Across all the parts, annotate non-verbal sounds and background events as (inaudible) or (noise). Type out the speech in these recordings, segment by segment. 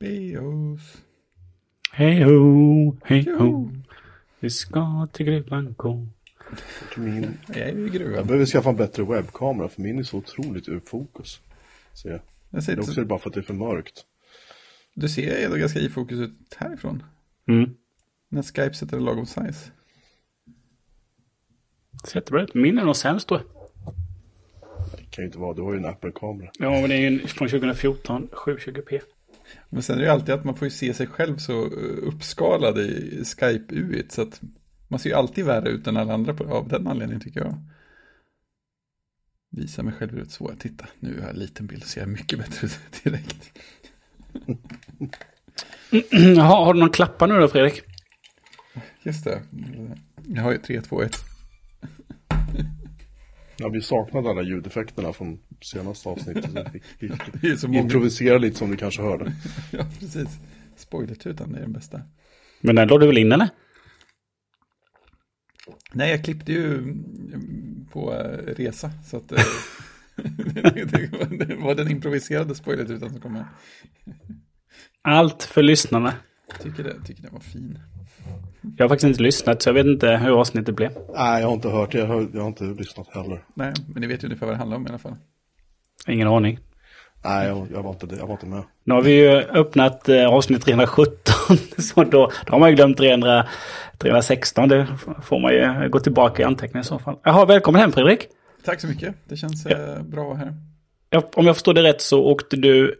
Beos. Hej ho, hej ho. Vi ska till Gruvlanko. Min... Jag är ju i Jag gruvan. behöver skaffa en bättre webbkamera för min är så otroligt ur fokus. Så jag. Jag ser Det är också inte, bara för att det är för mörkt. du ser ändå ganska i fokus ut härifrån. Mm. När Skype sätter en lagom size. Ser jättebra ut. Min är nog sämst då. Det kan ju inte vara, du har ju en Apple-kamera. Ja, men det är ju från 2014, 720p. Men sen är det ju alltid att man får ju se sig själv så eh, uppskalad i Skype-uit. Så att man ser ju alltid värre ut än alla andra på, av den anledningen tycker jag. Visa mig själv ut så. Titta, nu har jag en liten bild så ser jag mycket bättre ut (laughs) direkt. (clears throat) Jaha, har du någon klappar nu då Fredrik? Just det. Jag har ju 3, 2, 1. Ja, vi saknade alla ljudeffekterna från senaste avsnittet. så vi fick, (laughs) Det så improvisera lite som du kanske hörde. (laughs) Ja, precis. Spoilertutan är den bästa. Men den låg du väl in eller? Nej, jag klippte ju mm, på eh, resa. Så att eh, det, (laughs) det, var- det den improviserade spoilertutan som kom med. Allt för lyssnarna. Tycker, det, tycker den var fin. Jag har faktiskt inte lyssnat så jag vet inte hur avsnittet blev. Nej, jag har inte hört det. Jag har, jag har inte lyssnat heller. Nej, men ni vet ju ungefär vad det handlar om i alla fall. Ingen aning. Nej, jag, jag, var, inte, det- jag var inte med. Nu har vi ju öppnat eh, avsnitt 317. (laughs) Så då, då har man ju glömt 300, 316. Det får man ju gå tillbaka i anteckningen i så fall. Jaha, välkommen hem Fredrik. Tack så mycket. Det känns eh, bra att vara här. Ja, om jag förstår det rätt så åkte du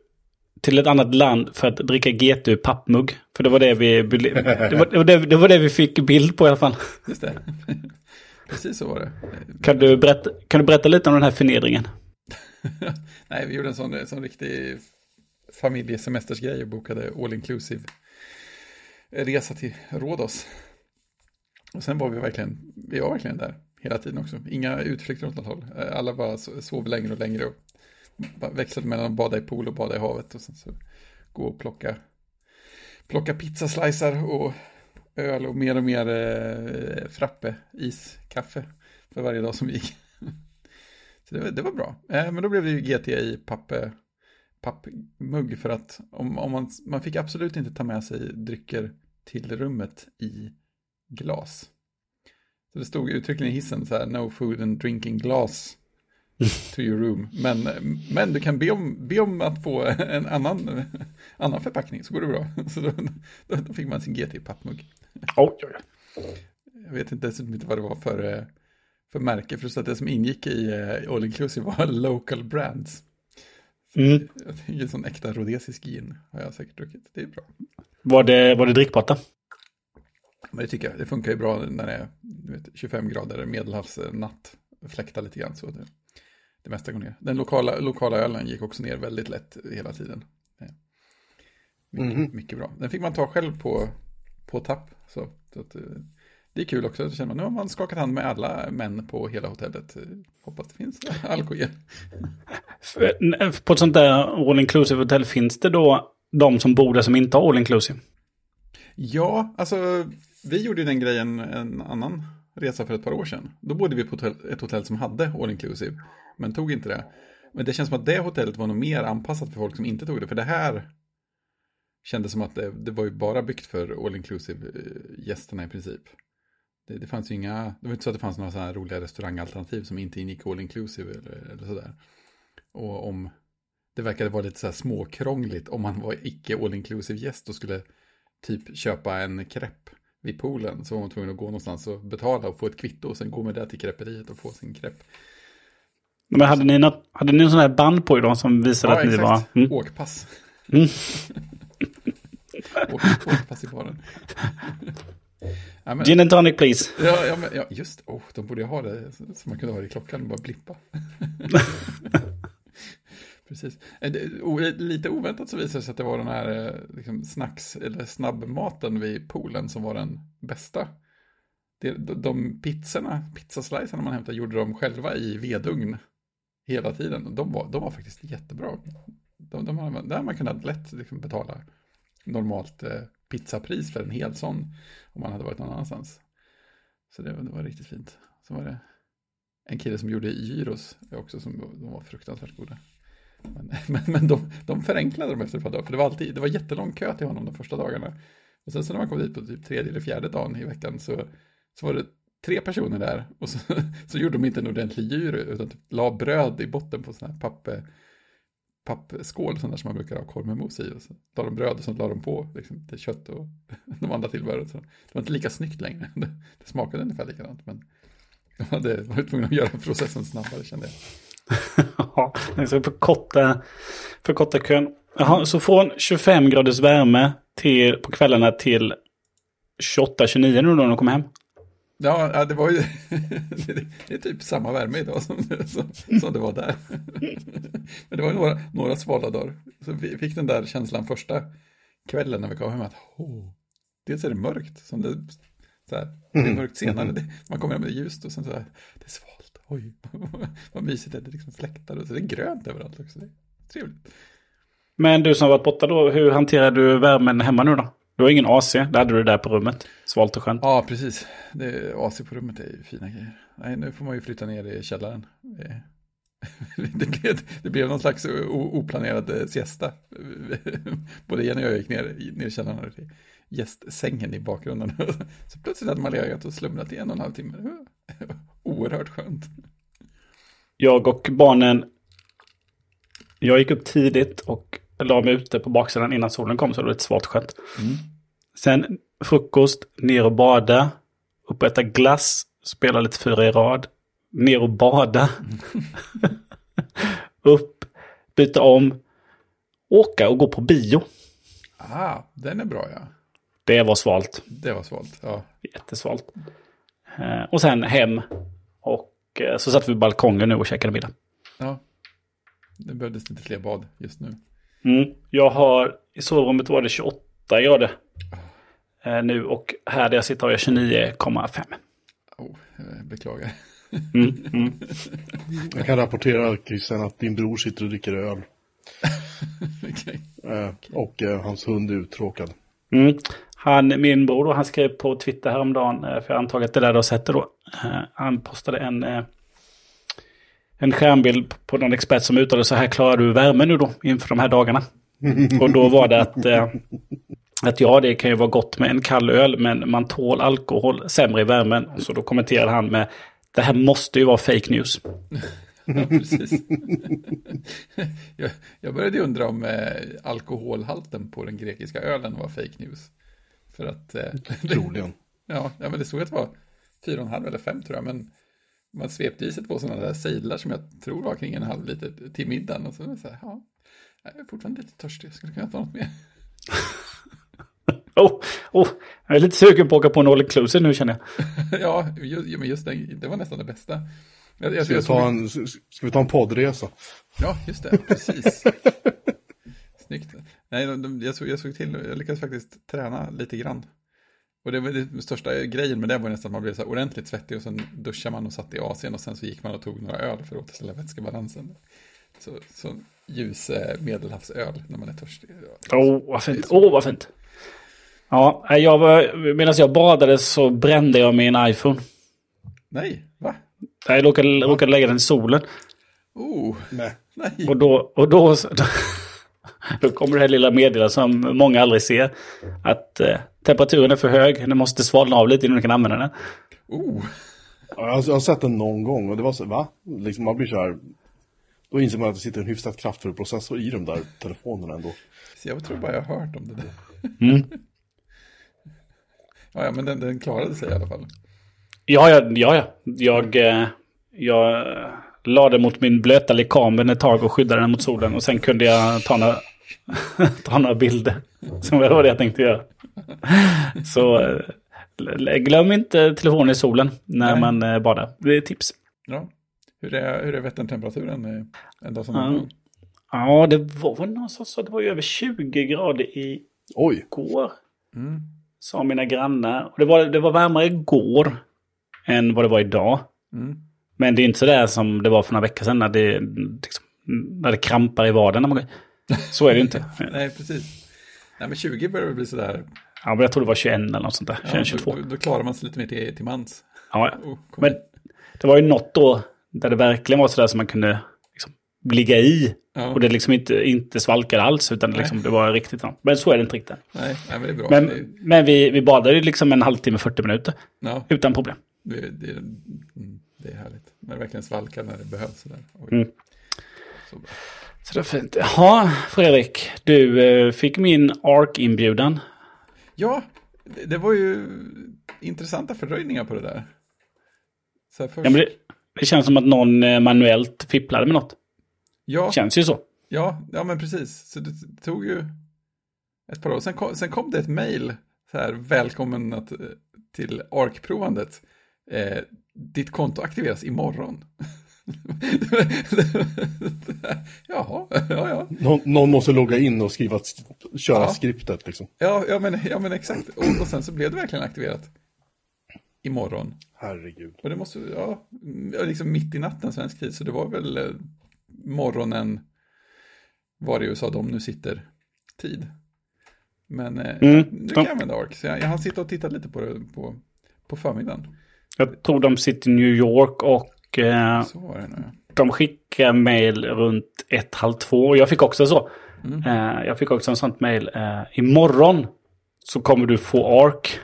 till ett annat land för att dricka GT ur pappmugg. För det var det vi, det var, det det, var det vi fick bild på i alla fall. Just det. (laughs) Precis så var det. Kan du berätta, kan du berätta lite om den här förnedringen? (laughs) Nej, vi gjorde en sån, sån riktig familjesemestersgrej och bokade all inclusive resa till Rhodos. Och sen var vi verkligen, vi var verkligen där hela tiden också. Inga utflykter åt något håll. Eh, Alla bara so- sov längre och längre och växlade mellan att bada i pool och bada i havet och sen så gå och plocka, plocka pizzaslicer och öl och mer och mer eh, frappe, is, kaffe för varje dag som gick. (laughs) Så det, var- det var bra. Eh, men då blev det ju GT i papp, pappmugg för att om, om man, man fick absolut inte ta med sig drycker till rummet i glas. Så det stod uttryckligen i hissen så här, no food and drinking glass to your room. Men, men du kan be om, be om att få en annan, annan förpackning så går det bra. (laughs) Så då, då, fick man sin GT pappmugg. Oj, oj, Jag vet inte dessutom inte vad det var för, för märke, för så att det som ingick i eh, All Inclusive var (laughs) local brands. mm. Jag tänker sån äkta rhodesisk gin har jag säkert druckit. Det är bra. Var det, var det drickbart? Men det tycker jag, det funkar ju bra när det är vet, 25 grader medelhavsnatt. Fläktar lite grann så det, det mesta går ner. Den lokala, lokala ölen gick också ner väldigt lätt hela tiden. Eh, Mycket, Mhm. mycket bra. Den fick man ta själv på, på tapp. Så, så att, eh, det är kul också. Då känner man, nu har man skakat hand med alla män på hela hotellet. Eh, Hoppas det finns (laughs) alkohol. På ett sånt där all inclusive hotell finns det då de som bor där som inte har all inclusive? Ja, alltså vi gjorde ju den grejen en annan resa för ett par år sedan. Då bodde vi på ett hotell som hade all inclusive, men tog inte det. Men det känns som att det hotellet var nog mer anpassat för folk som inte tog det, för det här kändes som att det, det var ju bara byggt för all inclusive-gästerna eh, i princip. Det, det fanns ju inga, det var inte så att det fanns några sådana här roliga restaurangalternativ som inte ingick all inclusive eller, eller sådär. Och om det verkade vara lite så här småkrångligt om man var icke all inclusive gäst och skulle typ köpa en crepe vid poolen så var man tvungen att gå någonstans och betala och få ett kvitto och sen gå med det till krepperiet och få sin krepp. Men hade ni, något, hade ni någon sån här band på er då som visade att ni var... Mm. Åkpass. Mm. (laughs) Åk, åkpass i baren. (laughs) ja, men, Gin and tonic please. ja, ja, men, ja, just oh, de borde ha det så man kunde ha det i klockan och bara blippa. (laughs) Precis. Eh, lite oväntat så visade det sig att det var den här eh, liksom, snacks eller snabbmaten vid poolen som var den bästa. De, de pizzorna, pizzaslicerna man hämtade gjorde de själva i vedugn hela tiden. De var, de var faktiskt jättebra. De, de, har- där man kunnat lätt liksom, betala normalt eh, pizzapris för en hel sån om man hade varit någon annanstans. Så det, var- det var riktigt fint. Så var det en kille som gjorde gyros också som de var fruktansvärt goda. Men, (laughs) men, men de, de förenklade dem efter ett par dagar, för det var, alltid, det var jättelång kö till honom de första dagarna. Och sen så när man kom dit på typ tredje eller fjärde dagen i veckan så, så var det tre personer där och så, (laughs) så gjorde de inte en ordentlig djur utan typ la bröd i botten på sån här papp, pappskål sån där som man brukar ha korv med mos i och så la de bröd och så la de på liksom, till kött och (laughs) de andra tillbehören. Det var inte lika snyggt längre. Det, det smakade ungefär likadant men de hade varit tvungna att göra processen snabbare kände jag. (laughs) Ja, så förkorta, förkorta kön. Jaha, så från 25 graders värme till, på kvällarna till 28-29 nu då när de kom hem? Ja, ja, det var ju (laughs) det är typ samma värme idag som, som, som det var där. (laughs) Men det var några, några svala dagar. Så vi fick den där känslan första kvällen när vi kom hem att oh, dels är det mörkt, som det, så här, det är mörkt senare, det, man kommer hem med ljust och sen så här, det är svalt, oj, (laughs) vad mysigt det är, det är liksom fläktar och så det är grönt överallt också, det är trevligt. Men du som varit borta då, hur hanterar du värmen hemma nu då? Du har ingen AC, det hade du där på rummet. Svalt och skönt. Ja, precis. Det, AC på rummet är ju fina grejer. Nej, nu får man ju flytta ner i källaren. Det, (laughs) det, blev, det blev någon slags oplanerad eh, siesta. (laughs) Både Jenny och jag gick ner, ner i källaren och gästsängen i bakgrunden. Så plötsligt hade man legat och slumrat i en och en halv timme. (laughs) Oerhört skönt. Jag och barnen, jag gick upp tidigt och la mig ute på baksidan innan solen kom så det var lite svalt skönt. Mm. Sen frukost, ner och bada, upp och äta glass, spela lite fyra i rad, ner och bada, (laughs) upp, byta om, åka och gå på bio. Ah, den är bra ja. Det var svalt. Det var svalt, ja. Jättesvalt. Eh, och sen hem. Och eh, så satt vi på balkongen nu och käkade middag. Ja. Det behövdes lite fler bad just nu. Mm. Jag har, i sovrummet var det 28 grader eh, nu och här där jag sitter har jag 29,5. Oh, beklagar. Mm, mm. (laughs) Jag kan rapportera Christian att din bror sitter och dricker öl. (laughs) okay. eh, och eh, hans hund är uttråkad. Mm. Han, min bror då, han skrev på Twitter häromdagen, eh, för jag antar att det där du har sett det då. Eh, han postade en, eh, en skärmbild på någon expert som uttalade så här klarar du värme nu då inför de här dagarna. (laughs) Och då var det att, att ja, det kan ju vara gott med en kall öl, men man tål alkohol sämre i värmen. Så då kommenterade han med det här måste ju vara fake news. (laughs) Ja, precis. (laughs) jag, jag började undra om eh, alkoholhalten på den grekiska ölen var fake news. För att... Eh, (laughs) Troligen. (laughs) ja, ja, men det stod att det var 4,5 eller 5 tror jag. Men man svepte i sig två sådana där sejdlar som jag tror var kring en halv liter till middagen. Och så, så här, ja, jag är fortfarande lite törstig, jag skulle kunna ta något mer. (laughs) oh, oh, jag är lite sugen på att åka på en all inclusive nu känner jag. ja, men just det, det var nästan det bästa. Jag, jag, ska, vi ta en, ska vi ta en poddresa? Ja, just det, precis. Snyggt. Nej, jag såg, jag såg till, jag lyckades faktiskt träna lite grann. Och det var den största grejen med det var nästan att man blev så här ordentligt svettig och sen duschade man och satt i Asien och sen så gick man och tog några öl för att återställa vätskebalansen. Så, så ljus eh, medelhavsöl när man är törstig. Åh, oh, vad fint. Åh, oh, vad fint. Ja, jag var, medan jag badade så brände jag min iPhone. Nej, va? Jag råkade, råkade lägga den i solen. Oh, nej. nej. Och då, och då, (laughs) då kommer det här lilla meddelandet som många aldrig ser. Att eh, temperaturen är för hög, den måste svalna av lite innan du kan använda den. Oh. Ja, jag har sett den någon gång och det var så, va? Liksom man blir så här, då inser man att det sitter en hyfsat kraftfull processor i de där telefonerna ändå. Så jag tror bara jag har hört om det där. Mm. (laughs) ja, ja, men den, den klarade sig i alla fall. Ja, ja, ja, ja. Jag, eh, jag lade mot min blöta likamen ett tag och skyddade den mot solen. Och sen kunde jag ta några, (laughs) ta några bilder. Som var det jag tänkte göra. Så eh, glöm inte telefonen i solen när Nej. man eh, badar. Det är tips. Ja. Hur är, hur är Vätterntemperaturen en dag som ja. ja, det var någonstans så. Det var ju över 20 grader i Oj. går. Mm. Sa mina grannar. Och det var, det var varmare igår än vad det var idag. Mm. Men det är inte sådär som det var för några veckor sedan när det, liksom, när det krampar i vaden. Så är det inte. (laughs) Nej, precis. Nej, men 20 börjar det bli sådär. Ja, men jag tror det var 21 eller något sånt där. 21, ja, 22. Då, då, klarar man sig lite mer till, till mans. Ja, oh, men det var ju något då där det verkligen var sådär som man kunde liksom, ligga i. Ja. Och det liksom inte, inte svalkade alls, utan liksom, det var riktigt varmt. Men så är det inte riktigt. Nej, nej, men det är bra. Men, det, men vi, vi badade ju liksom en halvtimme, 40 minuter. ja, Utan problem. det, det, mm, det är härligt. När det verkligen svalkar när det behövs. Sådär. Mm. Så bra. Så det är fint. Jaha, Fredrik. Du eh, fick min ARK-inbjudan. Ja, det, det var ju intressanta fördröjningar på det där. Så först, Ja, det, det känns som att någon eh, manuellt fipplade med något. ja, Känns ju så. ja, ja, men precis. Så det tog ju ett par år. Sen kom, sen kom det ett mejl, så här, välkommen att, eh, till ARK-provandet. Eh, ditt konto aktiveras imorgon. (laughs) Jaha, ja, ja. Någon, någon måste logga in och skriva, köra Ja. skriptet liksom. Ja, ja, men, ja men exakt. Och, och sen så blev det verkligen aktiverat. Imorgon. Herregud. Och det måste, ja, liksom mitt i natten svensk tid. Så det var väl eh, morgonen var det USA de nu sitter tid. Men eh, Mm. nu kan jag använda ARK. Så jag, jag hann sitta och titta lite på det på, på förmiddagen. Jag tror de sitter i New York och eh, var de skickar mail runt ett, halv två. Jag fick också så. Mm. Eh, jag fick också en sånt mail. Eh, imorgon så kommer du få ARK.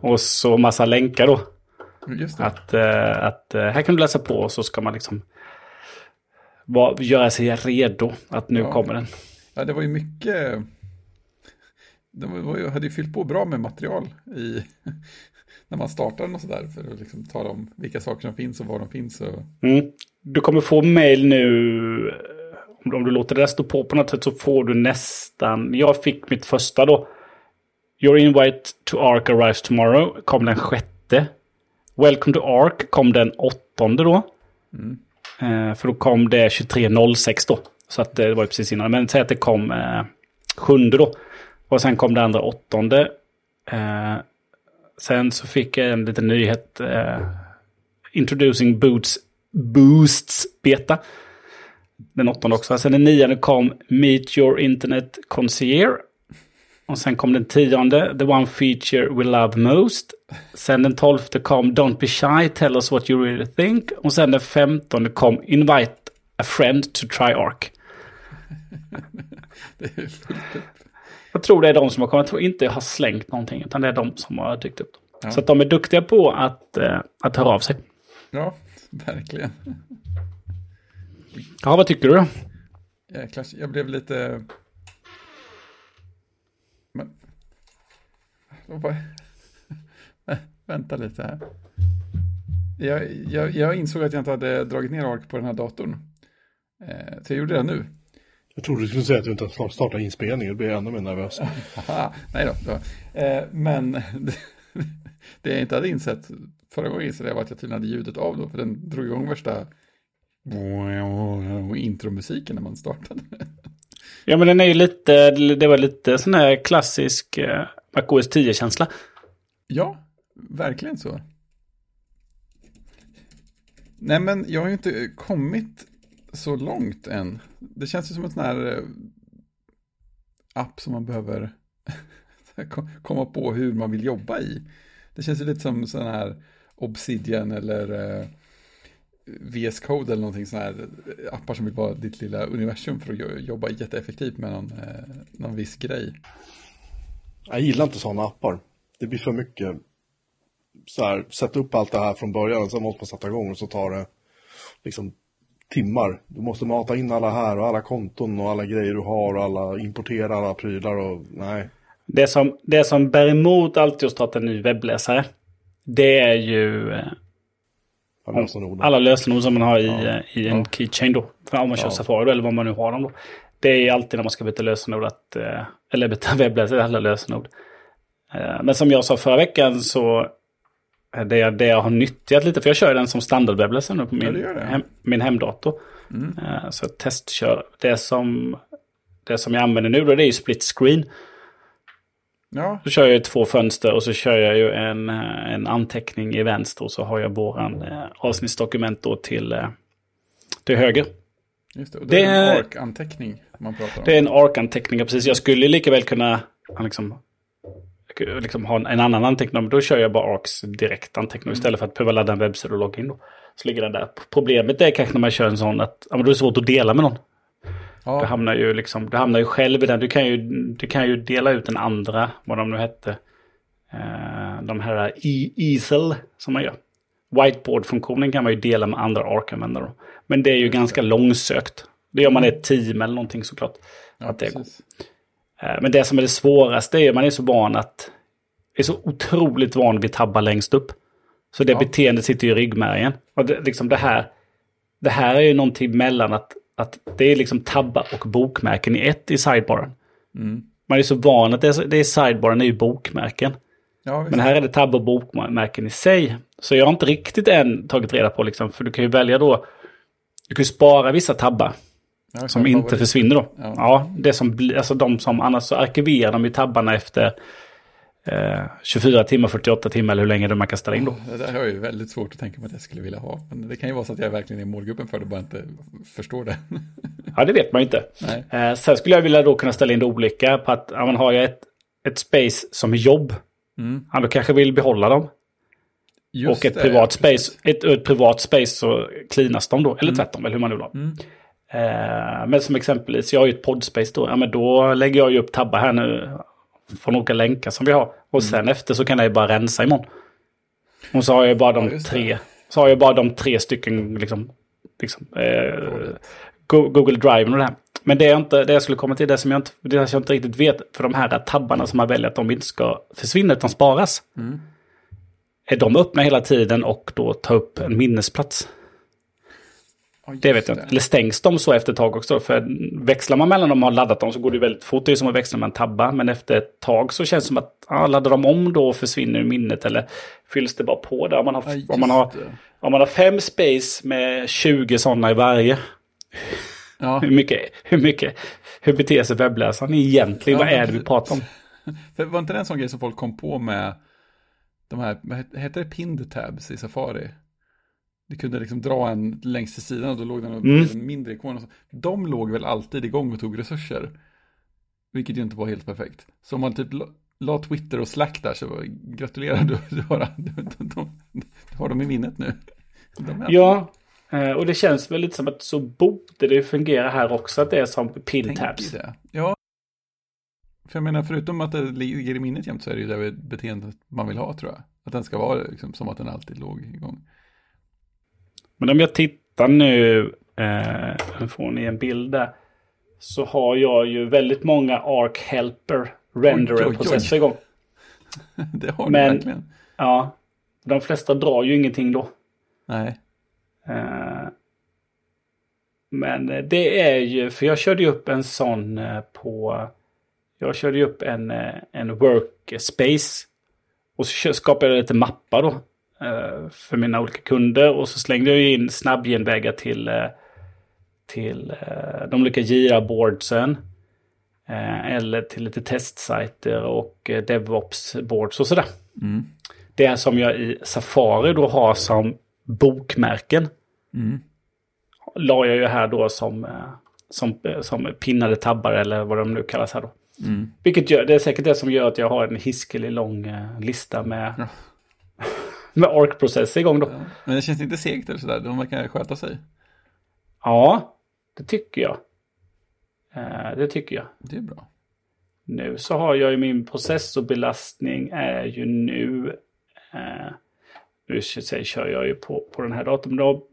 Och så massa länkar då. Just det. Att, eh, att eh, här kan du läsa på och så ska man liksom va, göra sig redo att nu Ja. kommer den. Ja, det var ju mycket. De var hade ju fyllt på bra med material i, när man startar den och sådär. För att liksom tala om vilka saker som finns och var de finns. Och, Mm. Du kommer få mail nu. Om, du låter det där stå på på något sätt så får du nästan. Jag fick mitt första då. Your invite to ARK arrives tomorrow. Kom den sjätte. Welcome to ARK kom den åttonde då. Eh, för då kom det 23.06 då. Så att det var ju precis innan. Men säg att det kom eh, sjunde då. Och sen kom det andra åttonde. Eh, sen så fick jag en liten nyhet. Eh, Introducing Boots, Boosts Beta. Den åttonde också. Sen den nionde kom Meet Your Internet Concierge. Och sen kom den tionde, The One Feature We Love Most. Sen den tolfte kom Don't Be Shy, Tell Us What You Really Think. Och sen den femtonde kom Invite a Friend to Try Arc. (laughs) det är fullt upp. Jag tror det är de som har kommit. Jag tror inte jag har slängt någonting. Utan det är de som har dykt upp. Ja. Så att de är duktiga på att, eh, att höra av sig. Ja, verkligen. Ja, vad tycker du då? Jäklar, jag blev lite... Men... Vänta lite här. Jag, jag, jag insåg att jag inte hade dragit ner ARK på den här datorn. Eh, så jag gjorde det nu. Jag trodde du skulle säga att du inte har startat inspelningen, då blir jag ännu mer nervös. (laughs) Nej då. då. Eh, men (laughs) det jag inte hade insett förra gången insåg jag var att jag tydligen hade ljudet av då, för den drog igång värsta intromusiken när man startade. (laughs) Ja, men den är ju lite, det var lite sån här klassisk eh, MacOS 10-känsla. Ja, verkligen så. Nej, men jag har ju inte kommit så långt än. Det känns ju som en sån här eh, app som man behöver (laughs) komma på hur man vill jobba i. Det känns ju lite som sån här Obsidian eller eh, VS Code eller någonting sån här eh, appar som vill vara ditt lilla universum för att jobba jätteeffektivt med någon, någon viss grej. Jag gillar inte sådana appar. Det blir för mycket så här, sätta upp allt det här från början och sen måste man sätta igång och så tar det liksom timmar. Du måste mata in alla här och alla konton och alla grejer du har och alla importera alla prylar och nej. Det som, det som bär emot alltid att starta en ny webbläsare. Det är ju eh, Alla lösenord. alla lösenord som man har i, Ja. eh, i en Ja. keychain då. Om man kör Ja. Safari då, eller vad man nu har dem då. Det är alltid när man ska byta lösenord att, eh, eller byta (laughs) webbläsare, alla lösenord. Men som jag sa förra veckan så är det det jag har nyttjat lite, för jag kör den som standardwebbläsare nu på Ja, min, det gör det. hem, min hemdator. Mm. Eh, Så jag testkör. Det som, det som jag använder nu då, det är ju split screen. Ja, Så kör jag ju två fönster och så kör jag ju en, eh, en anteckning i vänster och så har jag våran eh, avsnittsdokument då till, eh, till höger. Just det, och det, Det är en ARK-anteckning man pratar om. Det är en ARK-anteckning, ja, precis. Jag skulle lika väl kunna liksom, liksom ha en annan anteckning, då kör jag bara ARCs direkt anteckning istället för att behöva ladda en webbsida och logga in. Då. Så ligger den där. Problemet är kanske när man kör en sån att ja, men då är det svårt att dela med någon. Ja. Du hamnar ju liksom, du hamnar ju själv i den. Du kan ju, du kan ju dela ut den andra, vad de nu hette. Eh, de här e easel som man gör. Whiteboard-funktionen kan man ju dela med andra ARC-användare. Men det är ju ganska långsökt. Det gör man i ett team eller någonting såklart. Ja, att det precis. Men det som är det svåraste är att man är så van att... Är så otroligt van vid tabbar längst upp. Så det Ja. beteendet sitter ju i ryggmärgen. Och det, liksom det här... Det här är ju någonting mellan att, att det är liksom tabbar och bokmärken i ett i sidebaren. Mm. Man är så van att det är, det är sidebaren är ju bokmärken. Ja. Men här är det tabbar och bokmärken i sig. Så jag har inte riktigt än tagit reda på liksom, för du kan ju välja då... Du kan ju spara vissa tabbar Ja, som inte försvinner då. Ja. Ja, det som blir, alltså de som annars så arkiverar de ju tabbarna efter eh, 24 timmar, 48 timmar eller hur länge man kan ställa in då. Det där har jag ju väldigt svårt att tänka mig att jag skulle vilja ha. Men det kan ju vara så att jag verkligen är målgruppen för det, bara inte förstår det. (laughs) Ja, det vet man ju inte. Eh, sen skulle jag vilja då kunna ställa in det olika på att ja, man har ju ett, ett space som är jobb. Mm. Ja, då kanske vill behålla dem. Just och ett det, privat ja, space, ett, ett privat space så cleanas de då. Eller Mm. tvärtom, eller hur man nu vill ha. Mm. Eh, men som exempelvis, jag har ju ett podspace då. Ja, men då lägger jag ju upp tabbar här nu. Från olika länkar som vi har. Och sen efter så kan jag ju bara rensa imorgon. Och så har jag bara de Ja, tre. Så har jag bara de tre stycken liksom. liksom eh, Go- Google Drive och det här. Men det, är inte, det jag skulle komma till, det som jag inte, det jag inte riktigt vet. För de här tabbarna som man väljer att de inte ska försvinna utan sparas. Mm. Är de öppna hela tiden och då ta upp en minnesplats? Ja, Det vet jag inte. Eller stängs de så efter ett tag också? För växlar man mellan dem och har laddat dem så går det väldigt fort. Det är som att växla med en tabba. Men efter ett tag så känns det som att ja, laddar de om då och försvinner minnet. Eller fylls det bara på där? Om man har, just om man har, om man har fem space med 20 sådana i varje. Ja, (laughs) Hur mycket, hur mycket, hur beter sig webbläsaren egentligen? Ja, Vad är det vi pratar om? (laughs) för var inte det en sån grej som folk kom på med de här, heter det pinned tabs i Safari? Du kunde liksom dra en längs till sidan och då låg den och Mm. en mindre ikon. Och så. De låg väl alltid igång och tog resurser. Vilket ju inte var helt perfekt. Så om man typ la- la Twitter och Slack där så gratulerar du, (laughs) du, har, du, du, du, du har dem i minnet nu. De Ja, eh, och det känns väl lite som att så borde det fungera här också. Att det är som pin tänker tabs. det. Ja. För jag menar, förutom att det ligger i minnet jämt så är det ju det beteendet man vill ha tror jag. Att den ska vara liksom, som att den alltid låg igång. Men om jag tittar nu, eh, får ni en bild där. Så har jag ju väldigt många Arc Helper Oj, oj, renderer oj. processer igång. (laughs) det har Men- du verkligen. Ja, de flesta drar ju ingenting då. Nej. Eh, men det är ju, för jag körde ju upp en sån eh, på, jag körde ju upp en, eh, en workspace. Och så skapade jag lite mappar då. Eh, För mina olika kunder. Och så slängde jag in snabbgenvägar till, eh, till eh, de olika Jira-boardsen. Eller till lite testsajter och DevOps-boards och sådär. Mm. Det som jag i Safari då har som bokmärken. Mm. La jag ju här då som, som, som pinnade tabbar eller vad de nu kallas här då. Mm. Vilket gör, det är säkert det som gör att jag har en hiskelig lång lista med, Ja. Med ARC-processer igång då. Ja. Men det känns inte segt eller sådär. De verkar sköta sig. Ja, det tycker jag. Eh, det tycker jag. Det är bra. Nu så har jag ju min processorbelastning är ju nu. Eh, nu säger- kör jag ju på, på den här datorn. Då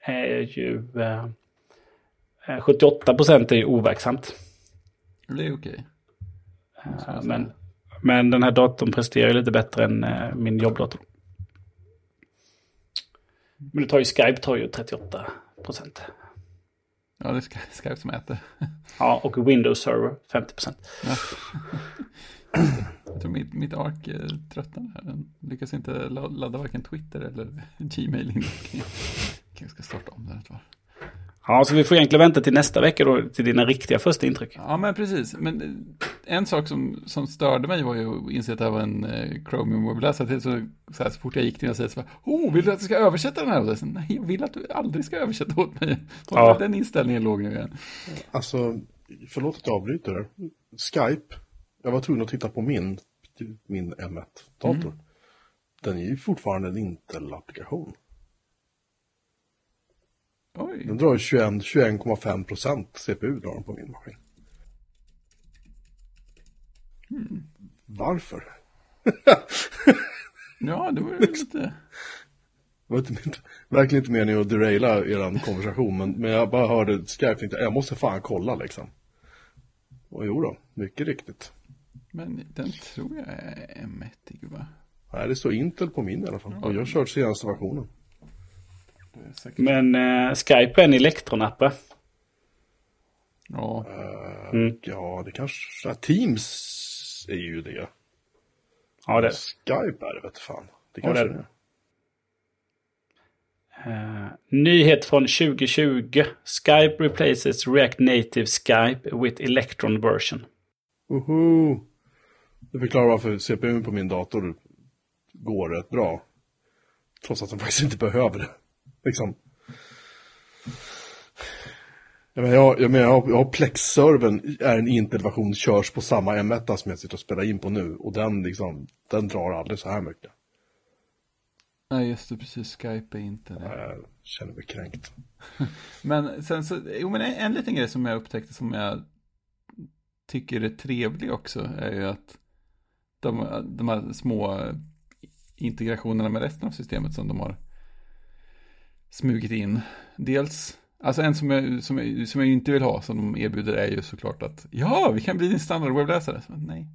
är ju eh, eh, 78 procent är ju overksamt. Det är okej. Eh, men, men den här datorn presterar ju lite bättre än eh, min jobbdator. Men det tar ju Skype tar ju 38 procent. Ja, det är Sky- Skype som äter. Ja, och Windows Server 50 procent. Jag tror mitt, mitt ark eh, tröttnar här. Den lyckas inte la- ladda varken Twitter eller (laughs) Gmail in. Jag ska starta om ett varv. Ja, så vi får egentligen vänta till nästa vecka då till dina riktiga första intryck. Ja, men precis. Men eh, en sak som, som störde mig var ju att inse att det här var en eh, Chromium-webbläsare. Till Så, så, här, så fort jag gick till den och så här, oh, vill du att jag ska översätta den här? Och jag sa, Nej, jag vill att du aldrig ska översätta åt mig. Ja. Den inställningen låg nu igen. Alltså, förlåt att jag avbryter. Skype. Jag var tvungen att titta på min min M1-dator. Den är ju fortfarande en Intel-applikation. Oj. Den drar 21 21,5 procent CPU drar den på min maskin. Varför? Ja, det var ju lite... Det var inte, verkligen inte meningen att deraila er konversation, men, men jag bara hörde Skype och tänkte jag måste fan kolla liksom. Och jo då, mycket riktigt. Men den tror jag är M1 va? Nej, det står Intel på min i alla fall. Och jag har kört senaste versionen. Det säkert... Men eh, Skype är en Electron-app va? Ja, Mm. Ja, det kanske... Teams är ju det. Ja, det Skype är det, vet fan. Det Ja, kanske det det är är. Eh, nyhet från 2020. Skype replaces React Native Skype with Electron version. Woho! Det förklarar varför CPUn på min dator går rätt bra. Trots att den faktiskt inte behöver det. Liksom. Jag menar, jag, jag, menar, jag har, Plex-servern, är en Intel-version, körs på samma M1 som jag sitter och spelar in på nu. Och den, liksom, den drar aldrig så här mycket. nej just det, precis. Skype är inte det. Jag känner mig kränkt. (laughs) Men sen så, jo men en, en liten grej som jag upptäckte som jag tycker är trevlig också är ju att de, de här små integrationerna med resten av systemet som de har smugit in. Dels, alltså en som jag, som jag, som jag inte vill ha som de erbjuder är ju såklart att ja, vi kan bli din standard webbläsare. Så, nej,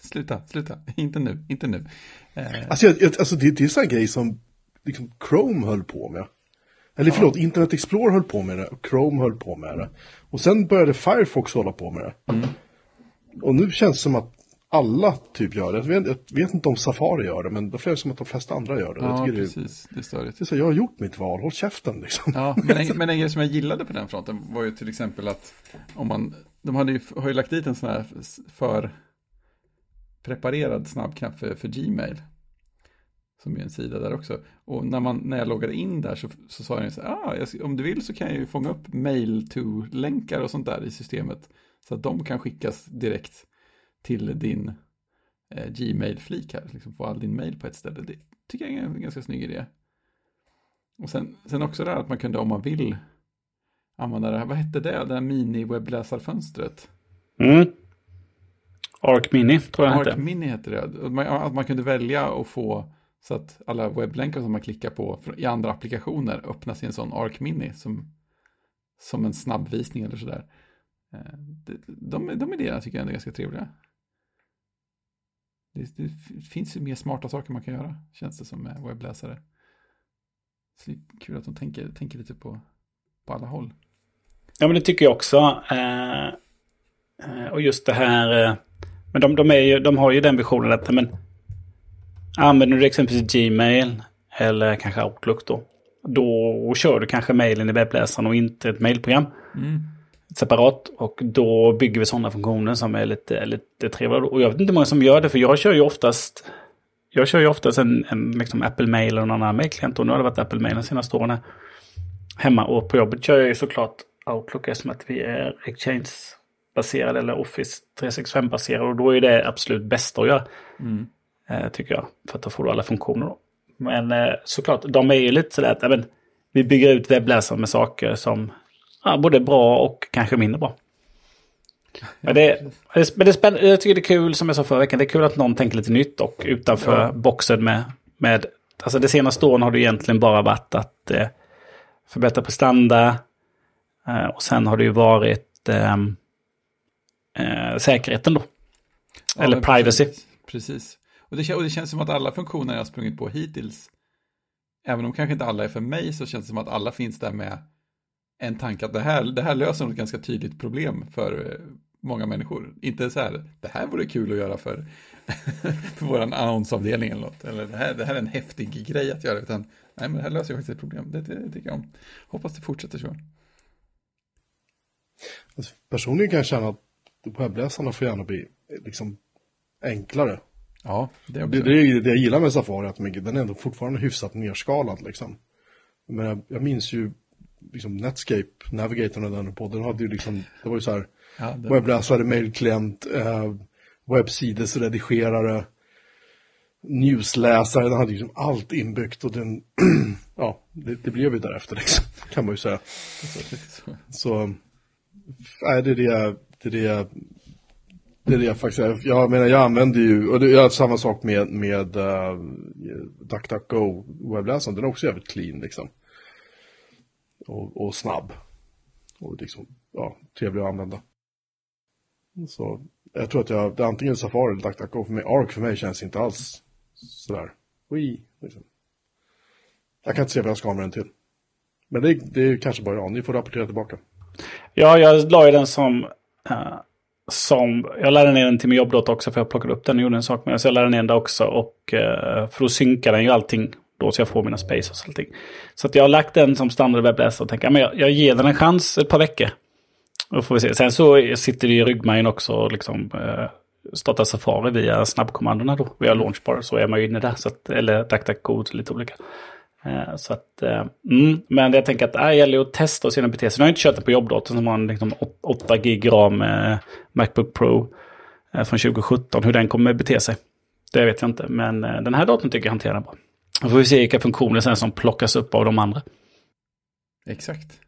sluta, sluta, inte nu, inte nu. Eh, Alltså, jag, alltså det, det är sån grej som liksom Chrome höll på med. Eller förlåt, Internet Explorer höll på med det och Chrome höll på med det. Och sen började Firefox hålla på med det. Och nu känns det som att alla typ gör det. Jag vet, jag vet inte om Safari gör det, men det känns som att de flesta andra gör det. jag ja, är- precis, det är störigt. det är så, jag har gjort mitt val, håll käften liksom. Ja, men en, men en grej som jag gillade på den fronten var ju till exempel att om man, de hade ju, har ju lagt dit en sån här för preparerad snabbknapp för, för Gmail. Som är en sida där också. Och när, man, när jag loggade in där så, så sa den så här, ah, jag, om du vill så kan jag ju fånga upp mail to-länkar och sånt där i systemet. Så att de kan skickas direkt till din eh, Gmail-flik här. Liksom få all din mail på ett ställe. Det tycker jag är en ganska snygg idé. Och sen, sen också det här att man kunde om man vill använda det här, vad hette det, det här mini-webbläsarfönstret? Mm. Arc Mini tror jag Arc hette. Mini heter det. Att man, att man kunde välja att få så att alla webblänkar som man klickar på i andra applikationer öppnas i en sån Arc Mini som, som en snabbvisning eller sådär. Eh, De, de idéerna tycker jag ändå är ganska trevliga. Det, det finns ju mer smarta saker man kan göra, känns det som med webbläsare. Så det är kul att de tänker, tänker lite på, på alla håll. Ja, men det tycker jag också. Eh, eh, och just det här... Eh, men de, de, är ju, de har ju den visionen att men, använder du exempelvis Gmail eller kanske Outlook då. Då kör du kanske mailen i webbläsaren och inte ett mailprogram separat. Och då bygger vi sådana funktioner som är lite, lite trevliga. Och jag vet inte hur många som gör det, för jag kör ju oftast jag kör ju oftast en, en liksom Apple Mail eller någon annan mailklient. Och nu har det varit Apple Mail de senaste åren. Hemma och på jobbet kör jag ju såklart Outlook eftersom att vi är Exchange-baserade eller Office 365-baserade. Och då är det absolut bästa att göra. Eh, tycker jag. För att då får du alla funktioner. Då. Men eh, såklart, de är ju lite sådär att men, vi bygger ut webbläsaren med saker som ja, både bra och kanske mindre bra. Men det, men det är spännande. Jag tycker det är kul, som jag sa förra veckan, det är kul att någon tänker lite nytt och utanför Ja. boxen med, med... Alltså det senaste åren har det egentligen bara varit att eh, förbättra prestanda. Eh, och sen har det ju varit ehm, eh, säkerheten då. Ja, Eller privacy. Precis. precis. Och, det, och det känns som att alla funktioner jag har sprungit på hittills, även om kanske inte alla är för mig, så känns det som att alla finns där med en tanke att det här, det här löser något ganska tydligt problem för eh, många människor. Inte så här, det här vore kul att göra för, (laughs) för vår annonsavdelning eller något. Eller det här, det här är en häftig grej att göra, utan nej, men det här löser ju faktiskt ett problem. Det, det, det tycker jag om. Hoppas det fortsätter så. Alltså, personligen kan jag känna att webbläsarna får gärna bli eh, liksom enklare. Ja, det också. Det, det är det jag gillar med Safari, att den är ändå fortfarande hyfsat nerskalad liksom. Men jag, jag minns ju liksom Netscape, Navigatorn och den på, den hade ju liksom, det var ju så här ja, det, webbläsare, mailklient, eh, webbsidesredigerare, newsläsare, den hade liksom allt inbyggt och den, (clears throat) ja, det, det blev ju därefter liksom, (laughs) kan man ju säga. Så, nej, det är det jag, det är det jag, det är det jag faktiskt, jag menar jag använder ju, och det är samma sak med, med uh, DuckDuckGo webbläsaren, den är också jävligt clean liksom. Och, och snabb. Och liksom, ja, trevlig att använda. Så jag tror att jag, det är antingen Safari eller DuckDuckGo för mig. Arc för mig känns inte alls sådär. Liksom. Jag kan inte se vad jag ska ha med den till. Men det, det är kanske bara jag. Ni får rapportera tillbaka. Ja, jag la ju den som... Uh, som jag laddade ner den till min jobbdator också för jag plockade upp den och gjorde en sak med den. Så jag laddade ner den där också och... Uh, för då synkar den ju allting då så jag får mina spaces och allting. Så att jag har lagt den som standard webbläsare och tänker men jag, jag ger den en chans ett par veckor. Då får vi se. Sen så sitter det i ryggmärgen också och liksom eh, starta Safari via snabbkommandona då. Via Launchbar så är man ju inne där. Så att, eller DuckDuckGo, lite olika. Eh, så att, eh, mm, men jag tänker att äh, det gäller att testa och se hur den beter sig. Nu har jag inte kört den på jobbdatorn som har en liksom, 8 gig ram eh, Macbook Pro eh, från 2017. Hur den kommer bete sig. Det vet jag inte. Men eh, den här datorn tycker jag hanterar den bra. Då får vi se vilka funktioner sen som plockas upp av de andra. Exakt.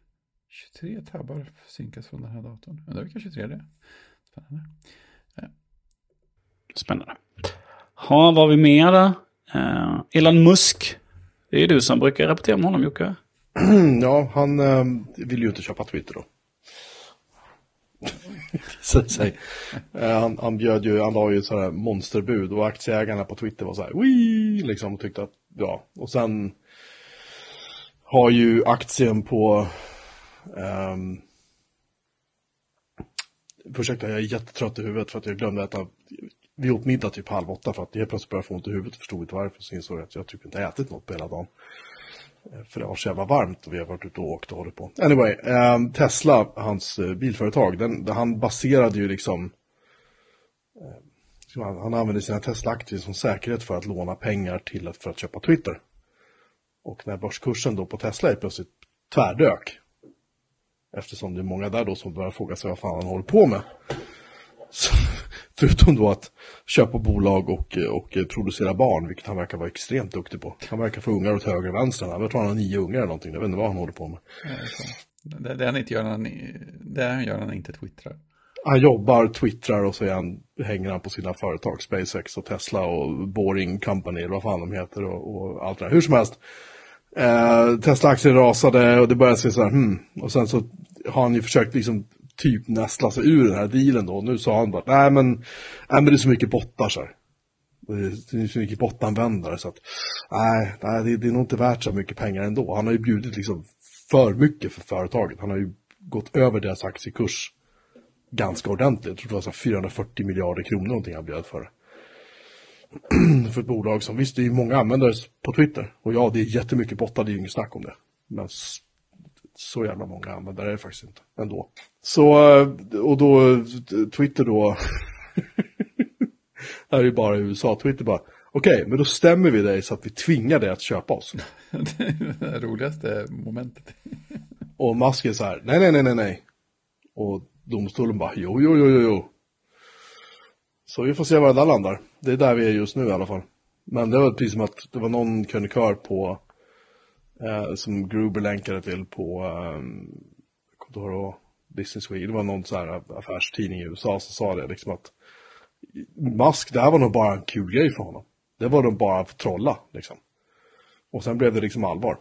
23 tabbar synkas från den här datorn. Undrar vilka 23 det är. Spännande. Ja. Spännande. Ha, vad har vi mer då? Uh, Elon Musk. Det är du som brukar rapportera om honom Jocke. (clears throat) ja, han uh, vill ju inte köpa Twitter då. (laughs) Uh, han, han bjöd ju, han la ju sådär monsterbud och aktieägarna på Twitter var så här, Wii! liksom och tyckte att, ja, och sen har ju aktien på Um, ursäkta, jag är jättetrött i huvudet för att jag glömde äta. Vi åt middag typ halv åtta för att jag helt plötsligt började få ont i huvudet och förstod inte varför. Så insåg jag att jag typ inte ätit något på hela dagen. Eh, för det var så jävla varmt och vi har varit ute och åkt och hållit på. Anyway, um, Tesla, hans eh, bilföretag, den, han baserade ju liksom uh, han, han använde sina Tesla-aktier som säkerhet för att låna pengar till att, för att köpa Twitter. Och när börskursen då på Tesla är plötsligt tvärdök Eftersom det är många där då som börjar fråga sig vad fan han håller på med. Så, (laughs) förutom då att köpa bolag och, och producera barn, vilket han verkar vara extremt duktig på. Han verkar få ungar åt höger och vänster. Jag tror han har nio ungar eller någonting. Jag vet inte vad han håller på med. Det, det, han inte gör när han, det han gör när han inte twittrar. Han jobbar, twittrar och så han, hänger han på sina företag, SpaceX och Tesla och Boring Company eller vad fan de heter och, och allt det där. Hur som helst. Eh, Tesla-aktien rasade och det började se så här, hmm. Och sen så har han ju försökt liksom typ nästla sig ur den här dealen då. Nu sa han bara, nej men, nej, men det är så mycket bottar så här. Det är så mycket bottanvändare så att, nej, nej det, det är nog inte värt så mycket pengar ändå. Han har ju bjudit liksom för mycket för företaget. Han har ju gått över deras aktiekurs ganska ordentligt. Jag tror det var så 440 miljarder kronor någonting han bjöd för. (clears throat) för ett bolag som, visst det är många användare på Twitter. Och ja, det är jättemycket bottar, det är inget snack om det. Men så jävla många användare är det faktiskt inte ändå. Så, och då, Twitter då, det (laughs) här är ju bara i USA, Twitter bara, okej, okay, men då stämmer vi dig så att vi tvingar dig att köpa oss. det (laughs) är det roligaste momentet. och Musk är så här, nej, nej, nej, nej, nej. Och domstolen bara, jo, jo, jo, jo, jo. Så vi får se var det där landar. Det är där vi är just nu i alla fall. Men det var precis som att det var någon krönikör på eh, som Gruber länkade till på eh, och Business Week. Det var någon så här affärstidning i USA som sa det liksom att Musk, det här var nog bara en kul grej för honom. Det var nog bara att trolla liksom. Och sen blev det liksom allvar.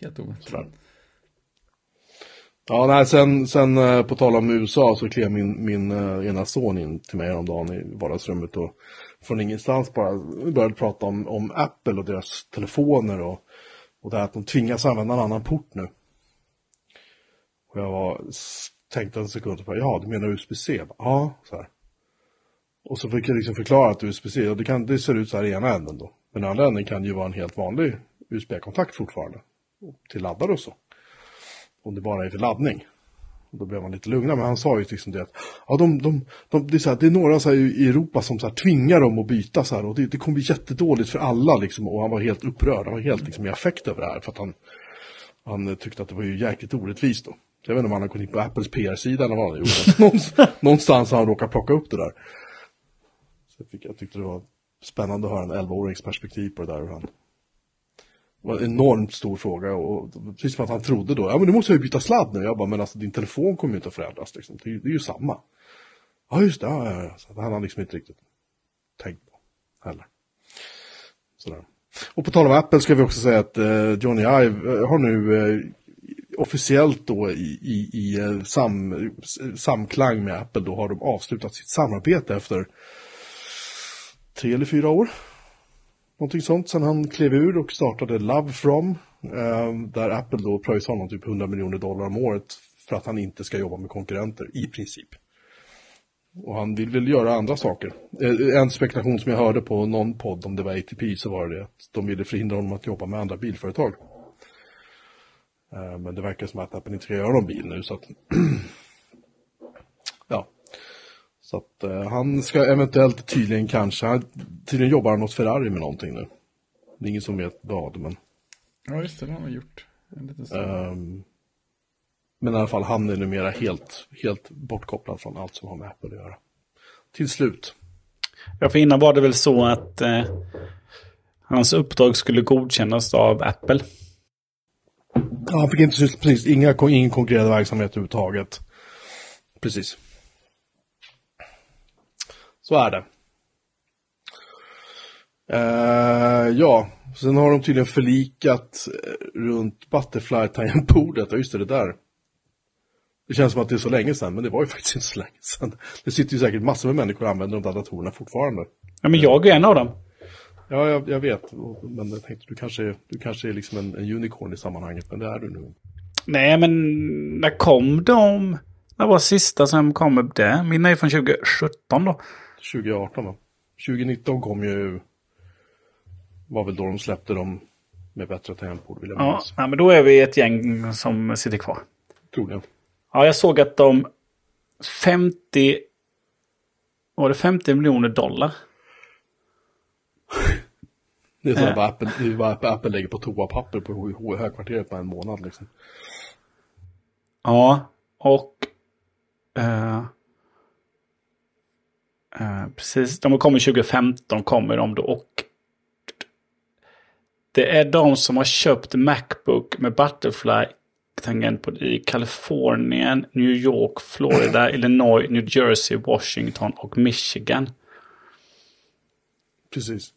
Helt oväntat. Ja, nej, sen, sen eh, på tal om USA så klev min, min eh, ena son in till mig häromdagen i vardagsrummet och från ingenstans bara började prata om, om Apple och deras telefoner och, och det här att de tvingas använda en annan port nu. Och jag var, tänkte en sekund på, ja, du menar USB-C? Ja, så här. Och så fick jag liksom förklara att USB-C, ja, det, kan, det ser ut så här i ena änden då. Men andra änden kan ju vara en helt vanlig USB-kontakt fortfarande. Till laddare och så om det bara är för laddning. Och då blev man lite lugnare, men han sa ju liksom det att ja, de, de, de, det, är så här, det är några så här, i Europa som så här, tvingar dem att byta så här, och det, det kommer bli jättedåligt för alla liksom, och han var helt upprörd, han var helt liksom, i affekt över det här för att han, han tyckte att det var ju jäkligt orättvist då. Jag vet inte om han har gått in på Apples PR-sida eller vad han har gjort. (laughs) Någonstans, någonstans har han råkat plocka upp det där. Så jag, fick, jag tyckte det var spännande att höra en 11-årings perspektiv på det där. Hur han, det var en enormt stor fråga och precis som att han trodde då, ja men nu måste jag ju byta sladd nu. Jag bara, men alltså din telefon kommer ju inte att förändras liksom. Det är, det är ju samma. Ja just det, ja, ja, ja. Så han har liksom inte riktigt tänkt på heller. Sådär. Och på tal om Apple ska vi också säga att eh, Johnny Ive eh, har nu eh, officiellt då i, i, i eh, sam, samklang med Apple då har de avslutat sitt samarbete efter tre eller fyra år. Någonting sånt sen han klev ur och startade Love From. Eh, där Apple då pröjsar honom typ 100 miljoner dollar om året för att han inte ska jobba med konkurrenter i princip. Och han vill väl göra andra saker. Eh, en spekulation som jag hörde på någon podd, om det var ATP, så var det att de ville förhindra honom att jobba med andra bilföretag. Eh, men det verkar som att Apple inte ska göra någon bil nu, så att... (clears throat) Så att eh, han ska eventuellt tydligen kanske, han- tydligen jobbar han åt Ferrari med någonting nu. Det är ingen som vet vad, men... Ja, just det, det har han gjort. En liten ehm, men i alla fall, han är numera helt, helt bortkopplad från allt som har med Apple att göra. Till slut. Ja, för innan var det väl så att eh, hans uppdrag skulle godkännas av Apple. Ja, han fick inte precis, inga, ingen konkurrerande verksamhet överhuvudtaget. Precis. Så är det. Eh, ja, sen har de tydligen förlikat eh, runt Butterfly-tangentbordet. Ja, just det, det där. Det känns som att det är så länge sedan, men det var ju faktiskt inte så länge sedan. Det sitter ju säkert massor med människor och använder de där datorerna fortfarande. Ja, men jag är en av dem. Ja, jag, jag vet. Men jag tänkte, du kanske, du kanske är liksom en, en unicorn i sammanhanget, men det är du nu. Nej, men när kom de? När var sista som kom upp det? Min är från 2017 då. 2018 va? 2019 kom ju, var väl då de släppte dem med bättre tangentbord vill jag Ja, minnas. ja, men då är vi ett gäng som sitter kvar. Troligen. Ja, jag såg att de 50... Var det 50 miljoner dollar? Det är så Äh. vad Apple, det är vad Apple, Apple lägger på toapapper på högkvarteret på en månad liksom. Ja, och... eh, eh, precis, de kommer 2015 kommer de då och... Det är de som har köpt Macbook med Butterfly tangentbord i Kalifornien, New York, Florida, (clears throat) Illinois, New Jersey, Washington och Michigan. Precis.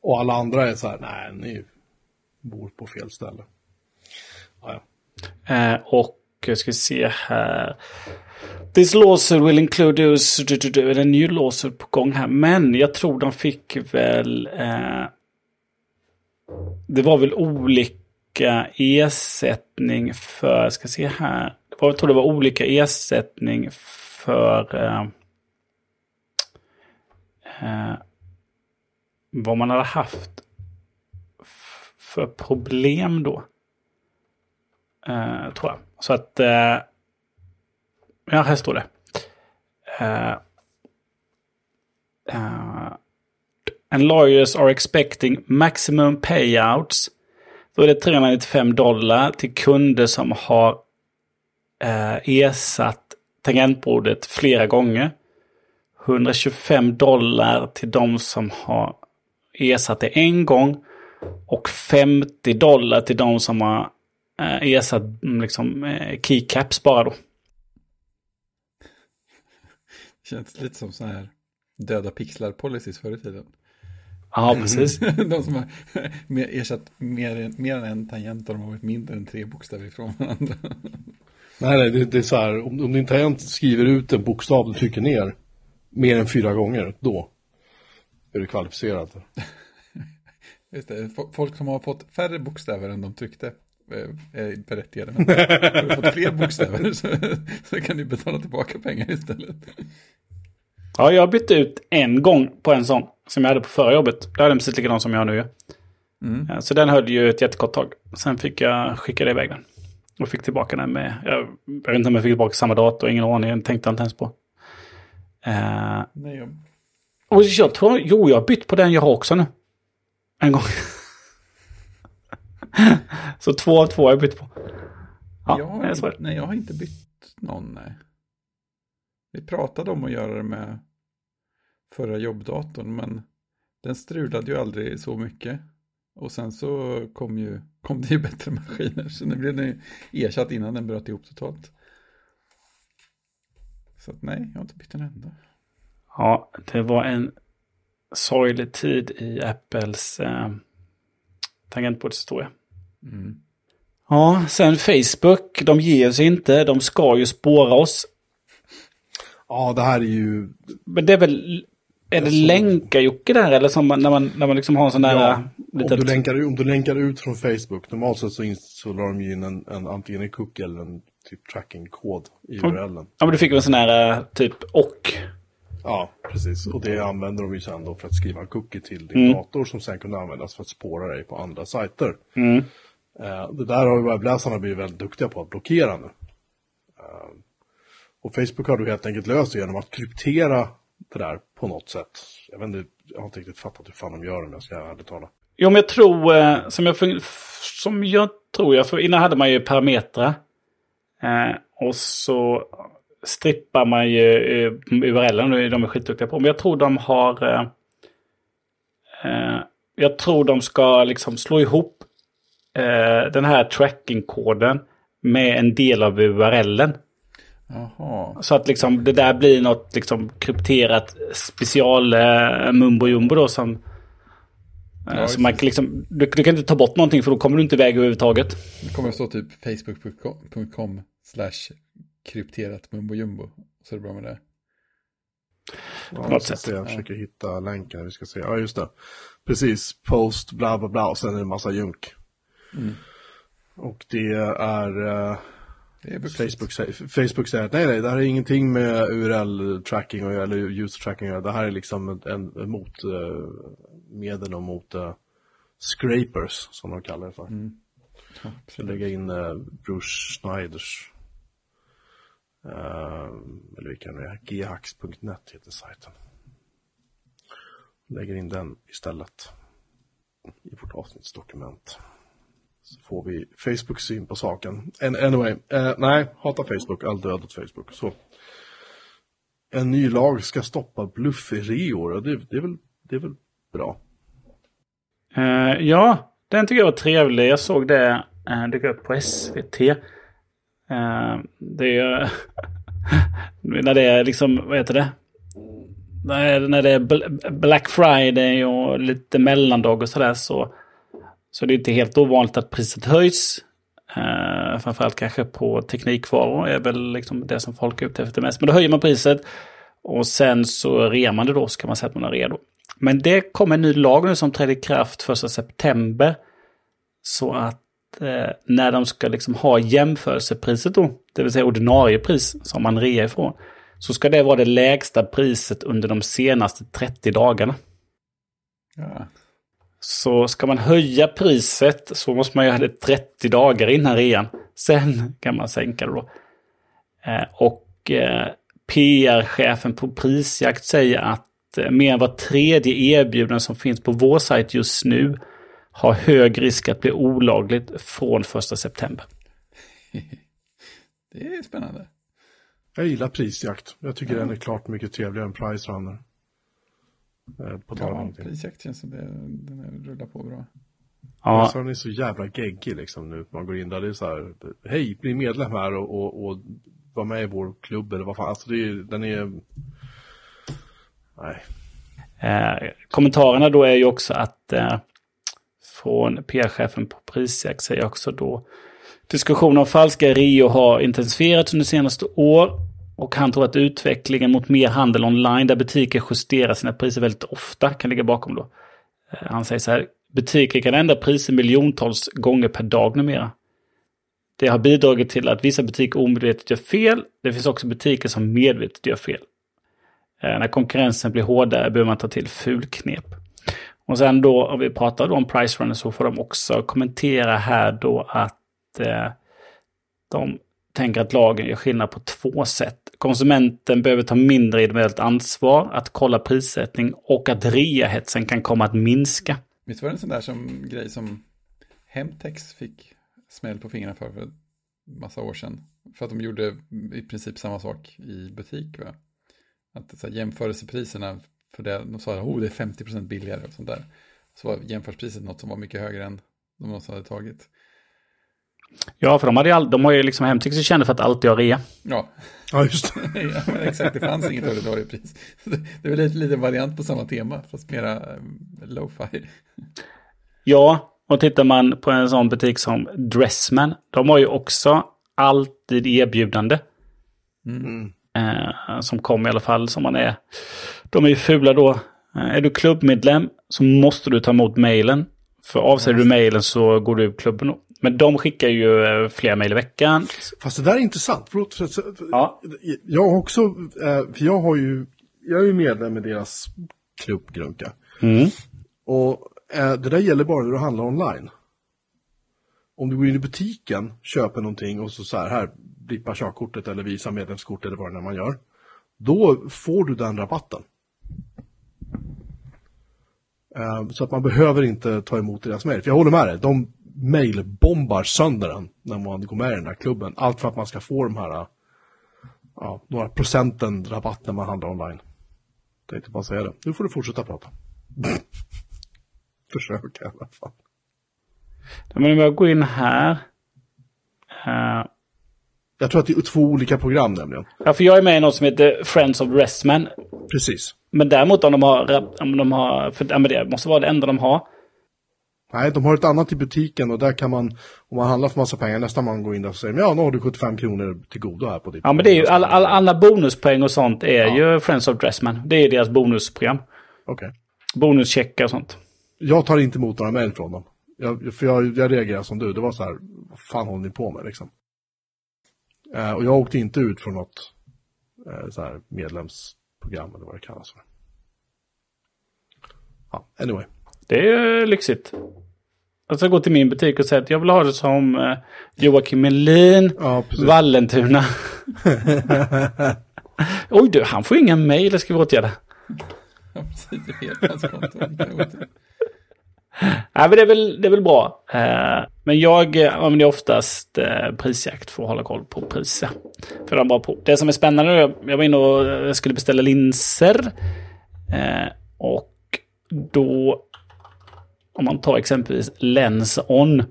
Och alla andra är så här, nej, ni bor på fel ställe. Ja, ja. Eh, och jag ska se här. This lawsuit will include us... Det Är det en ny lawsuit på gång här? Men jag tror de fick väl... Eh, det var väl olika ersättning för... Jag ska se här. Det var, jag tror det var olika ersättning för... Eh, eh, vad man hade haft f- för problem då. Eh, tror jag. Så att... eh, ja, här står det. Uh, uh, and lawyers are expecting maximum payouts. Då är det 395 dollar till kunder som har uh, ersatt tangentbordet flera gånger. 125 dollar till de som har ersatt det en gång. Och 50 dollar till de som har eh, ersatt mm, liksom, eh, keycaps bara då. Känns lite som så här döda pixlar policies förr i tiden. Ja, precis. (laughs) De som har (laughs) ersatt mer, än- mer än en tangent och de har varit mindre än tre bokstäver ifrån varandra. Nej, nej, det, det är så här, om, om din tangent skriver ut en bokstav du trycker ner mer än fyra gånger, då är du kvalificerad. (laughs) Just det, fo- folk som har fått färre bokstäver än de tryckte är berättigade. Men har du fått fler bokstäver (laughs) så, så kan du betala tillbaka pengar istället. Ja, jag bytte ut en gång på en sån som jag hade på förra jobbet. Det hade den precis likadan som jag nu gör. Ja, Så den höll ju ett jättekort tag. Sen fick jag skicka iväg den. Och fick tillbaka den med, jag, jag vet inte om jag fick tillbaka samma dator, ingen aning, den tänkte jag inte ens på. Eh, Nej, jag, och jag tror, jo jag har bytt på den jag har också nu. En gång. (laughs) så två av två har jag bytt på. Ja, jag, har, nej, jag har inte bytt någon. Nej. Vi pratade om att göra det med förra jobbdatorn, men den strulade ju aldrig så mycket. Och sen så kom, ju, kom det ju bättre maskiner, så nu blev den ersatt innan den bröt ihop totalt. Så att, nej, jag har inte bytt en enda. Ja, det var en sorglig tid i Apples eh, tangentbordshistoria. Mm. Ja, sen Facebook, de ger sig inte, de ska ju spåra oss. Ja, det här är ju... Men det är väl, är det såg- länka-Jocke där eller som man, när man, när man liksom har en sån där... Ja, litet- om, du länkar, om du länkar ut från Facebook, normalt sett så, in, så la de ju in en, en, antingen en cookie eller en typ tracking-kod i. URLen. Ja, men du fick väl en sån här eh, typ och. Ja, precis. Och det använder de ju sen då för att skriva en cookie till din Mm. dator som sen kunde användas för att spåra dig på andra sajter. Mm. Eh, det där har ju webbläsarna blivit väldigt duktiga på att blockera nu. Eh, och Facebook har då helt enkelt löst det genom att kryptera det där på något sätt. Jag vet inte, jag har inte riktigt fattat hur fan de gör det om jag ska ärligt tala. Jo, men jag tror, eh, som jag, som jag tror, jag, för innan hade man ju parametrar. Och så strippar man ju URLen, och de är skitduktiga på. Men jag tror de har... Jag tror de ska liksom slå ihop eh, den här trackingkoden med en del av URLen. Jaha, Så att liksom det där blir något liksom krypterat special eh, mumbo jumbo då som... Eh, Ja, så man kan liksom, du, du kan inte ta bort någonting för då kommer du inte iväg överhuvudtaget. det kommer att stå typ facebook.com slash krypterat mumbo jumbo. Så är det bra med det. Ja, något jag, ska sätt. se, jag försöker hitta länken, vi ska se. Ja, just det. Precis, post, bla bla bla, och sen är det en massa junk. Mm. Och det är... eh, Det är. Facebook, Facebook säger att nej, nej, det här är ingenting med URL-tracking eller user-tracking. Det här är liksom en, en, mot, eh, medel och mot eh, scrapers, som de kallar det för. Mm. Ja, lägga in uh, Bruce Schneiders, eh, eller vilken det är, ghacks.net heter sajten. Lägger in den istället i vårt avsnittsdokument. Så får vi Facebook syn på saken. Anyway, eh, nej, hata Facebook, all död åt Facebook. Så. En ny lag ska stoppa bluffreor, och det, det, är väl, det är väl bra. Uh, ja, den tycker jag var trevlig. Jag såg det uh, dyka upp på SVT. Uh, eh, det är (laughs) när det är liksom, vad heter det? När, när det är Black Friday och lite mellandag och sådär så, så det är inte helt ovanligt att priset höjs. Eh, framförallt kanske på teknikvaror är väl liksom det som folk är ute efter mest. Men då höjer man priset och sen så rear man det då så kan man säga att man är redo. Men det kommer en ny lag nu som trädde i kraft 1 september. Så att eh, när de ska liksom ha jämförelsepriset då, det vill säga ordinarie pris som man rear ifrån, så ska det vara det lägsta priset under de senaste 30 dagarna. Ja. Så ska man höja priset så måste man göra det 30 dagar innan rean. Sen kan man sänka det då. Eh, och eh, PR-chefen på Prisjakt säger att eh, mer än var tredje erbjudande som finns på vår sajt just nu har hög risk att bli olagligt från 1 september. (laughs) Det är spännande. Jag gillar prisjakt. Jag tycker den är klart mycket trevligare än Price Runner. Eh, På tal om Ja, någonting. prisjakt känns som det, den är- rullar på bra. Ja, Price Runner är så jävla geggig liksom nu. Man går in där, det är så här, hej, bli medlem här och, och, och var med i vår klubb eller vad fan. Alltså det är, den är... Nej. Eh, kommentarerna då är ju också att eh, från PR-chefen på Prisjakt säger också då diskussionen om falska Rio har intensifierats under senaste år och han tror att utvecklingen mot mer handel online där butiker justerar sina priser väldigt ofta kan ligga bakom då. Eh, han säger så här, butiker kan ändra priser miljontals gånger per dag numera. Det har bidragit till att vissa butiker omedvetet gör fel. Det finns också butiker som medvetet gör fel. Eh, när konkurrensen blir hårdare behöver man ta till fulknep. Och sen då, om vi pratar om Price Runner så får de också kommentera här då att eh, de tänker att lagen gör skillnad på två sätt. Konsumenten behöver ta mindre individuellt ansvar, att kolla prissättning och att reahetsen kan komma att minska. Visst var det en sån där som, grej som Hemtex fick smäll på fingrarna för för en massa år sedan? För att de gjorde i princip samma sak i butik. Va? Att så här, jämförelsepriserna för det. De sa att oh, det är 50% billigare och sånt där. Så var jämförelsepriset något som var mycket högre än de någonsin hade tagit. Ja, för de, hade all, de har ju liksom Hemtex kända för att alltid ha rea. Ja, Ja, just det. (laughs) ja exakt. Det fanns inget ordinarie pris. (laughs) Det är väl en liten variant på samma tema, fast mera eh, lo-fi. Ja, och tittar man på en sån butik som Dressman, de har ju också alltid erbjudande. Mm. Eh, som kommer i alla fall som man är. De är ju fula då. Eh, är du klubbmedlem så måste du ta emot mejlen. För avsäger du mejlen så går du ur klubben. Då. Men de skickar ju eh, flera mejl i veckan. Fast det där är intressant. Förlåt, för, för, Ja. Jag har också, eh, för jag har ju, jag är ju medlem i deras klubb Grunka. Mm. Och eh, det där gäller bara när du handlar online. Om du går in i butiken, köper någonting och så, så här, här blippa körkortet eller visa medlemskort eller vad det är man gör. Då får du den rabatten. Så att man behöver inte ta emot deras mejl. För jag håller med dig, de mejlbombar sönder den när man går med i den här klubben. Allt för att man ska få de här ja, några procenten rabatt när man handlar online. Tänkte bara säga det. Nu får du fortsätta prata. (laughs) Försök i alla fall. Men om jag går in här. Eh, Jag tror att det är två olika program nämligen. ja, för jag är med i något som heter Friends of Dressman. Precis. Men däremot om de har, om de har för ja, men det måste vara det enda de har. Nej, de har ett annat i butiken och där kan man, om man handlar för massa pengar, nästa man går in där och säger ja, nu har du 75 kronor till godo här på ditt. Ja, men det är ju alla, alla, alla bonuspoäng och sånt är ju Friends of Dressman. Det är deras bonusprogram. Okej. Bonuscheckar och sånt. Jag tar inte emot några mejl från dem. Jag, för jag, jag reagerar som du, det var så här, vad fan håller ni på med liksom? Eh, och jag åkte inte ut från något eh, så här medlemsprogram eller vad det kallas för. Ja, anyway. Det är lyxigt. Jag ska gå till min butik och säga att jag vill ha det som eh, Joakim Melin, Ja. Vallentuna. (laughs) Oj du, han får inga mejl, det ska vi åtgärda. Ja, precis. Det är fel hans konto. Jag. (laughs) Nej, men det är väl, det är väl bra. Eh, men jag eh, använder oftast prisjakt för att hålla koll på priser. För de bara på. Det som är spännande, jag, jag var inne och skulle beställa linser. Och då, om man tar exempelvis Lens On,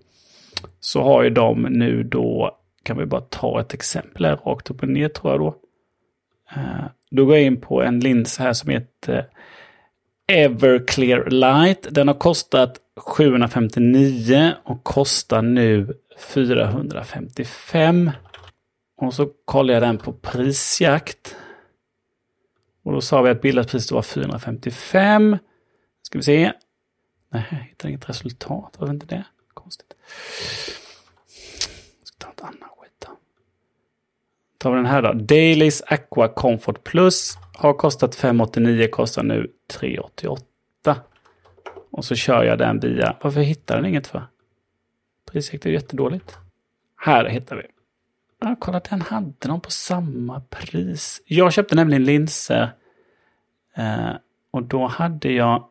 så har ju de nu då, kan vi bara ta ett exempel här rakt upp och ner tror jag då. Eh, då går jag in på en lins här som heter eh, Everclear Light. Den har kostat 759 och kostar nu 455. Och så kollar jag den på prisjakt. Och då sa vi att bildpriset var 455. Ska vi se. Nej, jag hittar inget resultat. Varför inte det? Konstigt. Jag ska ta ett annat skit då. Tar vi den här då. Dailys Aqua Comfort Plus har kostat 589, kostar nu 388. Och så kör jag den via... Varför hittar den inget för? Priset är ju jättedåligt. Här hittar vi. Ja, kolla, den hade de på samma pris. Jag köpte nämligen linser. Eh, och då hade jag...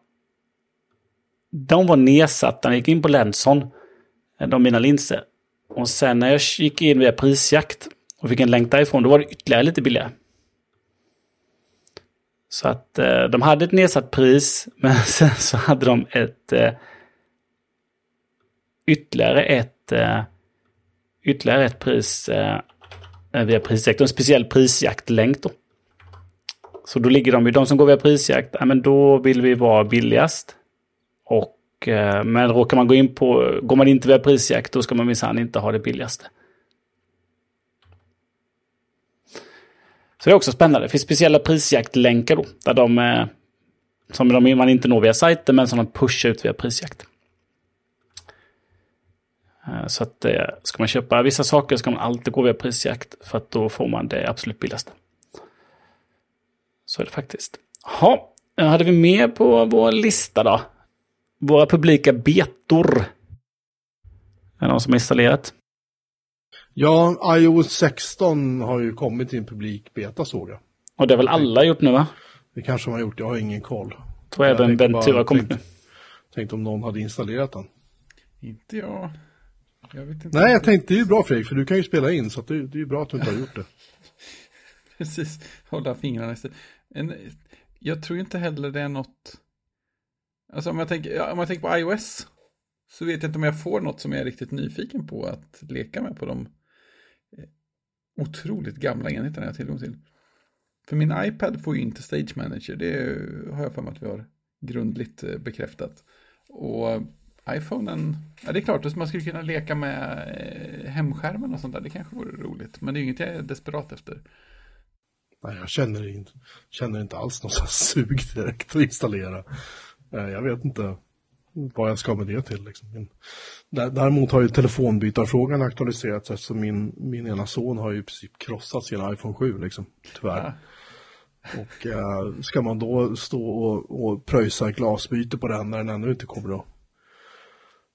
De var nedsatta när jag gick in på Lenson. Eh, de mina linser. Och sen när jag gick in via prisjakt och fick en länk därifrån, då var det ytterligare lite billigare. Så att eh, de hade ett nedsatt pris, (laughs) men sen så hade de ett eh, ytterligare ett eh, ytterligare ett pris eh, eh, via prisjakt. En speciell prisjaktlänk då. Så då ligger de ju, de som går via prisjakt, ja, men då vill vi vara billigast. Och, eh, men råkar man gå in på, går man inte via prisjakt, då ska man minsann inte ha det billigaste. Så det är också spännande. Det finns speciella prisjaktlänkar då. Där de, eh, som de, man inte når via sajten men som de pushar ut via prisjakt. Eh, så att ska man köpa vissa saker ska man alltid gå via prisjakt. För att då får man det absolut billigaste. Så är det faktiskt. Ja, hade vi mer på vår lista då? Våra publika betor. Är det någon som har installerat? Ja, iOS 16 har ju kommit till en publik beta såg jag. Och det har väl alla gjort nu va? Det kanske de har gjort, jag har ingen koll. Tror Jag även tänkte Ventura har kommit nu. tänkte- om någon hade installerat den. Inte jag. Jag vet inte. Nej, jag tänkte det är ju bra Fredrik, för du kan ju spela in, så att det, det är ju bra att du inte har gjort det. (laughs) Precis, hålla fingrarna i styr. En jag tror inte heller det är något... Alltså om jag tänker, om jag tänker på iOS så vet jag inte om jag får något som jag är riktigt nyfiken på att leka med på de eh, otroligt gamla enheterna jag har tillgång till. För min iPad får ju inte Stage Manager, det har jag för mig att vi har grundligt eh, bekräftat. Och iPhonen, ja det är klart att man skulle kunna leka med eh, hemskärmen och sånt där, det kanske vore roligt. Men det är inget jag är desperat efter. Nej, jag känner inte, känner inte alls något sug direkt att installera. Jag vet inte vad jag ska med det till. Liksom. Däremot har ju telefonbytarfrågan aktualiserats eftersom min, min ena son har ju i princip krossat sin iPhone 7, liksom, tyvärr. Ja. Och äh, ska man då stå och, och pröjsa glasbyte på den när den ännu inte kommer att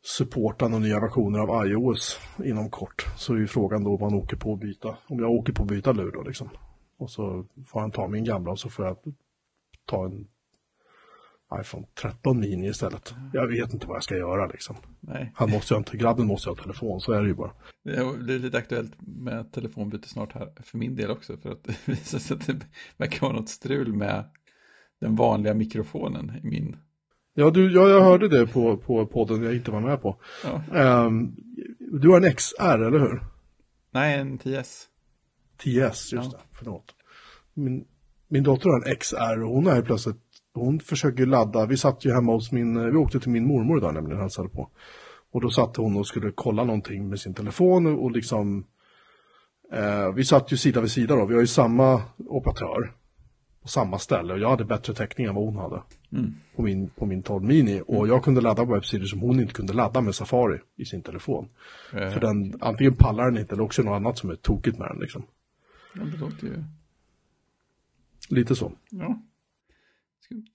supporta några nya versioner av iOS inom kort så är ju frågan då om man åker på att byta, om jag åker på att byta lur då liksom. Och så får han ta min gamla och så får jag ta en iPhone 13 mini istället. Jag vet inte vad jag ska göra liksom. Nej. Han måste ha, grabben måste ha telefon, så är det ju bara. Det är lite aktuellt med telefonbyte snart här, för min del också, för att (laughs) det visar sig att det verkar vara något strul med den vanliga mikrofonen i min. Ja, du, ja jag hörde det på, på podden jag inte var med på. Ja. Um, du har en XR, eller hur? Nej, en 10S. 10S, just ja. det, förlåt. Min, min dotter har en XR och hon är plötsligt hon försöker ladda, vi satt ju hemma hos min, vi åkte till min mormor idag nämligen, hälsade på. Och då satt hon och skulle kolla någonting med sin telefon och liksom, eh, vi satt ju sida vid sida då, vi har ju samma operatör på samma ställe och jag hade bättre täckning än vad hon hade mm. på, min, på min 12 Mini och mm. jag kunde ladda webbsidor som hon inte kunde ladda med Safari i sin telefon. Mm. För den, antingen pallar den inte eller också något annat som är tokigt med den liksom. Ja. Lite så. Ja.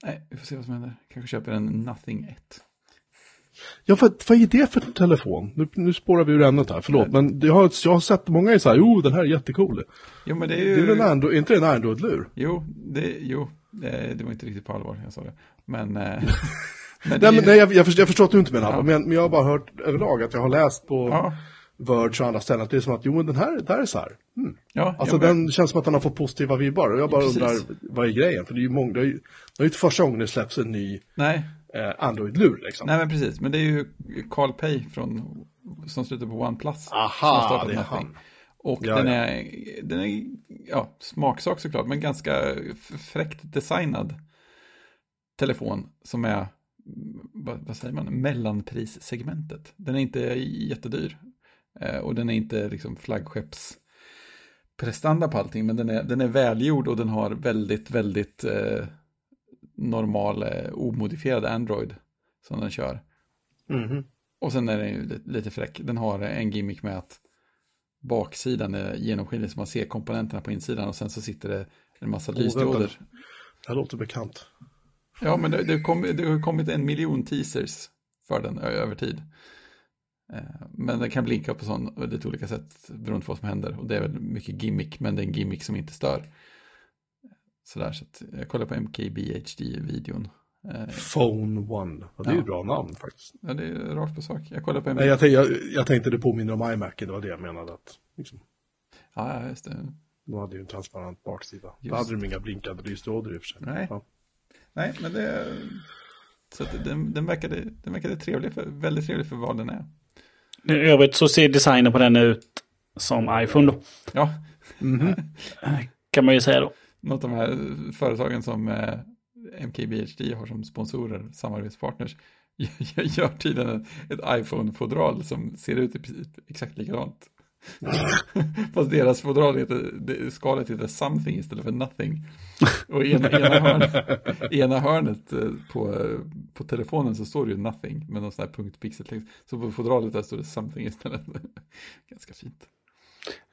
Nej, vi får se vad som händer. Kanske köper en Nothing 1. Ja, vad, vad är det för telefon? Nu, nu spårar vi ur ämnet här, förlåt. Nej. Men jag har, jag har sett många är så här, jo den här är jättecool. Jo, men det är ju... Det är, en Android, inte en Android-lur? Jo, det, jo det, det, var inte riktigt på allvar jag sa det. Men... Eh, (laughs) men nej, men, nej jag, jag, förstår, jag förstår att du inte menar ja. men, men jag har bara hört överlag att jag har läst på... Ja. Verge och andra ställen, att det är som att jo den här, det här är så här. Mm. Ja, alltså den känns som att den har fått positiva vibbar och jag bara Precis. undrar vad är grejen? För det är ju många, det är ju, det är inte första gången det släpps en ny Nej. Eh, Android-lur liksom. Nej men precis, men det är ju Carl Pei från, som slutar på OnePlus. Aha, det är han. Och ja, den, är, den är, ja, smaksak såklart, men ganska fräckt designad telefon som är, vad, vad säger man, mellanprissegmentet. Den är inte jättedyr. Eh, och den är inte liksom flaggskeppsprestanda på allting, men den är, den är välgjord och den har väldigt, väldigt eh, normal, eh, omodifierad Android som den kör. Mm -hmm. Och sen är den ju lite, lite fräck. Den har en gimmick med att baksidan är genomskinlig så man ser komponenterna på insidan och sen så sitter det en massa oh, lysdioder. Det här låter bekant. Ja, men det, det, kom, det har kommit en miljon teasers för den över tid. Eh, men den kan blinka på sån, lite olika sätt beroende på vad som händer. Och det är väl mycket gimmick, men det är en gimmick som inte stör. Sådär, så jag kollar på MKBHD-videon. Eh, Phone One, ja, det är ju ja. bra namn faktiskt. Ja, det är rakt på sak. Jag kollar på Nej, jag, jag, jag tänkte det påminner om iMac, det var det jag menade. Att, liksom. Ja, just det. De hade ju en transparent baksida. Just. Då hade de inga blinkande lysdioder i och för sig. Nej. Ja. Nej, men det... Så den, den, verkade, den verkade trevlig för, väldigt trevlig för vad den är. I övrigt så ser designen på den ut som iPhone då. Ja. Mm -hmm. (laughs) kan man ju säga då. Något av de här företagen som eh, MKBHD har som sponsorer, samarbetspartners, (laughs) gör tydligen ett iPhone-fodral som ser ut exakt likadant. (laughs) Fast deras fodral heter, skalet heter something istället för nothing. Och i ena, ena, hörnet, (laughs) ena hörnet eh, på, på telefonen så står det ju nothing med någon sån här punktpixel. Så på fodralet där står det something istället. (laughs) Ganska fint.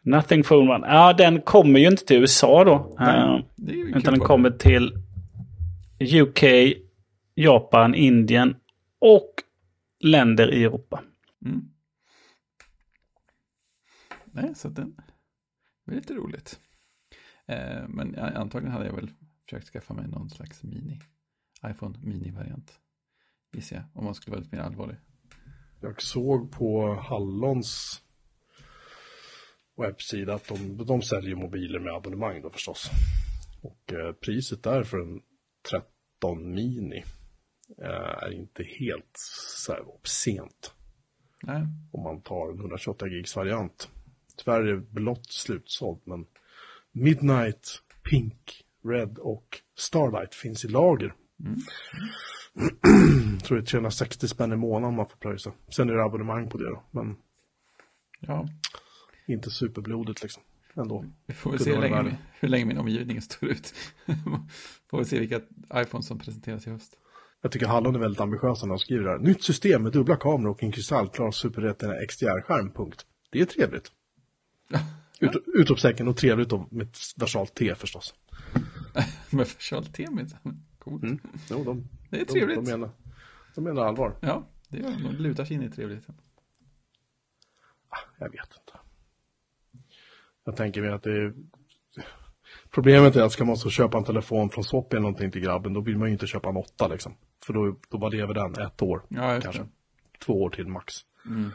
Nothing Phone One. Ja, den kommer ju inte till USA då. Nej, det är ju utan den kommer till UK, Japan, Indien och länder i Europa. Mm. Nej, så den var lite roligt. Eh, men antagligen hade jag väl försökt skaffa mig någon slags mini, iPhone mini-variant. Gissar jag, om man skulle vara lite mer allvarlig. Jag såg på Hallons webbsida att de, de säljer mobiler med abonnemang då förstås. Och eh, priset där för en 13 mini eh, är inte helt så här obscent. Nej. Om man tar en 128 gigs variant. Tyvärr är blått slutsålt men Midnight, Pink, Red och Starlight finns i lager. tror det är 360 spänn i månaden man får pröjsa. Sen är det abonnemang på det då, men Ja, inte superblodigt liksom. Ändå. vi får väl se hur länge, hur länge min omgivning står ut. (laughs) får vi se vilka iPhones som presenteras i höst. Jag tycker Hallon är väldigt ambitiösa när de skriver det här. Nytt system med dubbla kameror och en kristallklar superretina XDR-skärm, punkt. Det är trevligt. (laughs) Ut, utropstecken och trevligt då med versalt T förstås. (laughs) Med försalt te minsann. Coolt. Mm. Jo, de, Det är de, trevligt. de, menar, de menar allvar. Ja, det gör de. De lutar sig in i trevligheten. Jag vet inte. Jag tänker mig att det är... Problemet är att ska man så köpa en telefon från Swap eller någonting till grabben, då vill man ju inte köpa en åtta liksom. För då, då bara lever den ett år, Ja, kanske. det. Två år till max. Mm.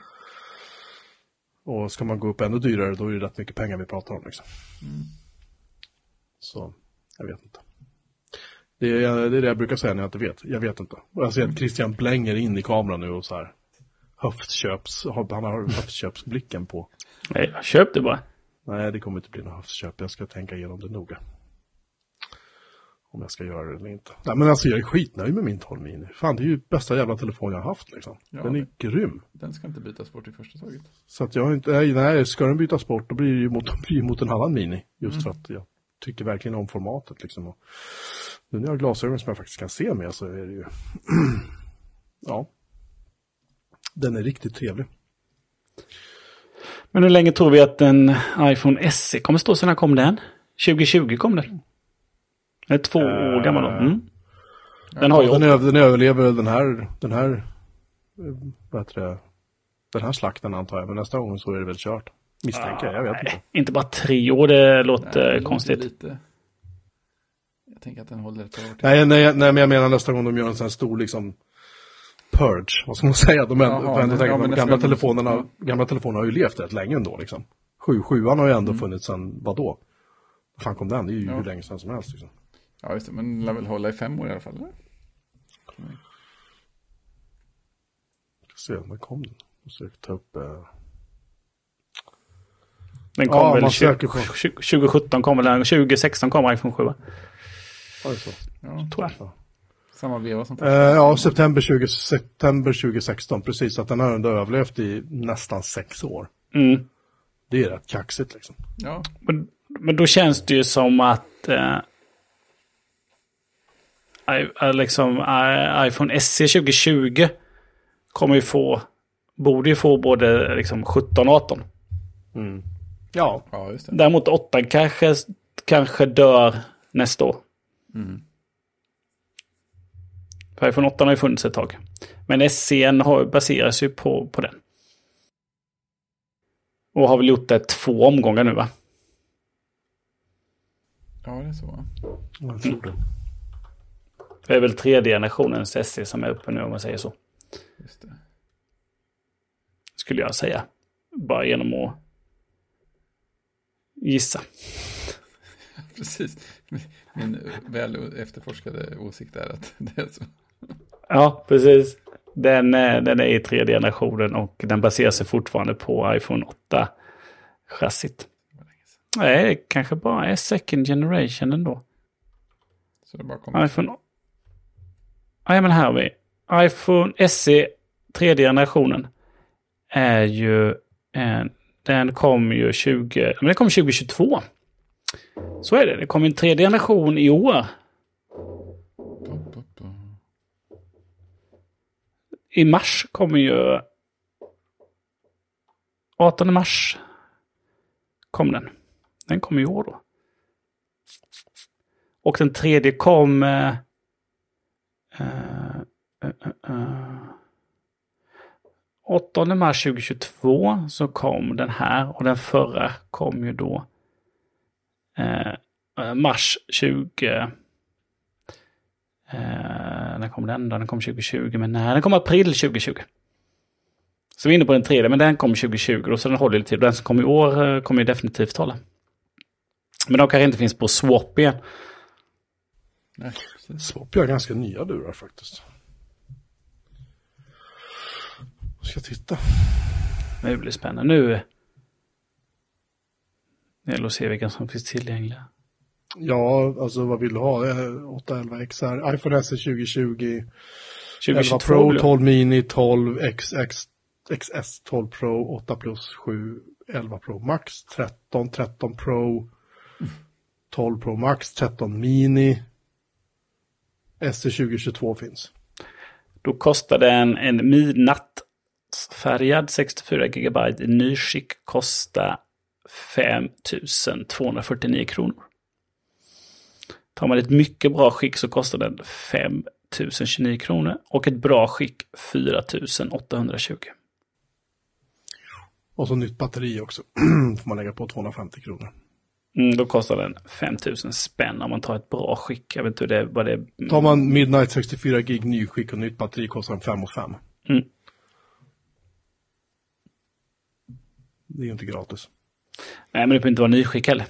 Och ska man gå upp ännu dyrare, då är det rätt mycket pengar vi pratar om liksom. Mm. Så, jag vet inte. Det är, det är det jag brukar säga när jag inte vet. Jag vet inte. Och jag ser att Christian blänger in i kameran nu och så här höftköps, han har höftköpsblicken på. Nej, jag köpte bara. Nej, det kommer inte bli något höftköp. Jag ska tänka igenom det noga. Om jag ska göra det eller inte. Nej, men alltså jag är skitnöjd med min 12 mini. Fan, det är ju bästa jävla telefon jag har haft liksom. Ja, den är det- grym. Den ska inte bytas bort i första taget. Så att jag har inte, nej, nej, ska den bytas bort då blir det ju mot, (laughs) mot en annan mini. Just för att jag tycker verkligen om formatet liksom. Och nu när jag har glasögon som jag faktiskt kan se med så är det ju, (clears throat) ja. Den är riktigt trevlig. Men hur länge tror vi att en iPhone SE kommer stå sen när kom den? 2020 kom den. Den är två år gammal då. Mm. Den har ju Den, över, den överlever den här, den här, eh, vad heter det, den här slakten antar jag. Men nästa gång så är det väl kört. Misstänker jag, jag vet inte. Nej, inte bara tre år, det låter Nej, låter konstigt. Lite... Jag tänker att den håller ett par år till. Nej, nej, nej, men jag menar nästa gång de gör en sån här stor liksom purge, vad ska man (laughs) säga? De, Jaha, ändå men- ja, de gamla, telefonerna, ja. gamla telefoner har ju levt rätt länge ändå liksom. Sju, sjuan har ju ändå Mm. funnits sedan, vadå? Vad fan kom den? Det är ju Ja. hur länge sedan som helst liksom. Ja, just det. Men den lär väl hålla i fem år i alla fall? Eller? Ska se, när kom den? Jag ta upp... Eh... Den kom Ja, väl man 20, söker på- 2017 kom den, 2016 kom iPhone 7. Var det så? Ja, Tror jag. samma veva som Eh, ja, september, 20, september 2016, precis. Att den har ändå överlevt i nästan sex år. Mm. Det är rätt kaxigt liksom. Ja, Men, men då känns det ju som att eh, I, eh, liksom, I, iPhone SE 2020 kommer ju få, borde ju få både liksom 17 och 18. Ja, ja just det. Däremot 8 kanske, kanske dör nästa år. Mm. För iPhone 8 har ju funnits ett tag. Men SE baseras ju på, på den. Och har väl gjort det två omgångar nu va? Ja, det är så. jag tror det. Det är väl tredje generationens SE som är uppe nu om man säger så. Skulle jag säga. Bara genom att gissa. (laughs) Precis. Min väl efterforskade åsikt är att det är så. Ja, precis. Den, eh, den är i tredje generationen och den baserar sig fortfarande på iPhone 8-chassit. Det var länge sedan. Nej, kanske bara är second generation ändå. Så det bara kommer. iPhone... Ja, men här har vi. iPhone SE tredje generationen är ju... En, den kom ju 20... Men den kom 2022. Så är det. Det kom en tredje generation i år. I mars kommer ju... 18 mars kom den. Den kom i år då. Och den tredje kom... Eh, Eh, eh, eh, 8 mars 2022 så kom den här och den förra kom ju då eh, mars 20... Eh, när kom den då? Den kom 2020, men nej, den kom april 2020. Så vi är inne på den tredje, men den kom 2020 då, så den håller lite tid. Den som kom i år kommer ju definitivt hålla. Men de kanske inte finns på swap igen. Nej, Swap gör ganska nya lurar faktiskt. Ska titta. Nu blir det spännande. Nu det gäller att se vilka som finns tillgängliga. Ja, alltså vad vill du ha? Eh, 811 XR, iPhone SE 2020, 11 2022 Pro, blir det. 12 Mini, 12 XX, XS, 12 Pro, 8 Plus, 7, 11 Pro Max, 13, 13 Pro, 12 Pro Max, 13 Mini. SE 2022 finns. Då kostade en, en midnattfärgad 64 GB i nyskick kosta 5 249 kronor. Tar man ett mycket bra skick så kostar den 5 029 kronor och ett bra skick 4 820. Och så nytt batteri också. (clears throat) Får man lägga på 250 kronor. Mm, då kostar den 5 000 spänn om man tar ett bra skick. Jag vet inte hur det, vad det är. Tar man Midnight 64 gig nyskick och nytt batteri kostar den 5 och 5. Mm. Det är ju inte gratis. Nej, men det behöver inte vara nyskick heller.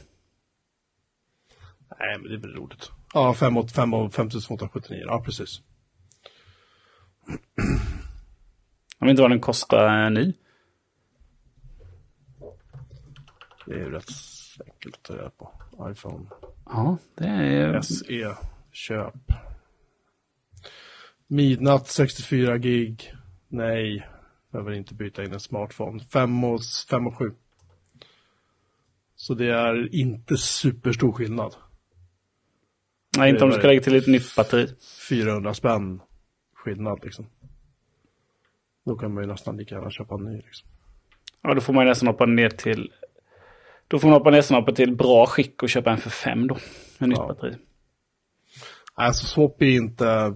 Nej, men det väl roligt. Ja, 5 och 5 och 5279. Ja, precis. Jag vet inte vad den kostar eh, ny. Det är ju rätt enkelt att ta reda på. iPhone Ja, det är... SE köp. Midnatt 64 gig. Nej, behöver inte byta in en smartphone. 5 och, 5 och 7. Så det är inte superstor skillnad. Nej, inte om du ska lägga till ett nytt batteri. 400 spänn skillnad liksom. Då kan man ju nästan lika gärna köpa en ny liksom. Ja, då får man ju nästan hoppa ner till... Då får man hoppa nästan hoppa till bra skick och köpa en för fem då. Med nytt Ja. batteri. Alltså Swap är inte...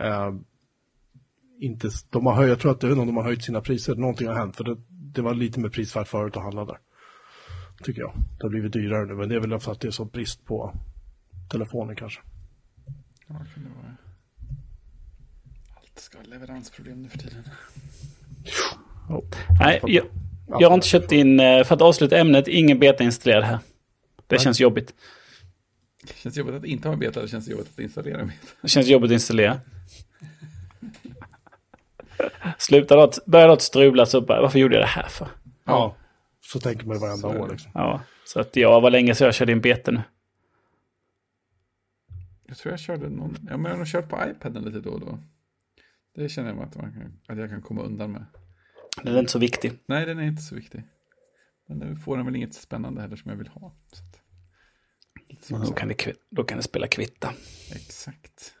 Eh, inte de har höjt, jag tror att det är någon de har höjt sina priser. Någonting har hänt för det, det var lite mer prisvärt förut att handla där. Tycker jag. Det har blivit dyrare nu men det är väl för att det är så brist på telefoner kanske. Ja, det kan det vara. Allt ska ha leveransproblem nu för tiden. Ja. Nej, jag, jag har inte köpt in... eh, För att avsluta ämnet, ingen beta installerad här. Det Nej. känns jobbigt. Det känns jobbigt att inte ha en beta, det känns jobbigt att installera en beta. Det känns jobbigt att installera. Sluta då, att- börja då att strula så bara, varför gjorde jag det här för? Ja. Så tänker man ju varenda Så år liksom. Ja, så att jag var länge sedan jag körde in beta nu. Jag tror jag körde någon, ja men jag har nog kört på iPaden lite då och då. Det känner jag att, man kan, att jag kan komma undan med. Den är inte så viktig. Nej, den är inte så viktig. Men nu får den väl inget spännande heller som jag vill ha. Så att, Då kan, det, då kan det spela kvitta. Exakt.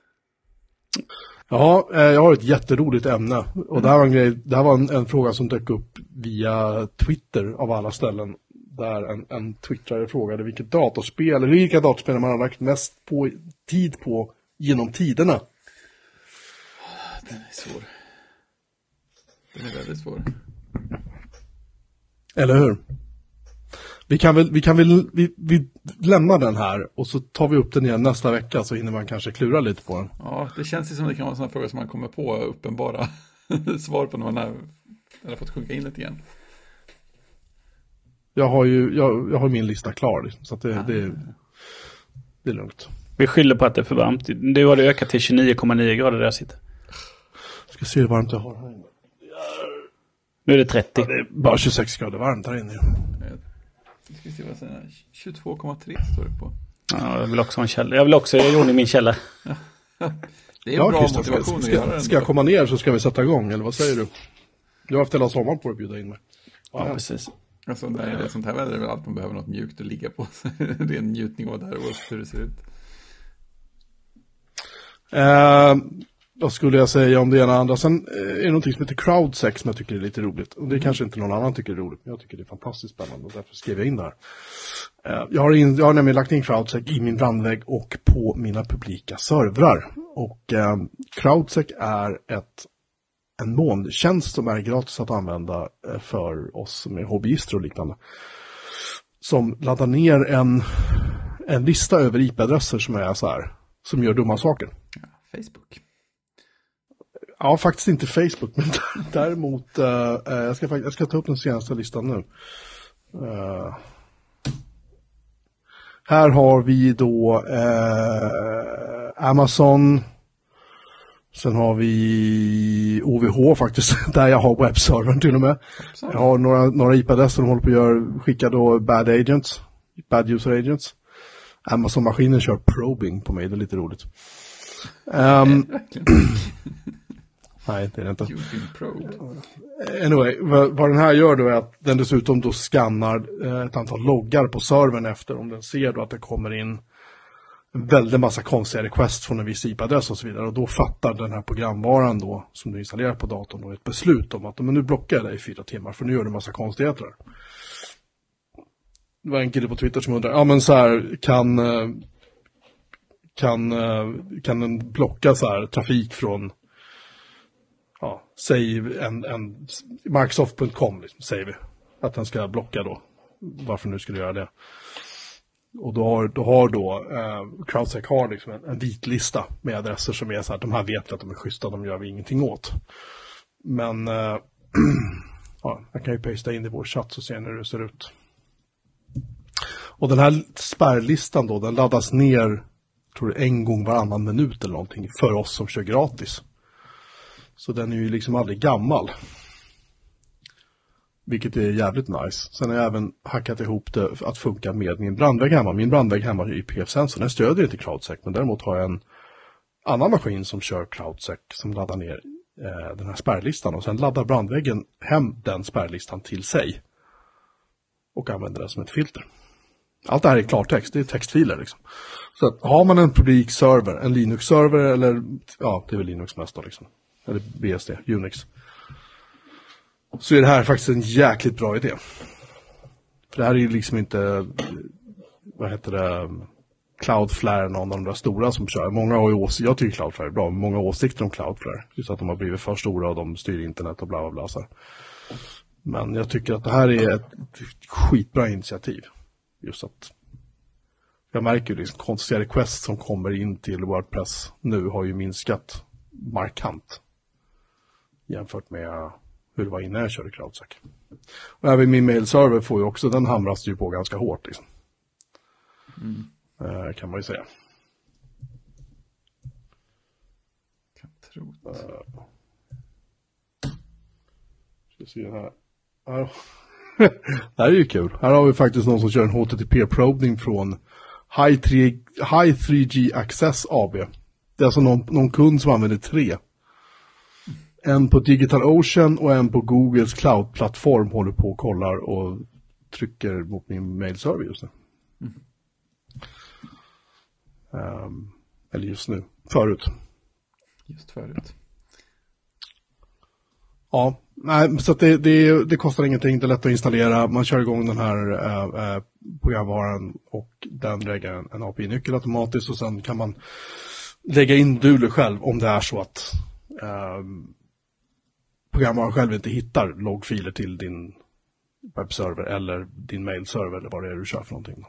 Ja, eh, jag har ett jätteroligt ämne. Och det här var en, grej, det här var en, en fråga som dök upp via Twitter av alla ställen. Där en, en twittrare frågade vilket datorspel, eller vilka datorspel man har lagt mest på, tid på genom tiderna. Den är svår. Den är väldigt svår. Eller hur? Vi kan väl, vi kan väl, vi, vi lämnar den här och så tar vi upp den igen nästa vecka så hinner man kanske klura lite på den. Ja, det känns ju som det kan vara en sån här fråga som man kommer på uppenbara (laughs) svar på när man har, har fått sjunka in lite igen. Jag har ju, jag, jag har min lista klar så att det, det, det är lugnt. Vi skyller på att det är för varmt. Du har det ökat till 29,9 grader där jag sitter. Ska se hur varmt jag har här inne. Nu är det 30. Det är bara 26 grader varmt här inne. Nu ska se vad jag säger. 22,3 står det på. Ja, jag vill också ha en källare. Jag vill också göra i ordning min källare. (laughs) Det är en bra Christian, ska, motivation att göra ska, jag komma ner så ska vi sätta igång, eller vad säger du? Du har haft hela sommaren på dig att bjuda in mig. Ja, precis. Alltså, när det är sånt här väder är väl allt man behöver något mjukt att ligga på. (laughs) Det är en njutning av det här oavsett hur det ser ut. Eh, vad skulle jag säga om det ena och andra? Sen eh, är det någonting som heter crowdsex som jag tycker är lite roligt. Och det kanske inte någon annan tycker är roligt, men jag tycker det är fantastiskt spännande och därför skrev jag in det här. Eh, jag, har in, jag har nämligen lagt in crowdsex i min brandvägg och på mina publika servrar. Och eh, crowdsex är ett, en molntjänst som är gratis att använda eh, för oss som är hobbyister och liknande. Som laddar ner en, en lista över IP-adresser som är så här, som gör dumma saker. Ja, Facebook. Ja, faktiskt inte Facebook, (laughs) men däremot, eh, jag, ska, jag ska ta upp den senaste listan nu. Eh, Här har vi då Amazon. Sen har vi OVH faktiskt, (laughs) där jag har webbservern till och med. Jag har några, några IP-adresser de håller på att göra, skicka då bad agents, bad user agents. Amazon-maskinen kör probing på mig, det är lite roligt. (laughs) Um, (clears throat) nej, det är det inte. Anyway, vad, den här gör då är att den dessutom då skannar eh, ett antal loggar på servern efter om den ser då att det kommer in en väldig massa konstiga request från en viss IP-adress och så vidare. Och då fattar den här programvaran då, som du installerar på datorn, då, ett beslut om att men nu blockar jag dig i fyra timmar för nu gör du en massa konstigheter. Det var en kille på Twitter som undrade, ja men så här, kan, eh, kan, eh, kan den blocka så här trafik från, säg en, en Microsoft.com, liksom, säger vi, att den ska blocka då. Varför nu skulle göra det. Och då har då, har då eh, Crowdsec har liksom en, en vit lista med adresser som är så här, de här vet vi att de är schyssta, de gör vi ingenting åt. Men eh, (clears throat) ja, jag kan ju pasta in i vår chatt så ser ni hur det ser ut. Och den här spärrlistan då, den laddas ner, tror jag, en gång varannan minut eller någonting för oss som kör gratis. Så den är ju liksom aldrig gammal. Vilket är jävligt nice. Sen har jag även hackat ihop det att funka med min brandvägg hemma. Min brandvägg hemma är IPF-sensor. Den stödjer inte CloudSec, men däremot har jag en annan maskin som kör CloudSec som laddar ner eh, den här spärrlistan och sen laddar brandväggen hem den spärrlistan till sig. Och använder den som ett filter. Allt det här är klartext, det är textfiler liksom. Så att har man en publik server, en Linux-server eller, ja, det är väl Linux mest då liksom. Eller BSD, Unix så är det här faktiskt en jäkligt bra idé. För det här är ju liksom inte, vad heter det, Cloudflare, någon av de där stora som kör. Många har ju åsikter, jag tycker Cloudflare är bra, men många åsikter om Cloudflare. Just att de har blivit för stora och de styr internet och bla bla bla. Så Men jag tycker att det här är ett skitbra initiativ. Just att jag märker ju liksom konstiga requests som kommer in till Wordpress nu har ju minskat markant jämfört med hur det var innan jag körde CloudSec. Och även min mailserver får ju också, den hamras ju på ganska hårt liksom. Mm. Uh, kan man ju säga. Kan tro det. Uh, ska se här. här. (laughs) det här är ju kul. Här har vi faktiskt någon som kör en HTTP-probning från High, 3, High 3G Access AB. Det är alltså någon, någon kund som använder tre en på Digital Ocean och en på Googles cloud-plattform håller på och kollar och trycker mot min mailserver just nu. Mm. Um, eller just nu, förut. Just förut. Ja, nej, så det, det, det, kostar ingenting, det är lätt att installera. Man kör igång den här äh, äh, programvaran och den lägger en, en API-nyckel automatiskt och sen kan man lägga in Dule själv om det är så att ähm, programvaran själv inte hittar loggfiler till din webbserver eller din mailserver eller vad det är du kör för någonting.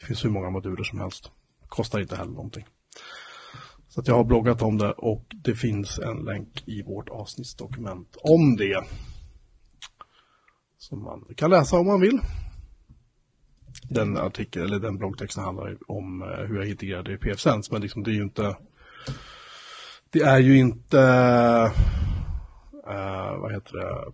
Det finns hur många moduler som helst. Kostar inte heller någonting. Så att jag har bloggat om det och det finns en länk i vårt avsnittsdokument om det. Som man kan läsa om man vill. Den artikeln, eller den bloggtexten handlar om eh, hur jag integrerade i PFSense, men liksom det är ju inte det är ju inte uh, vad heter det?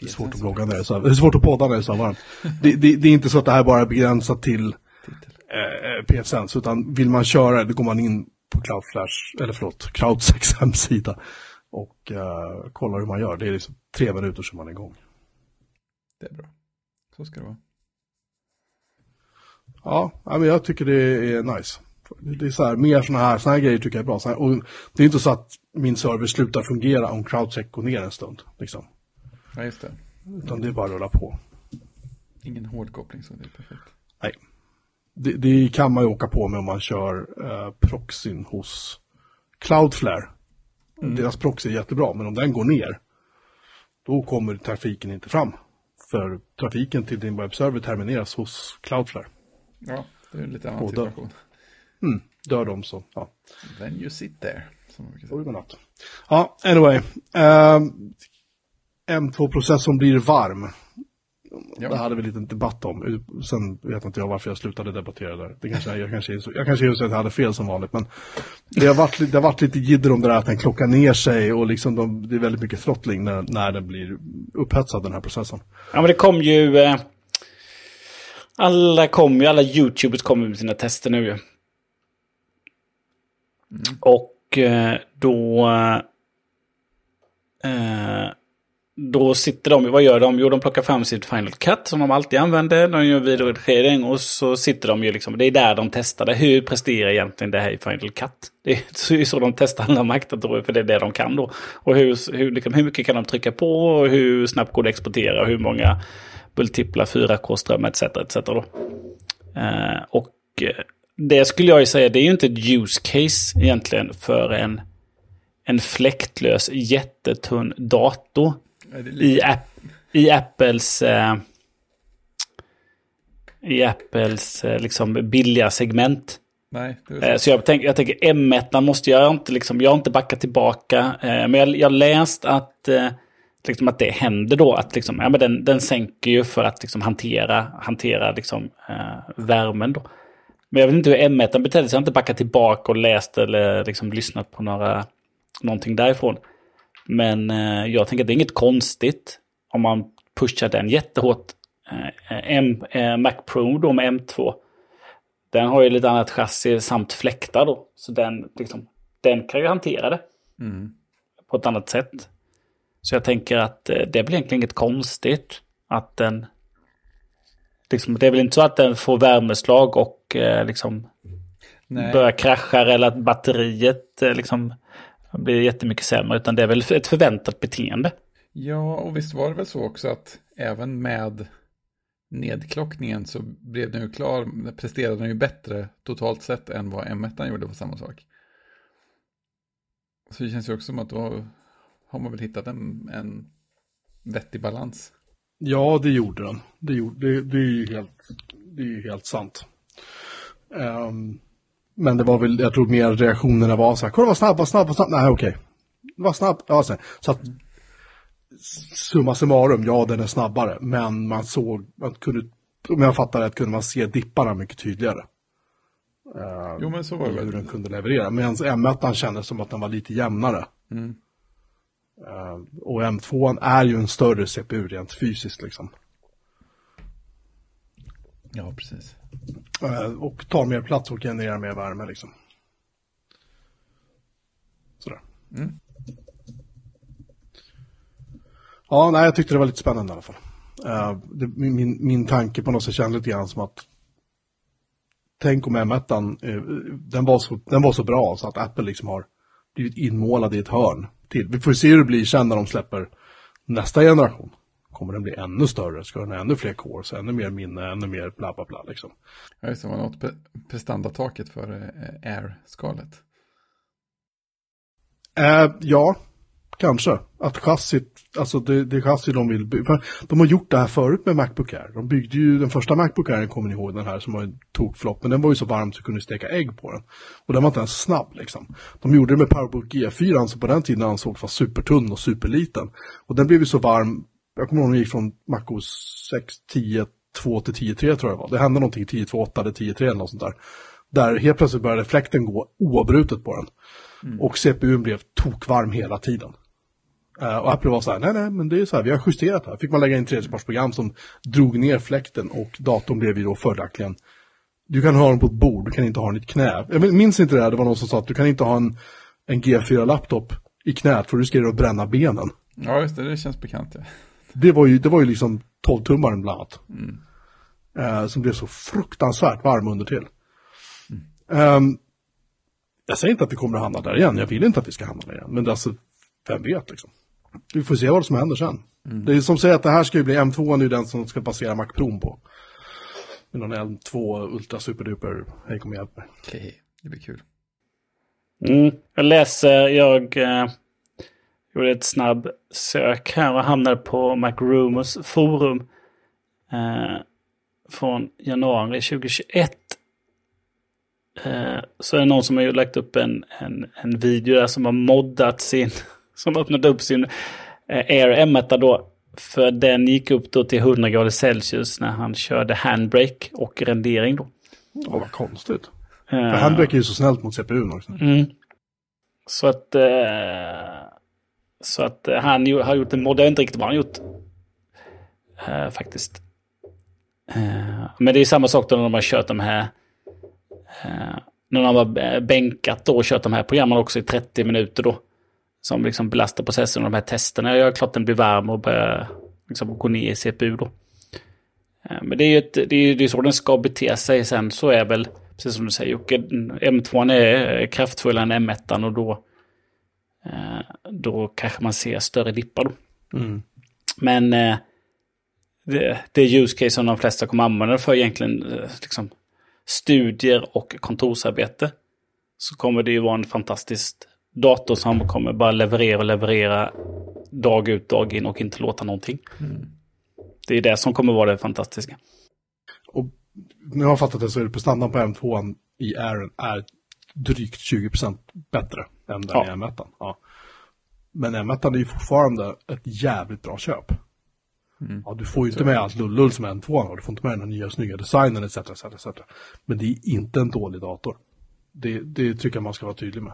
Det är svårt att blogga när det är så, det är svårt att podda när det är så varmt. det, det, det, är inte så att det här bara är begränsat till eh, PFSense, utan vill man köra då går man in på Cloudflash, eller förlåt, Cloudsex (laughs) hemsida och uh, kollar hur man gör. Det är liksom tre minuter som man är igång. Det är bra. Så ska det vara. Ja, men jag tycker det är nice. Det är så här, mer sådana här, såna här grejer tycker jag är bra. Här, och det är inte så att min server slutar fungera om CrowdSec går ner en stund. Liksom. Ja, just det. Utan det är bara att rulla på. Ingen hårdkoppling så det är perfekt. Nej. Det, det kan man ju åka på med om man kör eh, proxyn hos Cloudflare. Mm. Deras proxy är jättebra, men om den går ner, då kommer trafiken inte fram. För trafiken till din webbserver termineras hos Cloudflare. Ja, det är en lite annan situation. Mm, dör de så, ja. Then you sit there. Som Ja, anyway. Uh, M2-processorn blir varm. Ja. Det hade vi lite debatt om. Sen vet inte jag varför jag slutade debattera där. Det kanske, jag kanske, jag kanske just att jag hade fel som vanligt. Men det har varit, lite- det har varit lite jidder om det där att den klockar ner sig och liksom de, det är väldigt mycket throttling när, när den blir upphetsad den här processen. Ja, men det kom ju... Eh, alla kom ju, alla YouTubers kommer med sina tester nu ju. Och eh, då... Eh, då sitter de, vad gör de? Jo, de plockar fram sitt Final Cut som de alltid använder. De gör videoredigering och så sitter de ju liksom, det är där de testar det. Hur presterar egentligen det här i Final Cut? Det är (laughs) så- de testar alla maktdatorer, för det är det de kan då. Och hur, hur, liksom, hur mycket kan de trycka på och hur snabbt går det att exportera hur många multipla 4K-strömmar etc. etc. Då. Eh, och eh, det skulle jag ju säga, det är ju inte ett use case egentligen för en, en fläktlös jättetunn dator lite- i, app, i Apples eh, i Apples eh, liksom billiga segment. Nej, Eh, så jag tänker, jag tänker M1 måste jag inte liksom, jag har inte backat tillbaka. Eh, men jag jag har läst att, eh, liksom att det händer då. Att liksom, ja, men den, den sänker ju för att liksom hantera, hantera liksom, eh, värmen då. Men jag vet inte hur M1 betedde sig. Jag har inte backat tillbaka och läst eller liksom lyssnat på några, någonting därifrån. Men eh, jag tänker att det är inget konstigt om man pushar den jättehårt. Eh, M, eh, Mac Pro då med M2. Den har ju lite annat chassi samt fläktar då. Så den, liksom, den kan ju hantera det Mm. på ett annat sätt. Så jag tänker att eh, det blir egentligen inget konstigt att den... Liksom, det är väl inte så att den får värmeslag och eh, liksom Nej. börjar krascha eller att batteriet eh, liksom blir jättemycket sämre. Utan det är väl ett förväntat beteende. Ja, och visst var det väl så också att även med nedklockningen så blev den ju klar, presterade den ju bättre totalt sett än vad M1 gjorde på samma sak. Så det känns ju också som att då har man väl hittat en, en vettig balans. Ja, det gjorde den. Det, gjorde, det, det, är, ju helt, det är ju helt sant. Ehm, men det var väl, jag tror mer reaktionerna var så här, kolla vad snabb, vad snabb, vad snabb, nej okej. Vad snabb, ja så, här. så att summa summarum, ja den är snabbare, men man såg, man kunde, om jag fattar rätt kunde man se dipparna mycket tydligare. Ehm, Jo, men så var det hur den kunde leverera, medan M1 kändes som att den var lite jämnare. Mm. Ehm, och M2 är ju en större CPU rent fysiskt liksom. Ja, precis. Eh, Och tar mer plats och genererar mer värme liksom. Sådär. Mm. Ja, nej, jag tyckte det var lite spännande i alla fall. Eh, det, min, min- tanke på något sätt kändes lite grann som att Tänk om M1, eh, den, var så, den var så bra så att Apple liksom har blivit inmålad i ett hörn till. Vi får se hur det blir sen när de släpper nästa generation. Kommer den bli ännu större? Ska den ha ännu fler cores, ännu mer minne, ännu mer bla bla bla liksom. Ja, just det, något pre- prestandataket för eh, Air-skalet. Eh, ja, kanske. Att chassit, alltså det, det chassi de vill bygga. De har gjort det här förut med Macbook Air. De byggde ju den första Macbook Air, kommer ni ihåg den här som var en tokflopp. Men den var ju så varm så kunde steka ägg på den. Och den var inte ens snabb liksom. De gjorde det med Powerbook G4 som på den tiden ansågs vara supertunn och superliten. Och den blev ju så varm, jag kommer ihåg när gick från MacOS 6, 10, 2 till 10.3 tror jag det var. Det hände någonting 10.2.8 eller 10.3 eller något sånt där. Där helt plötsligt började fläkten gå oavbrutet på den. Och CPUn blev tokvarm hela tiden. Eh, och Apple var så här, nej nej, men det är så här, vi har justerat här. Fick man lägga in tredjepartsprogram som drog ner fläkten och datorn blev ju då följaktligen, du kan ha den på ett bord, du kan inte ha den i ett knä. Jag minns inte det här, det var någon som sa att du kan inte ha en, en G4-laptop i knät för du riskerar att bränna benen. Ja, just det, det känns bekant. Ja. Det var ju, det var ju liksom 12-tummaren bland annat. Eh, som blev så fruktansvärt varm under till. Ehm, jag säger inte att vi kommer att hamna där igen, jag vill inte att vi ska hamna där igen. Men det är alltså, vem vet liksom. Vi får se vad som händer sen. Det är som säger att det här ska ju bli M2, nu den som ska basera Mac Pro på. Med någon M2 Ultra Superduper, hej kom och hjälp mig. Okej, det blir kul. Mm. Jag läser, jag eh, gjorde ett snabb sök här och hamnade på MacRumors forum. Eh, från januari 2021. Eh, så är det någon som har ju lagt upp en, en, en video där som har moddat sin, (laughs) som har öppnat upp sin eh, Air M1 då. För den gick upp då till 100 grader Celsius när han körde handbrake och rendering då. Ja, vad konstigt. Eh, För handbrake är ju så snällt mot CPUn också. Mm. Så att... Eh, så att eh, han har gjort en mod. Jag inte riktigt vad han har gjort. Uh, faktiskt. Uh, men det är samma sak då när de har kört de här... Uh, när de har bänkat då och kört de här programmen också i 30 minuter då. Som liksom belastar processorn och de här testerna. Ja, klart den blir varm och börjar liksom gå ner i CPU då. Men det är ju ett, det är, det är så den ska bete sig. Sen så är väl, precis som du säger Jocke, M2 är kraftfullare än M1 och då, då kanske man ser större dippar. Mm. Men eh, det, det use case som de flesta kommer använda för egentligen eh, liksom, studier och kontorsarbete. Så kommer det ju vara en fantastisk dator som kommer bara leverera och leverera dag ut dag in och inte låta någonting. Det är det som kommer vara det fantastiska. Och när jag har fattat det så är det prestandan på M2 i Airen är drygt 20% bättre än den Ja. i M1. Ja. Men M1 är ju fortfarande ett jävligt bra köp. Ja, du får ju inte med allt lullull som M2 har. Du får inte med den nya snygga designen etc, etc, etc. Men det är inte en dålig dator. Det, det tycker jag man ska vara tydlig med.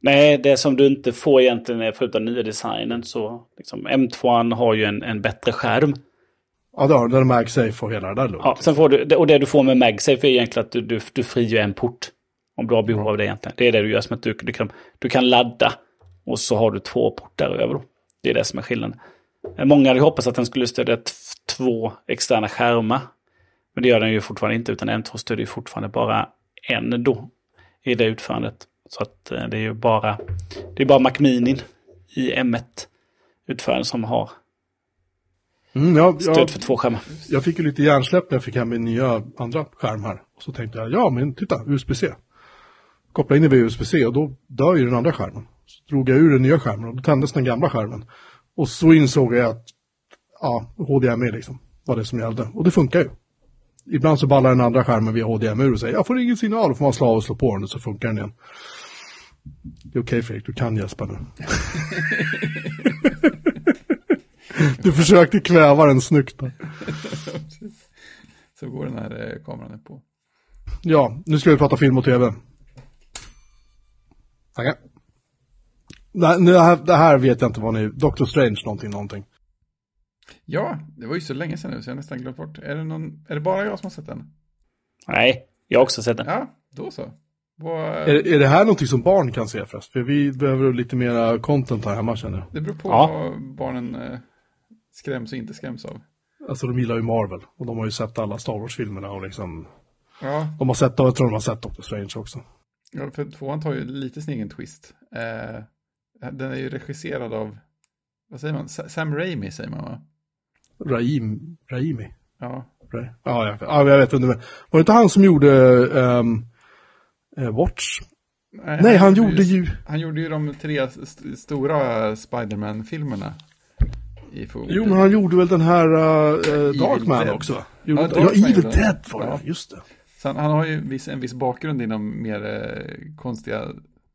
Nej, det som du inte får egentligen är förutom nya designen så liksom, M2 har ju en, en bättre skärm. Ja, det har den. MagSafe och hela det där lugnet. Ja, sen får du, och det du får med MagSafe är egentligen att du, du, du frigör en port. Om du har behov av det egentligen. Det är det du gör som att du, du, kan, du kan ladda och så har du två portar över. Då. Det är det som är skillnaden. Eh, Många hade hoppats att den skulle stödja två externa skärmar. Men det gör den ju fortfarande inte, utan M2 stödjer ju fortfarande bara en då i det utförandet. Så att eh, det är ju bara, det är bara Mac Mini i M1-utförandet som har Mm, ja, stöd ja, för två skärmar. jag fick ju lite hjärnsläpp när jag fick hem min nya andra skärm här. Och så tänkte jag, ja men titta, USB-C. Koppla in det via USB-C och då dör ju den andra skärmen. Så drog jag ur den nya skärmen och då tändes den gamla skärmen. Och så insåg jag att, ja, HDMI liksom var det som gällde. Och det funkar ju. Ibland så ballar den andra skärmen via HDMI ur och säger, jag får ingen signal, då får man slå av och slå på den och så funkar den igen. Det är okej Fredrik, du kan gäspa nu. (laughs) du försökte kväva den snyggt. (laughs) Så går den här eh, kameran på. Ja, nu ska vi prata film och tv. Tackar. Det här, det här vet jag inte vad ni... Doctor Strange någonting, någonting. Ja, det var ju så länge sedan nu så jag har nästan glömt bort. Är det, någon, är det bara jag som har sett den? Nej, jag har också sett den. Ja, då så. Vad, Är, är det här någonting som barn kan se förresten? För vi behöver lite mera content här hemma känner jag. det beror på Ja. vad barnen eh, skräms och inte skräms av. Alltså de gillar ju Marvel. Och de har ju sett alla Star Wars-filmerna och liksom... Ja, De har sett, jag tror de har sett Doctor Strange också. Ja för tvåan tar ju lite sin egen twist. Eh, den är ju regisserad av, vad säger man, Sa- Sam Raimi säger man va? Raim, Raimi. Ja, Ra- Ja, jag, ja, jag vet inte. Var det inte han som gjorde eh, Watch? Nej, han gjorde ju... Han gjorde ju de tre st- stora Spiderman-filmerna. Jo, men han gjorde väl den här uh, Darkman också? Gjorde, Ja, ja, Darkman Evil gjorde han. Dead var det, Ja. just det. Så han, han har ju viss, en viss bakgrund inom mer eh, konstiga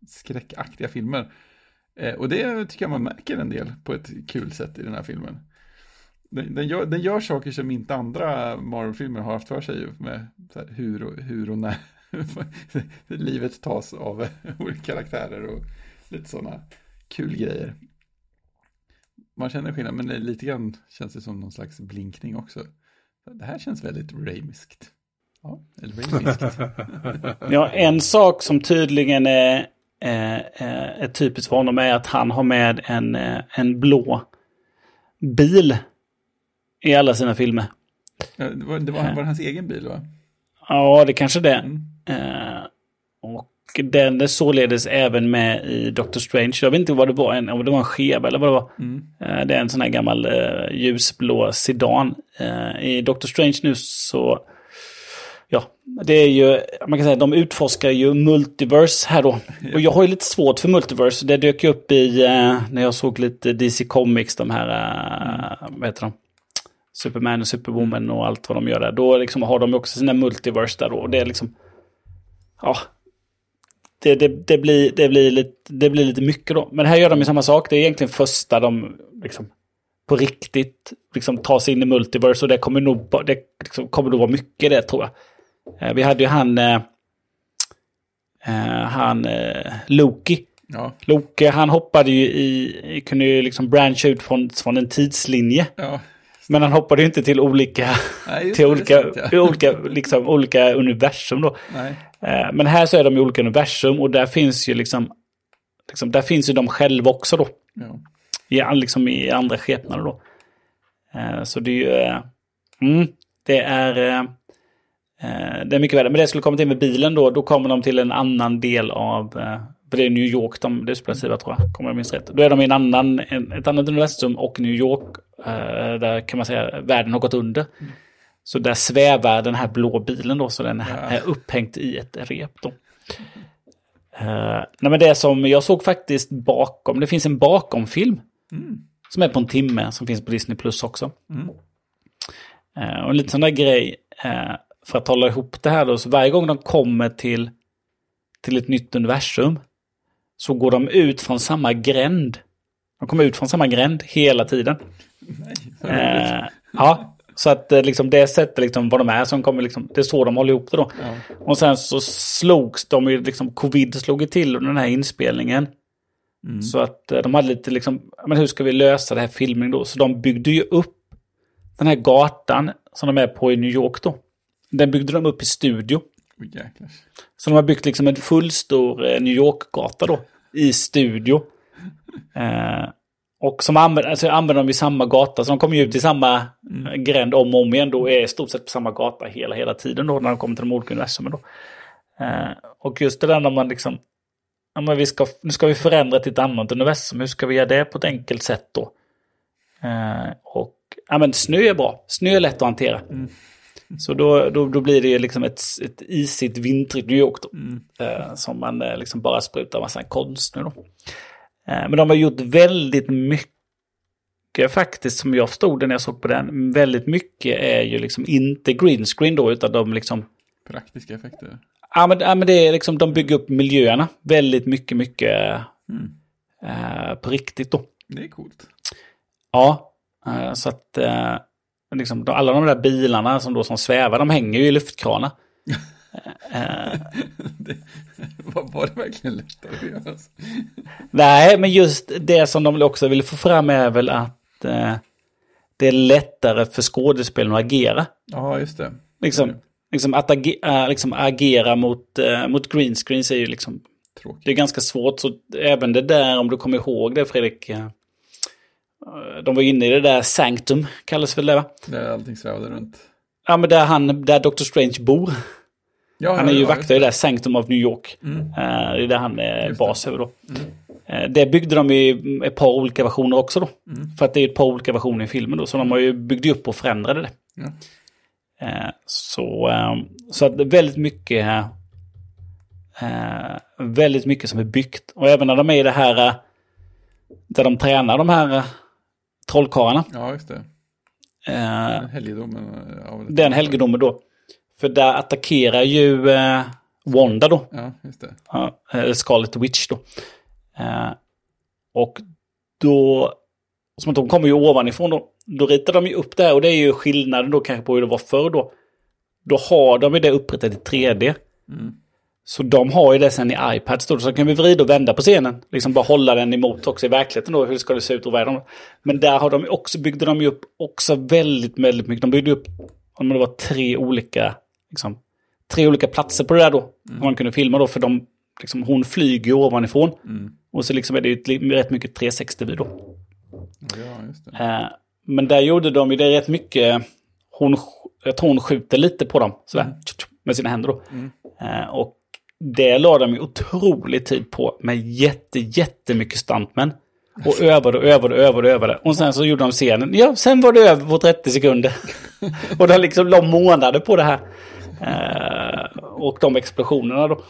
skräckaktiga filmer. Eh, och det tycker jag man märker en del på ett kul sätt i den här filmen. Den, den, gör, den gör saker som inte andra Marvel-filmer har haft för sig med så här, hur, och, hur och när (laughs) livet tas av (laughs) olika karaktärer och lite sådana kul grejer. Man känner skillnad, men det är lite grann känns det som någon slags blinkning också. Det här känns väldigt Raimiskt. (laughs) Ja, en sak som tydligen är, är, är, är typiskt för honom är att han har med en, eh, en blå bil i alla sina filmer. Ja, det var, det var, var det hans egen bil va? Ja, det kanske det. Mm. Eh, och den är således även med i Doctor Strange. Jag vet inte vad det var, en, om det var en skeva eller vad det var. Mm. Eh, det är en sån här gammal eh, ljusblå sedan. Eh, I Doctor Strange nu så... Ja, det är ju, man kan säga, de utforskar ju multiverse här då. Och jag har ju lite svårt för multiverse. Det dök upp i, eh, när jag såg lite DC Comics, de här, mm. vad heter de? Superman och Superwoman och allt vad de gör där. Då liksom har de också sina multiverse där då. Och det är liksom, ja, det, det, det, blir, det, blir lite, det blir lite mycket då. Men här gör de ju samma sak. Det är egentligen första de liksom på riktigt liksom, tar sig in i multiverse och det kommer nog, det liksom, kommer nog vara mycket det tror jag. Eh, vi hade ju han, eh, eh, han Loki. Ja, Loke, han hoppade ju i, kunde ju liksom brancha ut från, från en tidslinje. ja. Men han hoppade ju inte till olika, Nej, till olika, sant, ja. olika, liksom, olika universum då. Nej. Men här så är de i olika universum och där finns ju liksom, liksom där finns ju de själva också då. Ja. I, liksom i andra skepnader då. Så det är ju, mm, det är, det är mycket värre. Men det skulle komma till med bilen då, då kommer de till en annan del av, eh, för det är New York de det spelar sig tror jag, kommer jag minns rätt. Då är de i en annan, en, ett annat universum och New York, eh, där kan man säga världen har gått under. Så där svävar den här blå bilen då, så den är, är upphängt i ett rep då. Eh, nej men det som jag såg faktiskt bakom, det finns en bakomfilm. Som är på en timme, som finns på Disney Plus också. Mm. Eh, och en liten sån där grej, eh, för att hålla ihop det här då, så varje gång de kommer till, till ett nytt universum, så går de ut från samma gränd. De kommer ut från samma gränd hela tiden. Nej. Eh, ja, så att eh, liksom, det sätter liksom vad de är som kommer liksom, det är så de håller ihop det då. Ja. Och sen så slogs de ju liksom, covid slog ju till under den här inspelningen. Mm. Så att eh, de hade lite liksom, men hur ska vi lösa det här filmen då? Så de byggde ju upp den här gatan som de är på i New York då. Den byggde de upp i studio. Jäklar. Så de har byggt liksom en fullstor eh, New York-gata då. I studio. (laughs) Eh, och som använder, alltså använder de i samma gata. Så de kommer ju ut i samma eh, gränd om och om igen. Då är i stort sett på samma gata hela, hela tiden då. När de kommer till de olika universumen då. Eh, och just det där när man liksom... Ja, men vi ska, nu ska vi förändra till ett annat universum. Hur ska vi göra det på ett enkelt sätt då? Eh, och ja, men snö är bra. Snö är lätt att hantera. Så då, då, då blir det ju liksom ett, ett isigt vintrigt New York då. Eh, som man eh, liksom bara sprutar massa konstnär då. Eh, men de har gjort väldigt mycket faktiskt som jag förstod det när jag såg på den. Väldigt mycket är ju liksom inte green screen då utan de liksom Praktiska effekter. Ja men, ja, men det är liksom, de bygger upp miljöerna väldigt mycket, mycket eh, på riktigt då. Det är coolt. Ja, eh, så att eh, liksom, alla de där bilarna som då som svävar, de hänger ju i luftkranar. Eh, (laughs) det, var, det verkligen lättare att göra? nej, men just det som de också vill få fram är väl att eh, det är lättare för skådespelarna att agera. Ja, just det. Liksom, liksom att age, äh, liksom agera mot, eh, mot green screens är ju liksom Tråkigt. Det är ganska svårt, så även det där, om du kommer ihåg det Fredrik. Eh, De var inne i det där Sanctum, kallas väl det va? Där allting svävade runt. Ja men där han, där Dr. Strange bor. Ja, Han är ju ja, vaktare i det där Sanctum of New York. Mm. Eh, Det är där han är Just bas över då. Eh, Det byggde de i ett par olika versioner också då. Mm. För att det är ett par olika versioner i filmen då. Så de har ju byggt upp och förändrade det. Ja. Så, eh, så att väldigt mycket, väldigt mycket som är byggt. Och även när de är i det här, där de tränar de här trollkarlarna. ja, just det. Eh, Helgedomen av Den helgedomen då. För där attackerar ju eh, Wanda då. Ja, just det. Ja, Scarlet Witch då. Eh, och då, som att de kommer ju ovanifrån då, då ritar de ju upp det här och det är ju skillnaden då kanske på hur det var förr då. Då har de ju det upprättat i 3D. Mm. Så de har ju det sen i iPads då, så kan vi vrida och vända på scenen. Liksom bara hålla den emot också i verkligheten då, hur ska det se ut och vad är de? Men där har de också, byggde de ju upp också väldigt, väldigt mycket. De byggde upp, om det var tre olika, liksom, tre olika platser på det där då. Som man kunde filma då, för de, liksom, hon flyger ju ovanifrån. Mm. Och så liksom är det ju rätt mycket 360 då. Ja. Eh, men där gjorde de ju det rätt mycket. Hon, jag tror hon skjuter lite på dem sådär, tjup, med sina händer då. Eh, och det la de ju otrolig tid på med jätte, jättemycket stuntmän. Och övade och övade och övade och övade. Och sen så gjorde de scenen. Ja, sen var det över på 30 sekunder. (laughs) och de liksom la månader på det här. Eh, och de explosionerna då.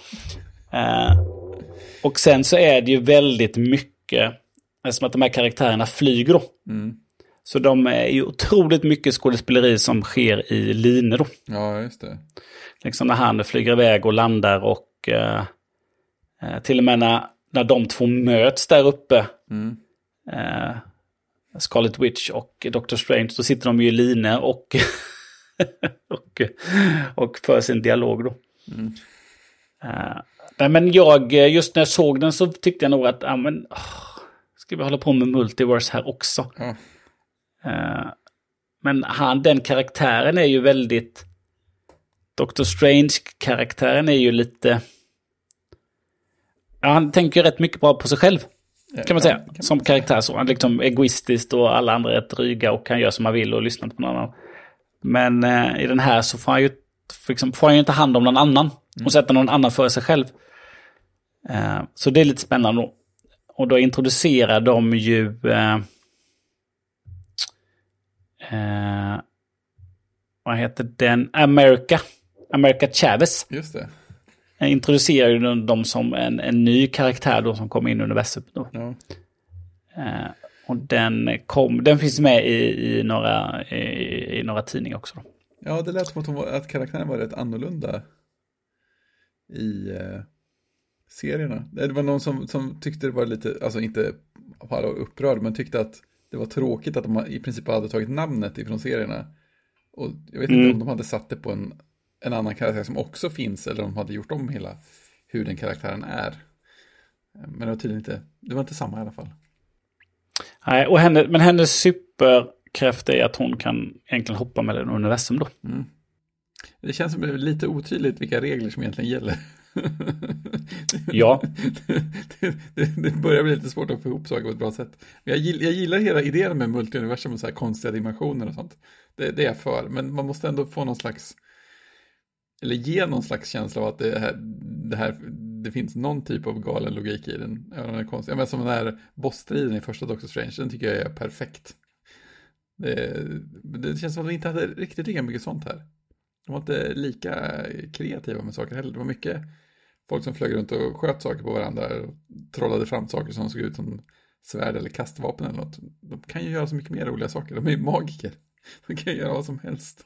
Eh, och sen så är det ju väldigt mycket, eftersom att de här karaktärerna flyger då. Mm. Så de är ju otroligt mycket skådespeleri som sker i linor då. Ja, just det. Liksom när han flyger iväg och landar och eh, eh, till och med när, när de två möts där uppe. Mm. Eh, Scarlet Witch och Doctor Strange, då sitter de ju i line och, (laughs) och, och för sin dialog då. Mm. Nej, men jag, just när jag såg den så tyckte jag nog att, ja men, oh, ska vi hålla på med multiverse här också? Mm. Uh, men han, den karaktären är ju väldigt... Doctor Strange-karaktären är ju lite... Ja, han tänker rätt mycket bara på sig själv. Kan man säga. Kan man som säga. karaktär så. Han är liksom egoistiskt och alla andra är dryga och kan göra som han vill och lyssna på någon annan. Men eh, i den här så får han ju, liksom, får han ju inte hand om någon annan. Mm. Och sätta någon annan för sig själv. Eh, så det är lite spännande då. Och då introducerar de ju... Eh, eh, vad heter den? America. America Chavez. Just det. Introducerar ju dem som en, en ny karaktär då som kommer in i universum. Då. Ja. Eh, och den, kom, den finns med i, i, några, i, i några tidningar också. Då. Ja, det lät som att, var, att karaktären var rätt annorlunda i eh, serierna. Det var någon som, som tyckte det var lite, alltså inte bara upprörd, men tyckte att det var tråkigt att de i princip hade tagit namnet ifrån serierna. Och jag vet inte mm. om de hade satt det på en, en annan karaktär som också finns eller de hade gjort om hela hur den karaktären är. Men det var tydligen inte, det var inte samma i alla fall. Nej, och henne, men hennes superkraft är att hon kan egentligen hoppa mellan universum då. Mm. Det känns som lite otydligt vilka regler som egentligen gäller. (laughs) ja. det, det, det, börjar bli lite svårt att få ihop saker på ett bra sätt. Jag, jag gillar hela idén med multiuniversum och så här konstiga dimensioner och sånt. Det, det är jag för, men man måste ändå få någon slags, eller ge någon slags känsla av att det här, det här det finns någon typ av galen logik i den. Även är konstig. Men som den här bossstriden i första Doctor Strange, den tycker jag är perfekt. Det, det känns som att de inte hade riktigt lika mycket sånt här. De var inte lika kreativa med saker heller. Det var mycket folk som flög runt och sköt saker på varandra och trollade fram saker som såg ut som svärd eller kastvapen eller något. De kan ju göra så mycket mer roliga saker. De är ju magiker. De kan ju göra vad som helst.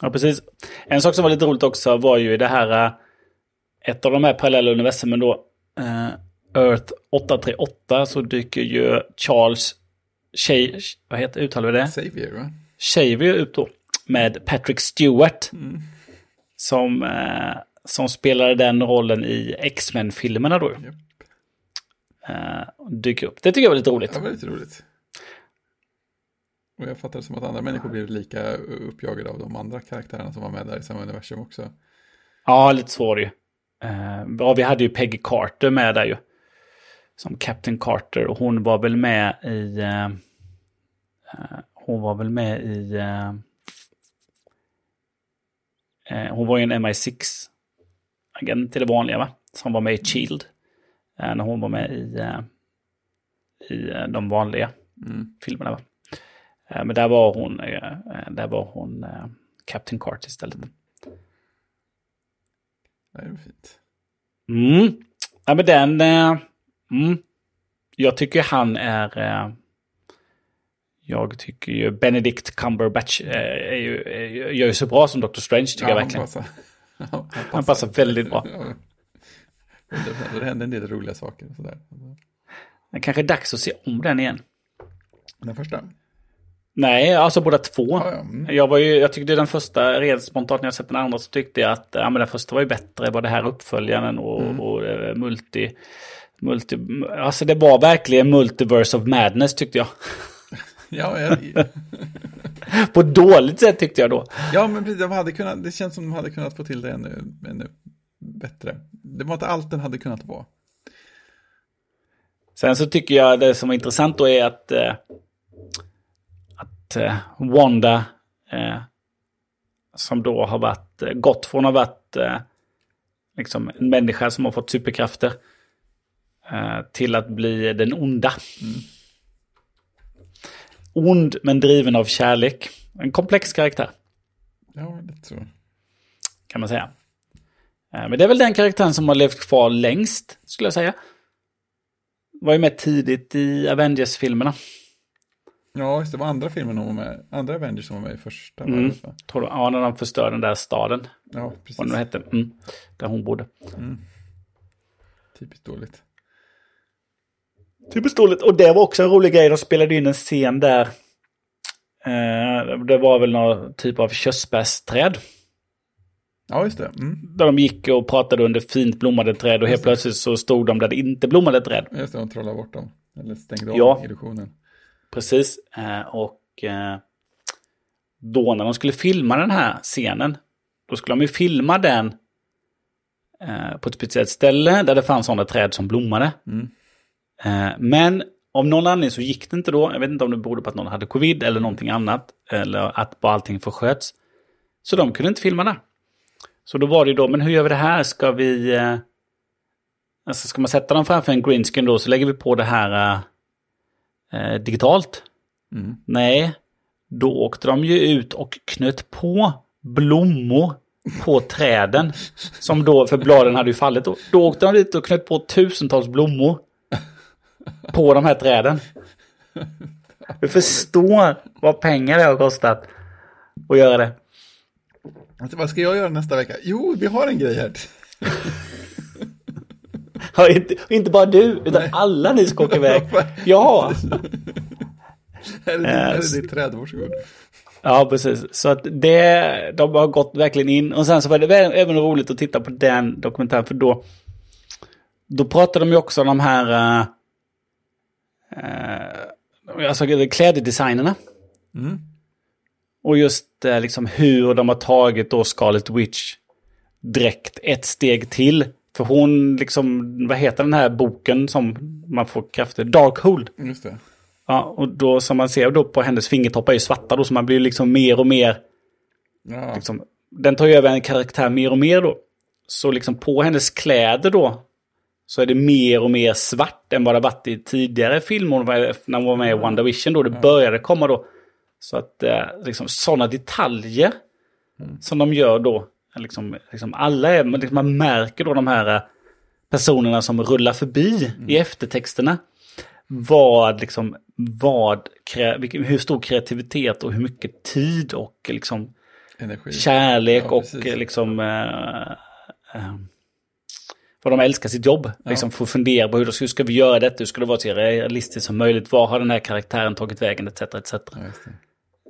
Ja, precis. En sak som var lite roligt också var ju det här, eh, ett av de här parallella universumen då, uh, Earth 838, så dyker ju Charles Shay, vad heter uttalar vi det? Xavier, va? Xavier upp då, med Patrick Stewart. Mm. Som, uh, som spelade den rollen i X-Men-filmerna då. Yep. Dyker upp. Det tycker jag var lite roligt. Ja, väldigt roligt. Och jag fattar det som att andra människor blir lika uppjagade av de andra karaktärerna som var med där i samma universum också. Ja, lite så var det ju. Uh, ja, vi hade ju Peggy Carter med där ju. Som Captain Carter och hon var väl med i... Uh, uh, hon var väl med i... hon var ju en MI6-agent till det vanliga va? Som var med i Shield. när hon var med i, i de vanliga mm. filmerna va? Eh, men där var hon, eh, eh, där var hon Captain Carter istället. Det är fint. Mm. Ja, men den... Mm. Jag tycker han är... Jag tycker ju Benedict Cumberbatch är ju, gör ju så bra som Doctor Strange tycker ja, jag verkligen. Han passar, (laughs) han passar, han passar väldigt bra. Det händer en del roliga saker. Sådär. Det kanske är dags att se om den igen. Den första? Nej, alltså båda två. Ja, ja. Mm. Jag, var ju, jag tyckte den första, rent spontant när jag sett den andra så tyckte jag att ja, men den första var ju bättre, det här uppföljaren och, mm. och, och eh, multi, multi... Alltså det var verkligen multiverse of madness tyckte jag. (laughs) Ja, jag... (laughs) På ett dåligt sätt tyckte jag då. Ja, men de hade kunnat, det känns som de hade kunnat få till det ännu, ännu bättre. Det var inte allt den hade kunnat vara. Sen så tycker jag det som är intressant då är att eh, att eh, Wanda, eh, som då har varit, eh, gått från att ha varit liksom en människa som har fått superkrafter till att bli den onda. Mm. Ond men driven av kärlek. En komplex karaktär. Ja, det tror jag. Kan man säga. Men det är väl den karaktären som har levt kvar längst, skulle jag säga. Var ju med tidigt i Avengers-filmerna. Ja, just det var andra filmer hon var med. Andra Avengers som var med i första. Mm. Tror du, ja, när de förstör den där staden. Ja, precis. Vad den hette. Mm. Där hon bodde. Mm. Typiskt dåligt. Typiskt dåligt. Och det var också en rolig grej. De spelade in en scen där. Eh, det var väl någon typ av körsbärsträd. Ja, just det. Mm. Där de gick och pratade under fint blommade träd och helt plötsligt så stod de där det inte blommade träd. Just det, de trollade bort dem. Eller stängde av Ja. illusionen. Precis. Eh, och eh, då när de skulle filma den här scenen, då skulle de ju filma den eh, på ett speciellt ställe där det fanns sådana träd som blommade. Mm. Men av någon anledning så gick det inte då. Jag vet inte om det berodde på att någon hade covid eller någonting annat. Eller att bara allting försköts. Så de kunde inte filma där. Så då var det ju då, men hur gör vi det här? Ska vi... Alltså ska man sätta dem framför en greenscreen då så lägger vi på det här eh, digitalt. Mm. Nej, då åkte de ju ut och knöt på blommor på träden. Som då, för bladen hade ju fallit då. Då åkte de dit och knöt på tusentals blommor. På de här träden. Du förstår vad pengar det har kostat att göra det. Alltså, vad ska jag göra nästa vecka? Jo, vi har en grej här. (laughs) Ja, inte, inte bara du, utan alla ni ska åka iväg. (laughs) Ja, Här är, din, ditt träd, varsågod. ja precis. Så att det, de har gått verkligen in. Och sen så var det även roligt att titta på den dokumentären, för då, då pratade de ju också om de här uh, uh, alltså kläddesignerna. Mm. Och just eh, liksom hur de har tagit då Scarlet Witch direkt ett steg till. För hon liksom, vad heter den här boken som man får krafter? Darkhold. Just det. Ja, och då som man ser då på hennes fingertoppar är ju svarta då, så man blir liksom mer och mer, Ja, liksom, den tar ju över en karaktär mer och mer då. Så liksom på hennes kläder då, så är det mer och mer svart än vad det varit i tidigare filmer när hon var med i Wonder Vision då. Det började komma då. Så att eh, liksom sådana detaljer som de gör då, liksom, liksom alla är, liksom man märker då de här eh, personerna som rullar förbi i eftertexterna. Vad, liksom, vad, hur stor kreativitet och hur mycket tid och liksom energi. kärlek Ja, och liksom... Eh, eh, vad de älskar sitt jobb. Liksom få fundera på hur, hur ska vi göra detta, hur ska det vara så realistiskt som möjligt, var har den här karaktären tagit vägen, etc. etc.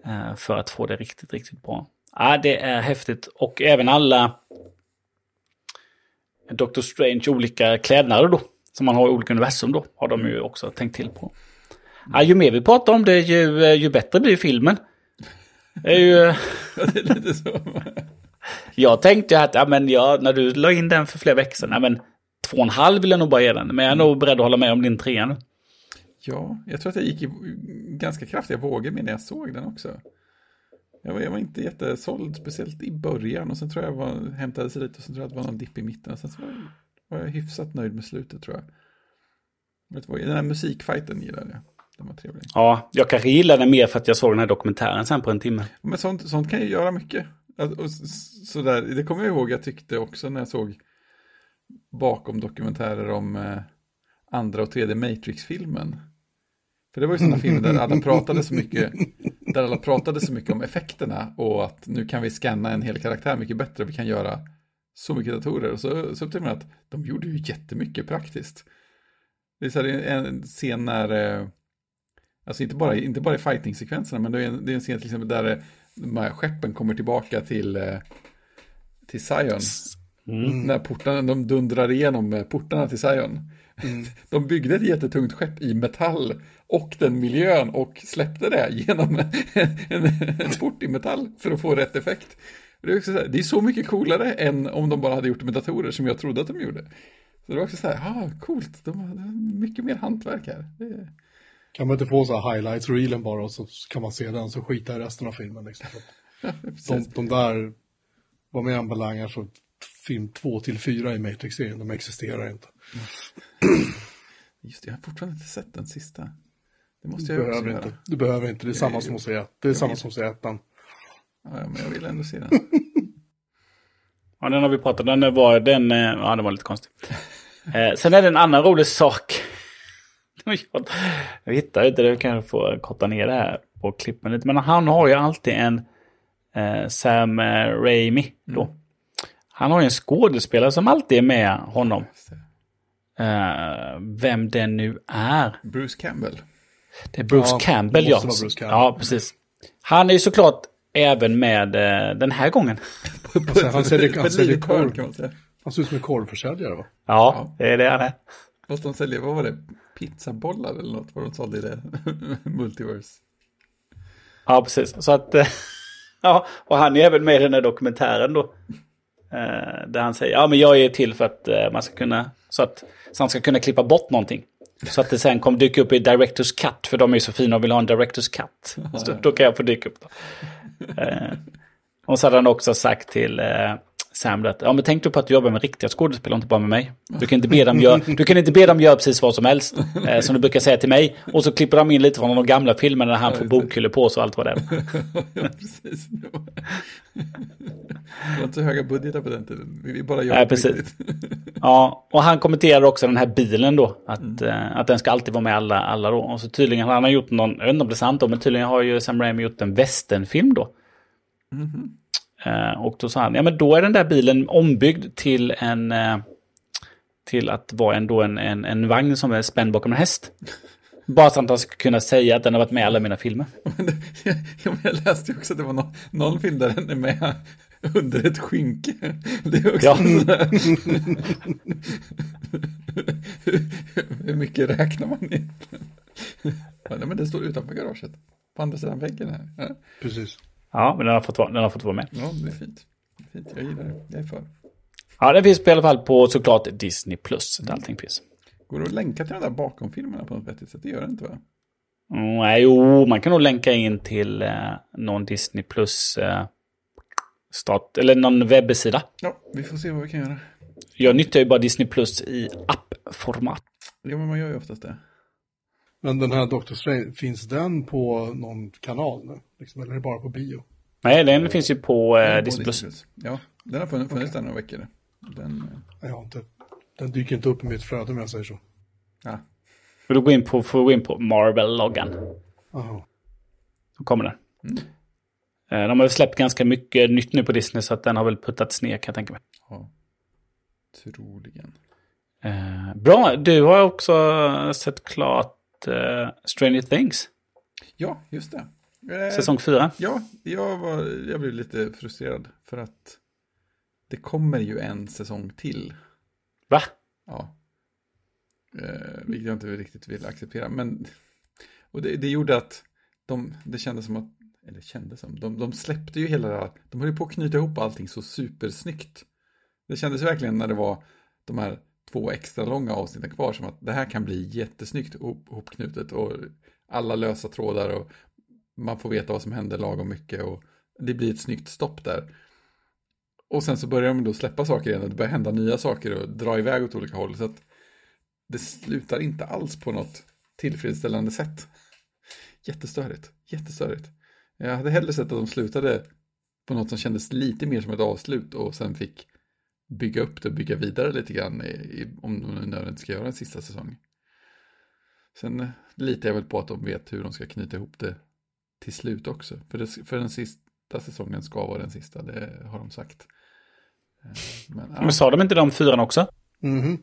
Ja, för att få det riktigt, riktigt bra. Ja, det är häftigt. Och även alla Doctor Strange olika klädnader då, som man har i olika universum då, har de ju också tänkt till på. Ja, ju mer vi pratar om det, ju, eh, ju bättre blir filmen. Det är ju... Ja, (laughs) det är lite så. Jag tänkte att, ja men jag, när du la in den för flera veckor sedan, ja men två och en halv vill jag nog bara ge den. Men jag är nog beredd att hålla med om din trea nu. Ja, jag tror att jag gick i ganska kraftiga vågor med när jag såg den också. Jag var, jag var inte jättesåld, speciellt i början. Och sen tror jag jag var, hämtade sig lite och sen tror jag att det var någon dipp i mitten. Och sen så var, jag- var jag hyfsat nöjd med slutet tror jag. Vet du vad, Den här musikfighten gillade jag. Den var trevlig. Ja, jag kanske gillar den mer för att jag såg den här dokumentären sen på en timme. Men sånt, sånt kan ju göra mycket. Och sådär, det kommer jag ihåg jag tyckte också när jag såg bakom dokumentärer om eh, andra och tredje Matrix-filmen. För det var ju sådana filmer där alla pratade så mycket, (laughs) där alla pratade så mycket om effekterna och att nu kan vi scanna en hel karaktär mycket bättre och vi kan göra så mycket datorer. Och så, så upptäckte man att de gjorde ju jättemycket praktiskt. Det är så här, en scen när, eh, alltså inte bara, inte bara i fighting-sekvenserna, men det är, en, det är en scen till exempel där eh, de här skeppen kommer tillbaka till, eh, till Zion. När portarna, de dundrar igenom portarna till Zion. (laughs) De byggde ett jättetungt skepp i metall och den miljön och släppte det genom en, en, port i metall för att få rätt effekt. Det är, också så här, det är så mycket coolare än om de bara hade gjort det med datorer som jag trodde att de gjorde. Så det var också så här, ah, coolt, de har mycket mer hantverk här. Det Kan man inte få så här highlights-reelen bara och så kan man se den så skita i resten av filmen. Liksom. (laughs) De, de där, vad med än belangar så film 2 till 4 i Matrix-serien, de existerar inte. Just det, jag har fortfarande inte sett den sista. Det måste Du jag också behöver göra. inte. Du behöver inte, det är samma som att se ett. Det är samma som att se ettan. Ja, men jag vill ändå se den. (laughs) Ja, den har vi pratat om. Den var, den, eh, ja, den var lite konstig. Eh, sen är det en annan rolig sak. (laughs) jag, jag hittar inte det, jag kan få korta ner det här på klippen lite. Men han har ju alltid en eh, Sam eh, Raimi då. Han har ju en skådespelare som alltid är med honom. Eh, vem det nu är. Bruce Campbell. Det är Bruce Ja, Campbell, det ja. Bruce Campbell. Ja, precis. Han är ju såklart även med eh, den här gången. (laughs) Alltså, han säljer, han säljer korv. kan man säga. Han ser ut som en korvförsäljare va? Ja, det är det han är. Fast de säljer, vad var det, pizzabollar eller något, vad de sålde i det (laughs) multiverse. Ja, precis. Så att, eh, (laughs) ja, och han är även med i den här dokumentären då. Eh, där han säger, ja men jag är till för att eh, man ska kunna, så att så han ska kunna klippa bort någonting. Så att det sen kommer dyka upp i Directors Cut, för de är ju så fina och vill ha en Directors Cut. Så då kan jag få dyka upp då. Eh, och så hade han också sagt till eh, Sam att, ja men tänk du på att du jobbar med riktiga skådespelare, inte bara med mig. Du kan inte be dem göra, (laughs) du kan inte be dem göra precis vad som helst, eh, som du brukar säga till mig. Och så klipper de in lite från de gamla filmerna när han får bokhyllor på sig och allt vad det är. ja, (laughs) precis. Det var, det var inte så höga budgetar på den tiden. Vi bara göra Nej, precis. (laughs) Ja, och han kommenterar också den här bilen då. Att, eh, att den ska alltid vara med alla, alla då. Och så tydligen han har gjort någon, jag vet inte om det är sant då, men tydligen har ju Sam Raimi gjort en westernfilm då. Eh, och då sa han, ja men då är den där bilen ombyggd till en... Eh, till att vara en, då en, en, en vagn som är spänd bakom en häst. Bara så att han ska kunna säga att den har varit med i alla mina filmer. (laughs) Men det- (laughs) ja, men jag läste också att det var någon, någon film där den är med under ett skynke. (laughs) Det är också Ja. Hur mycket räknar man egentligen? Ja, nej, men det står utanför garaget. På andra sidan väggen här. Ja, Precis. Ja, men den har fått vara, den har fått vara med. ja det är fint. Det är fint. Jag gillar det. Jag är för. Ja, den finns i alla fall på såklart Disney+. Plus. Där allting finns. Går det att länka till de där bakomfilmerna på något vettigt sätt? Det gör det inte va? Mm, nej, jo, man kan nog länka in till eh, någon Disney Plus eh, start, eller någon webbsida. Ja, vi får se vad vi kan göra. Jag nyttjar ju bara Disney Plus i appformat. Ja, men man gör ju oftast det. Men den här Doctor Strange, finns den på någon kanal nu? Liksom, eller är det bara på bio? Nej, den finns ju på eh, på Disney. Ja, den har funnits, funnits där några veckor. Den, eh, Jag har inte, den dyker inte upp i mitt flöde om jag säger så. ja, Får du gå in på, får du gå in på Marvel-loggan. Jaha. Då kommer den. Eh, de har väl släppt ganska mycket nytt nu på Disney så att den har väl puttats ner kan jag tänka mig. ja. Troligen. Eh, bra, du har också sett klart eh, Stranger Things, Ja, just det. Eh, säsong 4. Ja, jag, var, jag blev lite frustrerad för att det kommer ju en säsong till. Va? Ja. Eh, vilket jag inte riktigt vill acceptera. Men, och det, det gjorde att de, det kändes som att, eller kändes som, de, de släppte ju hela det här, de höll ju på att knyta ihop allting så supersnyggt. Det kändes verkligen när det var de här två extra långa avsnitten kvar som att det här kan bli jättesnyggt hopknutet ihopknutet och alla lösa trådar och man får veta vad som händer lagom mycket och det blir ett snyggt stopp där. Och sen så börjar de då släppa saker igen och det börjar hända nya saker och dra iväg åt olika håll. Så att det slutar inte alls på något tillfredsställande sätt. Jättestörigt, jättestörigt. Jag hade hellre sett att de slutade på något som kändes lite mer som ett avslut och sen fick bygga upp det och bygga vidare lite grann i, i, om de nödvändigt ska göra en sista säsong. Sen eh, litar jag väl på att de vet hur de ska knyta ihop det till slut också. För, det, för den sista säsongen ska vara den sista, det har de sagt. Eh, Men, ja. Men sa de inte de fyran också? Mhm.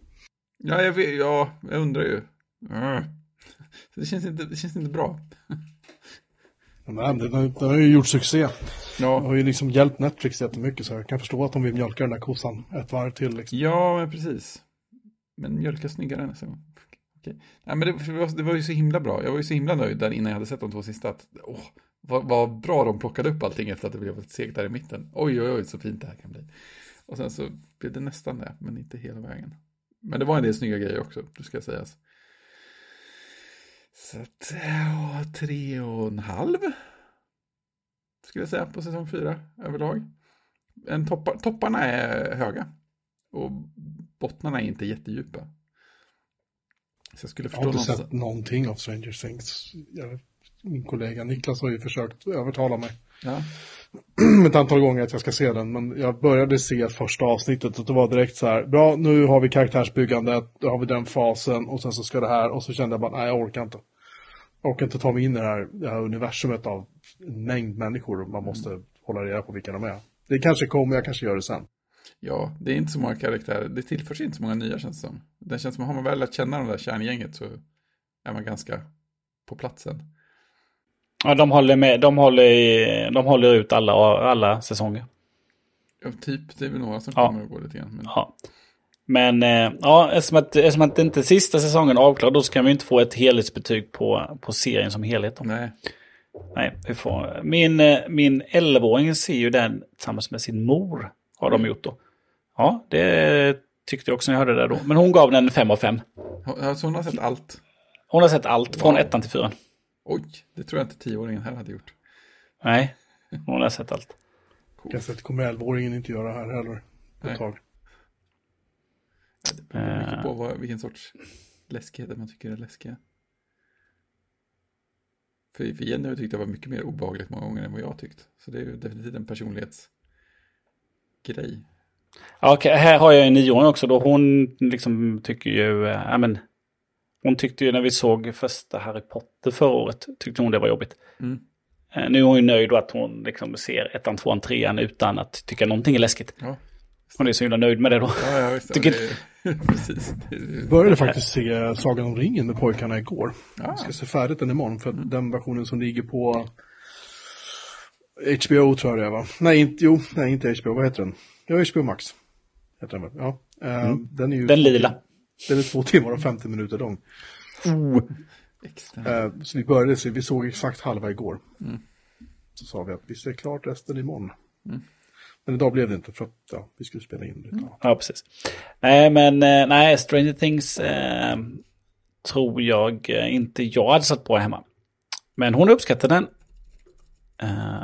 Ja, jag, vet, ja, jag undrar ju. Mm. Det, känns inte, det känns inte bra. Men har- den har ju gjort succé. Det Ja, har ju liksom hjälpt Netflix jättemycket så jag kan förstå att de vill mjölka den där kossan ett varv till. Liksom. ja men precis. Men mjölka snyggare nästa gång. Okej. Nej, men det, var- det var ju så himla bra. Jag var ju så himla nöjd där innan jag hade sett de två sista. Att, åh, vad, vad bra de plockade upp allting efter att det blev ett segt där i mitten. Oj, oj, oj, så fint det här kan bli. Och sen så blev det nästan det, men inte hela vägen. Men det var en del snygga grejer också, det ska sägas. Så att, ja, tre och en halv. Skulle jag säga på säsong fyra överlag. En toppar, topparna är höga. Och bottnarna är inte jättedjupa. Så jag skulle Jag har förstå inte någonstans. sett någonting av Stranger Things. Jag, min kollega Niklas har ju försökt övertala mig Ja. (clears throat) ett antal gånger att jag ska se den. Men jag började se första avsnittet och det var direkt så här. Bra, nu har vi karaktärsbyggandet, då har vi den fasen och sen så ska det här. Och så kände jag bara, nej jag orkar inte. Jag orkar inte ta mig in i det här, det här universumet av en mängd människor. Man måste hålla reda på vilka de är. Det kanske kommer, jag kanske gör det sen. Ja, det är inte så många karaktärer. Det tillförs inte så många nya känns det som. Det känns som har man väl lärt känna de där kärngänget så är man ganska på platsen. Ja, de håller, med, de håller, de håller ut alla, alla säsonger. Ja, typ, det är väl några som Ja. kommer och går lite grann. Men... Ja. Men eh, ja, eftersom att, eftersom att inte sista säsongen är avklarad, då ska vi inte få ett helhetsbetyg på, på serien som helhet. Då. Nej, Nej, vi får, min, eh, min 11-åring ser ju den tillsammans med sin mor. Har de gjort då. Ja, det tyckte jag också när jag hörde det då. Men hon gav den 5 av 5. alltså hon har sett allt. Hon har sett allt från Wow. ettan till fyran. Oj, det tror jag inte tioåringen här hade gjort. Nej, hon har sett allt. Kanske det kommer 11-åringen inte göra här heller. På Nej. ett tag. Ja, Det beror mycket Eh. på vad, vilken sorts läskighet man tycker är läskiga. För, för Jenny har tyckt det var mycket mer obehagligt många gånger än vad jag tyckt. Så det är ju definitivt en personlighetsgrej. Ja, okej, här har jag en nioåring också då. Hon liksom tycker ju, eh, ja men. Hon tyckte ju när vi såg första Harry Potter förra året, tyckte hon det var jobbigt. Mm. Eh, Nu är hon ju nöjd då att hon liksom ser ettan, tvåan, trean utan att tycka någonting är läskigt. Ja, Hon är så himla nöjd med det då. ja, ja visst. Tycker- (laughs) precis. Började faktiskt se Sagan om ringen med pojkarna igår. Ja. Jag ska se färdigt den imorgon för att den versionen som ligger på HBO tror jag det är va? Nej, inte, jo, nej inte HBO, vad heter den? Ja, HBO Max. Heter den väl? Ja. Eh, Den är ju Den lila. Den är två timmar och 50 minuter lång. extra. Eh, så vi började se, vi såg exakt halva igår. Så sa vi att vi ser klart resten imorgon. Men idag blev det inte för att ja, vi skulle spela in lite. Ja, precis. Nej, men eh, nej, Stranger Things eh, tror jag eh, inte jag hade satt på hemma. Men hon uppskattade den. Eh,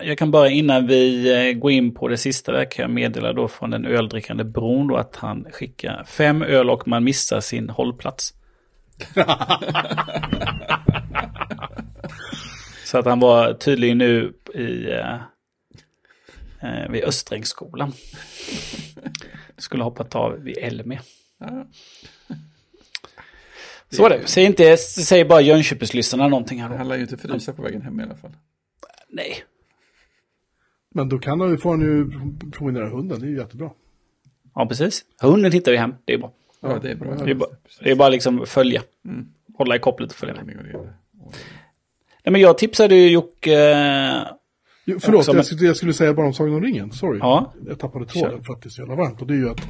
jag kan bara innan vi eh, går in på det sista där kan jag meddela då från den öldrickande bron då att han skickar fem öl och man missar sin hållplats. (laughs) Så att han var tydligen nu i, eh, eh, vid Östrängsskolan. Skulle hoppat av vid Elmia. Så var det. Säg inte, säg bara Jönköpingslyssnarna någonting här då. Han lär ju inte frysa på vägen hem i alla fall. Nej. Men då kan han ju, får han ju promenera hunden, det är ju jättebra. Ja, precis. Hunden hittar ju hem. Det är bra. Ja, det är bra. Det är bara, det är bara liksom följa. Hålla i kopplet och följa med. Nej, men jag tipsade ju Jocke... eh, Jo, förlåt, Också, men- jag, skulle, jag skulle säga bara om Sagan om ringen, sorry. Ja. Jag tappade tråden för att det är så jävla varmt. Och det är ju att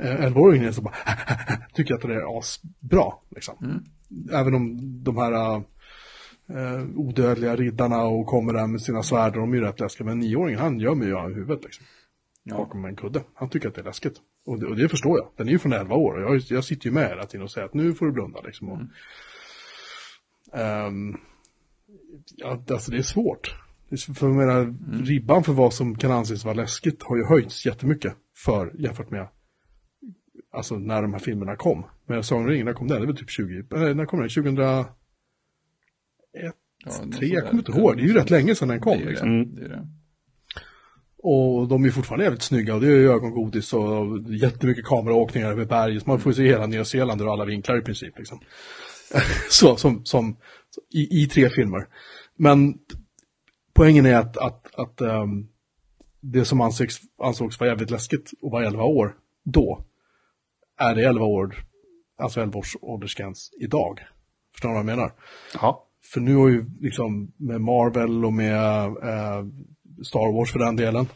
eh, 11-åringen är så bara (laughs) tycker att det är asbra. Liksom. Även om de här eh, odödliga riddarna och kommer där med sina svärd, de är ju rätt läskiga. Men 9-åringen, han gömmer ju i huvudet liksom. Bakom en kudde. Han tycker att det är läskigt. Och det, och det förstår jag. Den är ju från 11 år. Och jag, jag sitter ju med hela tiden och säger att nu får du blunda liksom. Och, Ehm, ja, alltså det är svårt. För jag menar, ribban för vad som kan anses vara läskigt har ju höjts jättemycket för, jämfört med alltså när de här filmerna kom. Men Sagan om ringen, när kom den? Det var typ 20, äh, när kom den? 2001? Ja, något Tre, jag sådär. kommer inte ihåg. Det är ju rätt länge sedan den Det kom. är ju Liksom. det. det, är det. Och de är fortfarande jävligt snygga och det är ju ögongodis och jättemycket kameraåkningar över berg. Så man får ju se hela Nya Zeeland ur alla vinklar i princip. Liksom. (laughs) så, som, som i, i tre filmer. Men poängen är att, att, att ehm, det som ansågs, ansågs vara jävligt läskigt och var 11 år då, är det 11 år, alltså 11 års åldersgräns idag. Förstår du vad jag menar? Ja. För nu har ju liksom med Marvel och med eh, Star Wars för den delen.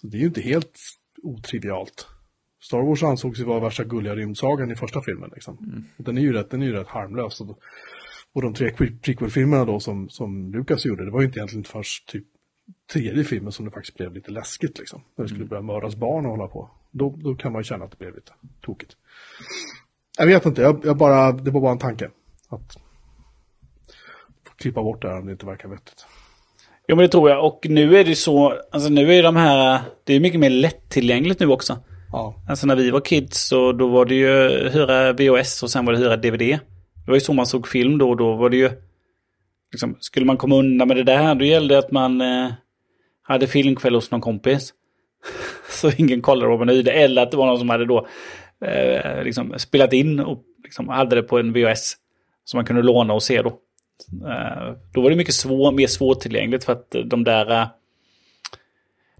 Så det är ju inte helt otrivialt. Star Wars ansågs ju vara värsta gulliga rymdsagan i första filmen. Liksom. Och Den, är ju rätt, den är ju rätt harmlös. Och, och de tre pre- prequel-filmerna då som, som Lucas gjorde, det var ju inte egentligen först typ tredje filmen som det faktiskt blev lite läskigt. Liksom. När det skulle börja mördas barn och hålla på. Då, då kan man ju känna att det blev lite tokigt. Jag vet inte, jag, jag bara, det var bara en tanke. Att klippa bort det här om det inte verkar vettigt. Jo, men det tror jag. Och nu är det så, alltså nu är de här, det är mycket mer lättillgängligt nu också. Ja, Alltså när vi var kids så då var det ju hyra VHS och sen var det hyra DVD. Det var ju så man såg film då och då var det ju... Liksom, skulle man komma undan med det där, då gällde det att man eh, hade filmkväll hos någon kompis. (laughs) så ingen kollade vad man hyrde. Eller att det var någon som hade då eh, liksom spelat in och liksom hade det på en VHS. Som man kunde låna och se då. Eh, då var det mycket svår, mer svårtillgängligt för att de där... Eh,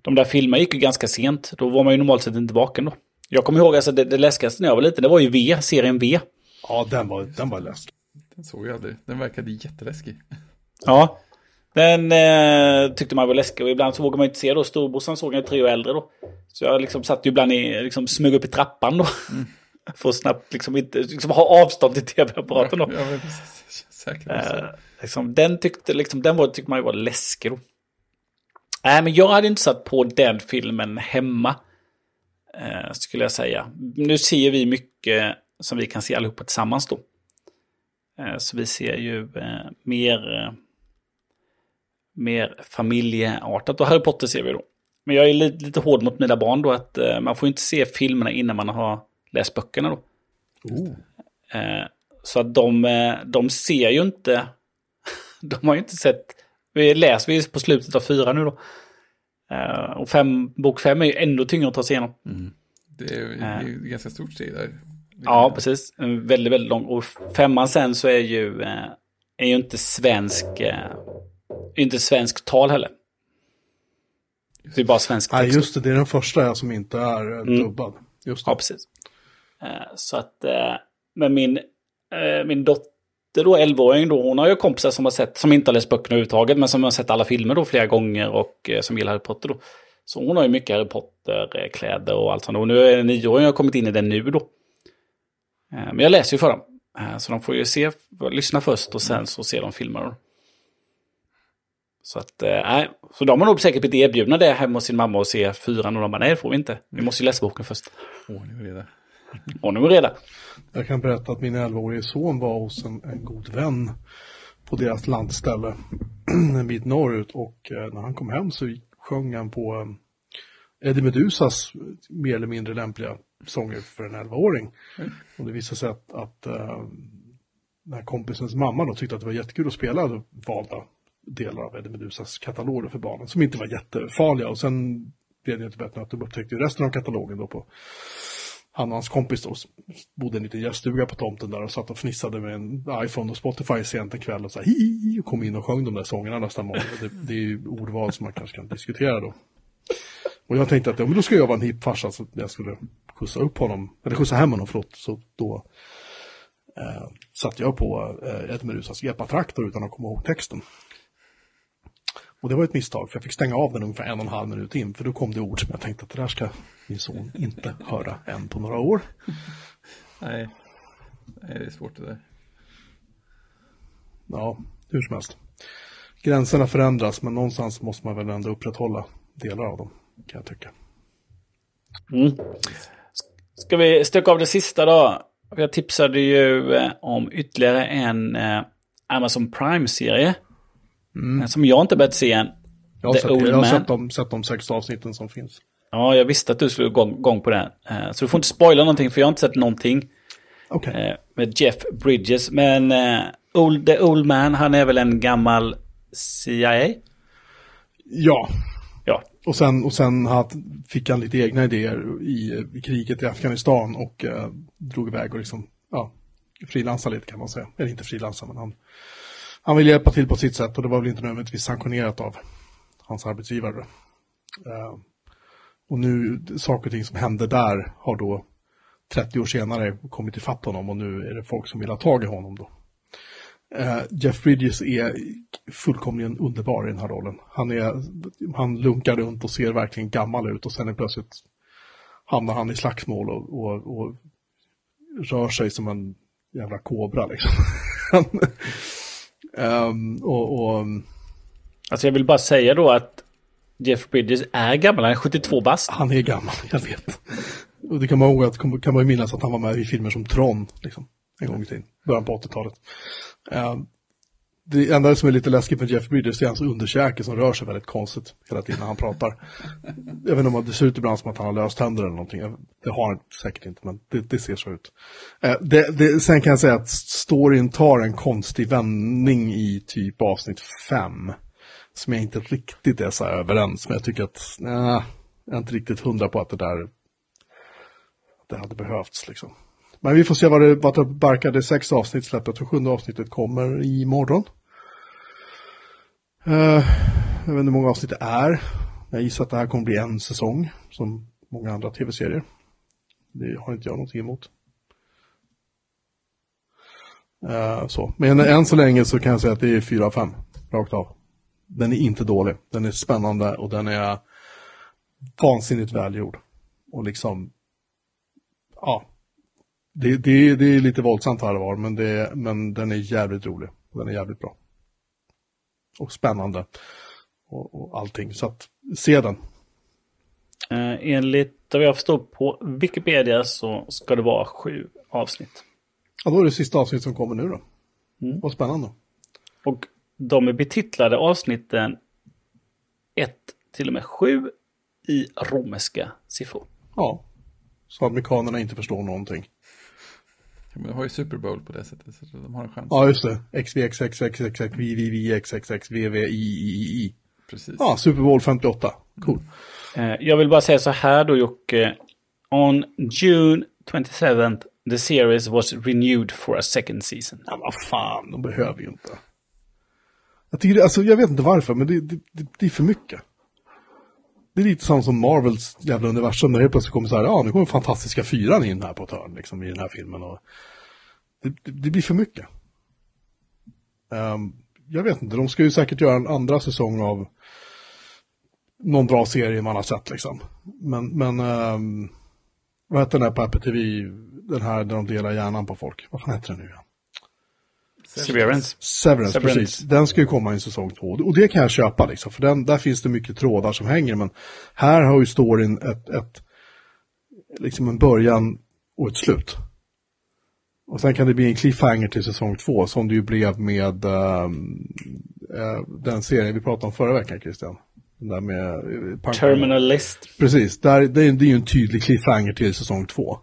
de där filmerna gick ju ganska sent. Då var man ju normalt sett inte vaken då. Jag kommer ihåg alltså det, det läskigaste när jag var liten, det var ju V, serien V. Ja, den var, den var läskig. Den såg jag aldrig. Den verkade jätteläskig. Ja. Den eh, tyckte man var läskig och ibland så vågade man inte se då. Storbrorsan såg jag tre år äldre då. Så jag liksom satt ju ibland i, liksom smög upp i trappan då. Mm. (laughs) För att snabbt liksom inte, liksom ha avstånd till tv-apparaten då. Ja, men precis. Säkert. Eh, liksom, den tyckte, liksom, den var, tyckte man ju var läskig. Nej, men jag hade inte satt på den filmen hemma. Eh, skulle jag säga. Nu ser vi mycket som vi kan se allihopa tillsammans då. Eh, så vi ser ju eh, mer, eh, mer familjeartat. Och Harry Potter ser vi då. Men jag är lite, lite hård mot mina barn då att eh, man får inte se filmerna innan man har läst böckerna då. Oh. Eh, så att de, eh, de ser ju inte, (laughs) de har ju inte sett, vi läser vi på slutet av fyra nu då. Uh, och fem, bok fem är ju ändå tyngre att ta sig igenom. Mm. Det är, det är ett ganska stort steg där. Ja, precis. En väldigt, väldigt lång. Och femman sen så är ju, uh, är ju inte svensk, uh, inte svensk tal heller. Det är bara svensk text. Nej, just det. Det är den första som inte är mm. dubbad. Just det. Ja, precis. Så att, men min, min dotter då, 11-åring då, hon har ju kompisar som har sett, som inte har läst böckerna överhuvudtaget, men som har sett alla filmer då flera gånger och eh, som gillar Harry Potter då. Så hon har ju mycket Harry Potter-kläder och allt sånt. Och nu är nioåringen har kommit in i den nu då. Eh, men jag läser ju för dem. Eh, så de får ju se, lyssna först och sen så ser de filmer. Så att, nej. Äh, så de har nog säkert blivit erbjudna det hemma hos sin mamma och se fyran och de bara, nej det får vi inte. Vi måste ju läsa boken först. Ordning och reda. Ordning och reda. Jag kan berätta att min 11-årige son var hos en, en god vän på deras landställe (clears throat) en bit norrut och eh, när han kom hem så sjöng han på eh, Eddie Medusas mer eller mindre lämpliga sånger för en 11-åring. Mm. Och det visade sig att, att den här kompisens mamma då tyckte att det var jättekul att spela valda delar av Eddie Medusas kataloger för barnen som inte var jättefarliga och sen blev det inte bättre att de upptäckte resten av katalogen då på han och hans kompis då bodde i en liten gäststuga på tomten där och satt och fnissade med en iPhone och Spotify sent en kväll och så här, och kom in och sjöng de där sångerna nästa morgon. Det, det är ju ordval som man kanske kan diskutera då. Och jag tänkte att ja, men då ska jag vara en hipp farsa så jag skulle skjutsa upp honom, eller skjutsa hem honom, förlåt. Så då eh, satte jag på eh, ett Medusas epatraktor utan att komma ihåg texten. Och det var ett misstag, för jag fick stänga av den ungefär en och en halv minut in, för då kom det ord som jag tänkte att det där ska min son inte höra än på några år. (laughs) Nej, Nej det är svårt det där. Ja, hur som helst. Gränserna förändras, men någonstans måste man väl ändå upprätthålla delar av dem, kan jag tycka. Mm. Ska vi stöka av det sista då? Jag tipsade ju eh, om ytterligare en eh, Amazon Prime-serie Mm. Som jag inte börjat se än. Jag har, sett, jag har sett, de, sett de sex avsnitten som finns. Ja, jag visste att du skulle gå igång på det. Eh, så du får inte spoila någonting, för jag har inte sett någonting. Okay. Eh, med Jeff Bridges. Men uh, old, The Old Man, han är väl en gammal CIA? Ja. Ja. Och sen, och sen fick han lite egna idéer i, i kriget i Afghanistan och drog iväg och liksom, ja, frilansade lite kan man säga. Eller inte frilansa, men han han vill hjälpa till på sitt sätt och det var väl inte nödvändigtvis sanktionerat av hans arbetsgivare. Eh, och nu, saker och ting som hände där har då 30 år senare kommit ifatt honom och nu är det folk som vill ha tag i honom då. Uh, Jeff Bridges är fullkomligen underbar i den här rollen. Han, är, han lunkar runt och ser verkligen gammal ut och sen är plötsligt hamnar han i slagsmål och, och, och rör sig som en jävla kobra liksom. (laughs) Um, och, och, Alltså jag vill bara säga då att Jeff Bridges är gammal, han är 72 bast. Han är gammal, jag vet. Och det kan man, ihåg, kan man minnas att han var med i filmer som Tron, liksom, en gång i tiden, början på 80-talet. Um, det enda som är lite läskigt med Jeff Bridges är hans underkäke som rör sig väldigt konstigt hela tiden när han pratar. Jag vet inte om det ser ut ibland som att han har löständer eller någonting. Det har han säkert inte, men det, det ser så ut. Eh, det, det, sen kan jag säga att storyn tar en konstig vändning i typ avsnitt 5. Som jag inte riktigt är så här överens med. Jag tycker att, nej, jag är inte riktigt hundra på att det där det hade behövts liksom. Men vi får se vad det, vad det barkar. Det är sex avsnitt släppet och sjunde avsnittet kommer imorgon. Uh, jag vet inte hur många avsnitt det är. Jag gissar att det här kommer bli en säsong, som många andra tv-serier. Det har inte jag någonting emot. Uh, så. Men än så länge så kan jag säga att det är 4 av 5, rakt av. Den är inte dålig, den är spännande och den är vansinnigt välgjord. Och liksom, ja, det, det, det är lite våldsamt här och var, men, det, men den är jävligt rolig. Den är jävligt bra. Och spännande. Och, och allting, så att se den. Uh, enligt vad jag förstår på Wikipedia så ska det vara sju avsnitt. Ja, då är det sista avsnitt som kommer nu då. Mm. Vad spännande. Och de är betitlade avsnitten 1 till och med 7 i romerska siffror. Ja, så amerikanerna inte förstår någonting. De har ju Super Bowl på det sättet, så de har en chans. Ja, just det. XVXXXX, VVVXXX, VVIII. Precis. Ja, Super Bowl 58. Cool. Eh, jag vill bara säga så här då Jocke. On June 27th the series was renewed for a second season. Ja, vad fan, de behöver ju inte. Jag tycker, alltså jag vet inte varför, men det, det, det, det är för mycket. Det är lite samma som Marvels jävla universum, när det plötsligt kommer så här, ja nu kommer fantastiska fyran in här på ett hörn, liksom, i den här filmen. Och det, det, det blir för mycket. Um, jag vet inte, de ska ju säkert göra en andra säsong av någon bra serie man har sett liksom. Men, men um, vad heter den här på Apple TV, den här där de delar hjärnan på folk? Vad fan heter den nu igen? Severance. Severance, Severance, precis. Den ska ju komma i säsong två. Och det kan jag köpa liksom, för den, där finns det mycket trådar som hänger. Men här har ju storyn ett, ett liksom en början och ett slut. Och sen kan det bli en cliffhanger till säsong två, som det ju blev med uh, den serien vi pratade om förra veckan, Christian. Den där med... Uh, Terminal List. Precis, där, det, är, det är ju en tydlig cliffhanger till säsong två.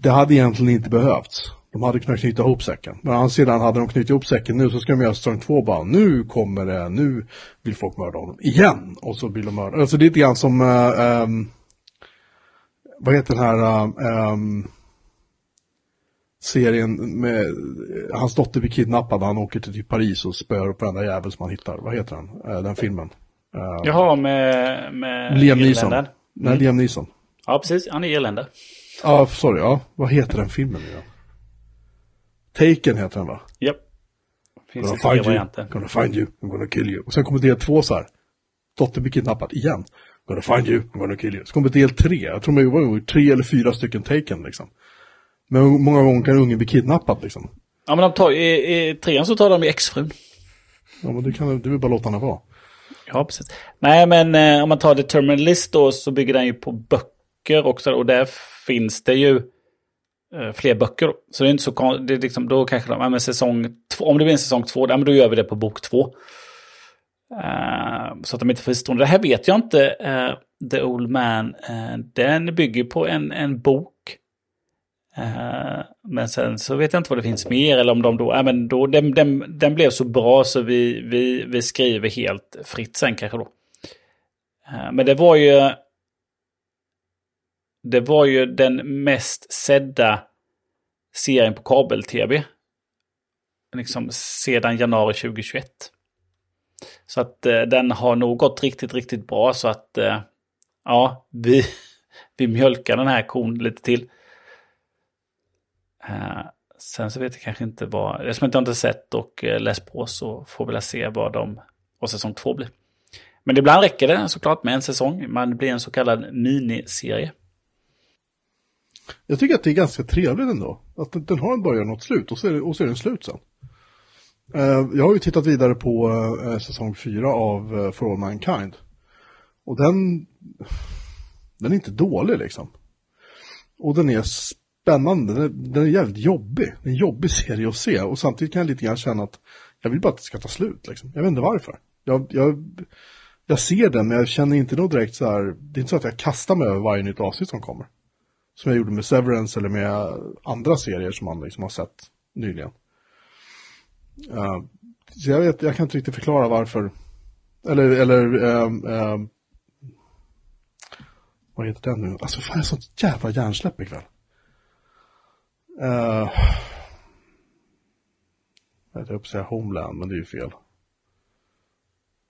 Det hade egentligen inte behövts. De hade kunnat knyta ihop säcken. Men sedan hade de knutit ihop säcken nu så ska de göra säsong två bara. Nu kommer det, nu vill folk mörda honom igen. Och så vill de mörda. Alltså det är lite grann som, uh, um, vad heter den här, um, serien med hans dotter blir kidnappad. Han åker till typ Paris och spöar upp varenda jävel som han hittar. Vad heter den? Den filmen. Uh, Jaha, med, med Liam Neeson. Mm. Nej, Liam Neeson. Ja, precis. Han är irländare. Ja, sorry. Ja. Vad heter den filmen nu då? Taken heter den va? Japp. Yep. Finns gonna find you, varianter. gonna find you, I'm gonna kill you. Och sen kommer del två så här. Dottern blir kidnappad igen. Gonna find you, I'm gonna kill you. Så kommer del tre. Jag tror det var tre eller fyra stycken Taken liksom. Men många gånger kan ungen bli kidnappad liksom. Ja men de tar, i, i trean så tar de ju exfrun. Ja men det kan du vill bara låta henne vara. Ja precis. Nej men eh, om man tar The Terminal List då så bygger den ju på böcker också. Och där finns det ju Eh, fler böcker. Så det är inte så det är liksom, då kanske de, ja, men säsong två, om det blir en säsong två, ja, men då gör vi det på bok två. Uh, så att de inte får stående. Det här vet jag inte, uh, The Old Man. Uh, den bygger på en, en bok. men sen så vet jag inte vad det finns mer. Eller om de då, ja men då, den, den, den blev så bra så vi, vi, vi skriver helt fritt sen kanske då. men det var ju det var ju den mest sedda serien på kabel-tv. Liksom sedan januari 2021. Så att eh, den har nog gått riktigt, riktigt bra så att eh, ja, vi, (laughs) vi mjölkar den här kon lite till. Eh, sen så vet jag kanske inte vad, eftersom jag inte har sett och eh, läst på så får vi väl se vad de, vad säsong två blir. Men ibland räcker det såklart med en säsong, man blir en så kallad miniserie. Jag tycker att det är ganska trevligt ändå. Att den har en början och ett slut och så är det, och så är den slut sen. Uh, jag har ju tittat vidare på uh, säsong fyra av uh, For All Mankind. Och den, den är inte dålig liksom. Och den är spännande, den är, den är jävligt jobbig. Det är en jobbig serie att se och samtidigt kan jag lite grann känna att jag vill bara att det ska ta slut liksom. Jag vet inte varför. Jag, jag, jag ser den men jag känner inte något direkt så här, det är inte så att jag kastar mig över varje nytt avsnitt som kommer. Som jag gjorde med Severance eller med andra serier som man liksom har sett nyligen. Uh, så jag, vet, jag kan inte riktigt förklara varför. Eller, eller um, um, vad heter den nu? Alltså fan, jag har sånt jävla hjärnsläpp ikväll. Uh, jag höll säga Homeland, men det är ju fel.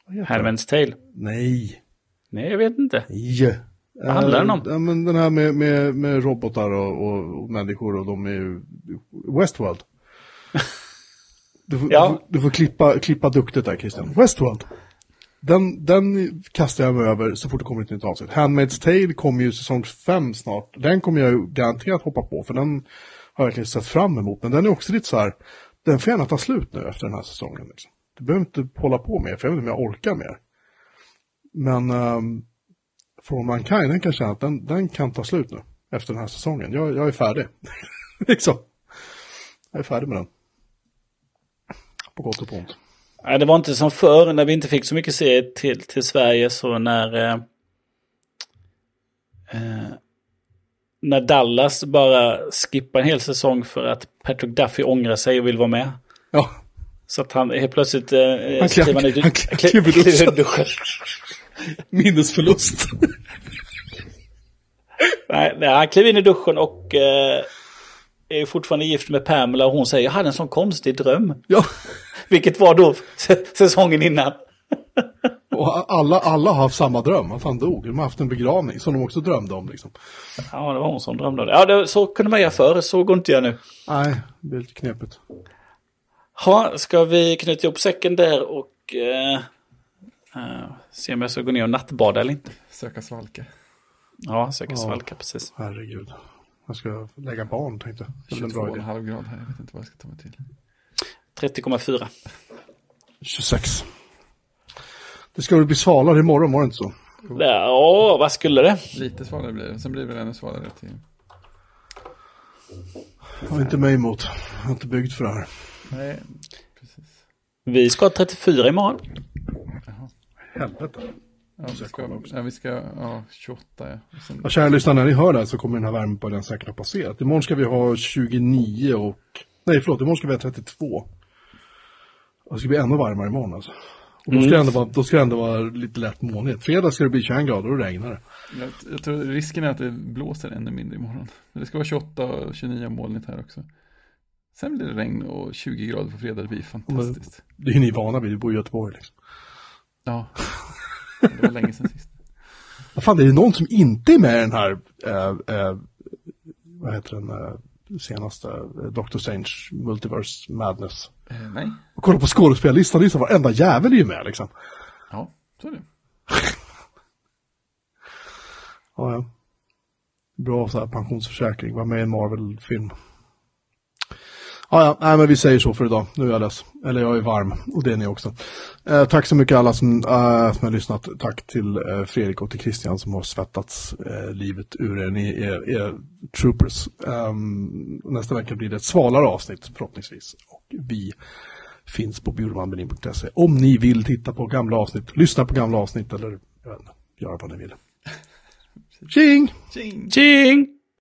Handmaid's Tale. Nej. Nej, jag vet inte. Nej. Vad handlar den om? Eh, Ja, men den här med, med, med robotar och, och, och människor och de är ju Westworld. (laughs) Du får, Ja. du du får klippa, klippa duktigt där Christian. Westworld. Den, den kastar jag mig över så fort det kommer ett nytt avsnitt. Handmaid's Tale kommer ju säsong 5 snart. Den kommer jag ju garanterat hoppa på för den har jag verkligen sett fram emot. Men den är också lite så här, den får gärna ta slut nu efter den här säsongen. Liksom. Du behöver inte hålla på mer för jag vet inte om jag orkar mer. Men um, For Mankind, den kan känna att den, den kan ta slut nu efter den här säsongen. Jag, jag är färdig. (laughs) liksom. Jag är färdig med den. På gott och på ont. Nej, det var inte som förr när vi inte fick så mycket serier till, till Sverige. Så när... Eh, eh, när Dallas bara skippar en hel säsong för att Patrick Duffy ångrar sig och vill vara med. Ja, Så att han helt plötsligt... Eh, Han klev- kliver klev (laughs) i duschen. Minnesförlust. Nej, nej, han kliver in i duschen och eh, är fortfarande gift med Pamela och hon säger jag hade en sån konstig dröm. ja, Vilket var då säsongen innan. och alla, alla har haft samma dröm, att han dog. De har haft en begravning som de också drömde om. Liksom. Ja, det var hon som drömde om det. Ja, det, så kunde man göra förr, så går inte jag nu. Nej, det blir lite knepigt. Ha, ska vi knyta ihop säcken där och eh, eh, se om jag ska gå ner och nattbada eller inte? Söka svalka. Ja, söka Ja. svalka precis. Herregud. Jag ska lägga barn, tänkte jag. Det är en bra idé. 22,5 grad här. Jag vet inte vad jag ska ta mig till. 30,4. 26. Det ska väl bli svalare imorgon, var det inte så? Ja, vad skulle det? Lite svalare blir det. Sen blir det väl ännu svalare till. Jag har inte mig emot. Jag har inte byggt för det här. Nej, precis. Vi ska ha 34 imorgon. Helvete. Ja, vi ska, ja, vi ska, ja, 28 ja. Sen, Ja, kära lyssnare, när ni hör det här så kommer den här värmeböljan säkert ha passerat. Imorgon ska vi ha 29 och... Nej, förlåt, imorgon ska vi ha 32. Och det ska bli ännu varmare imorgon alltså. Och då ska, det ändå vara, då ska det ändå vara lite lätt molnigt. Fredag ska det bli 21 grader och regnar det. jag, jag tror risken är att det blåser ännu mindre imorgon. Det ska vara 28 och 29 molnigt här också. Sen blir det regn och 20 grader på fredag. Det blir fantastiskt. Det är ju ni vana vid, vi bor i Göteborg liksom. Ja, det var länge sedan sist. Vad fan, är det någon som inte är med i den här, eh, eh, vad heter den, eh, senaste, eh, Doctor Strange Multiverse Madness? Eh, nej, Och kolla på skådespelarlistan, är så varenda jävel är ju med liksom. ja, så är det. (laughs) Ja, ja. Bra så här pensionsförsäkring, var med i en Marvel-film. Ja, ja, nej men vi säger så för idag. Nu är jag less. Eller jag är varm, och det är ni också. Eh, tack så mycket alla som, eh, som har lyssnat. Tack till eh, Fredrik och till Christian som har svettats eh, livet ur er. Ni är, är troopers. Ehm, nästa vecka blir det ett svalare avsnitt förhoppningsvis. Och vi finns på bjurmanmelin.se. Om ni vill titta på gamla avsnitt, lyssna på gamla avsnitt eller jag vet inte, göra vad ni vill. (laughs) Tjing! Tjing! Tjing!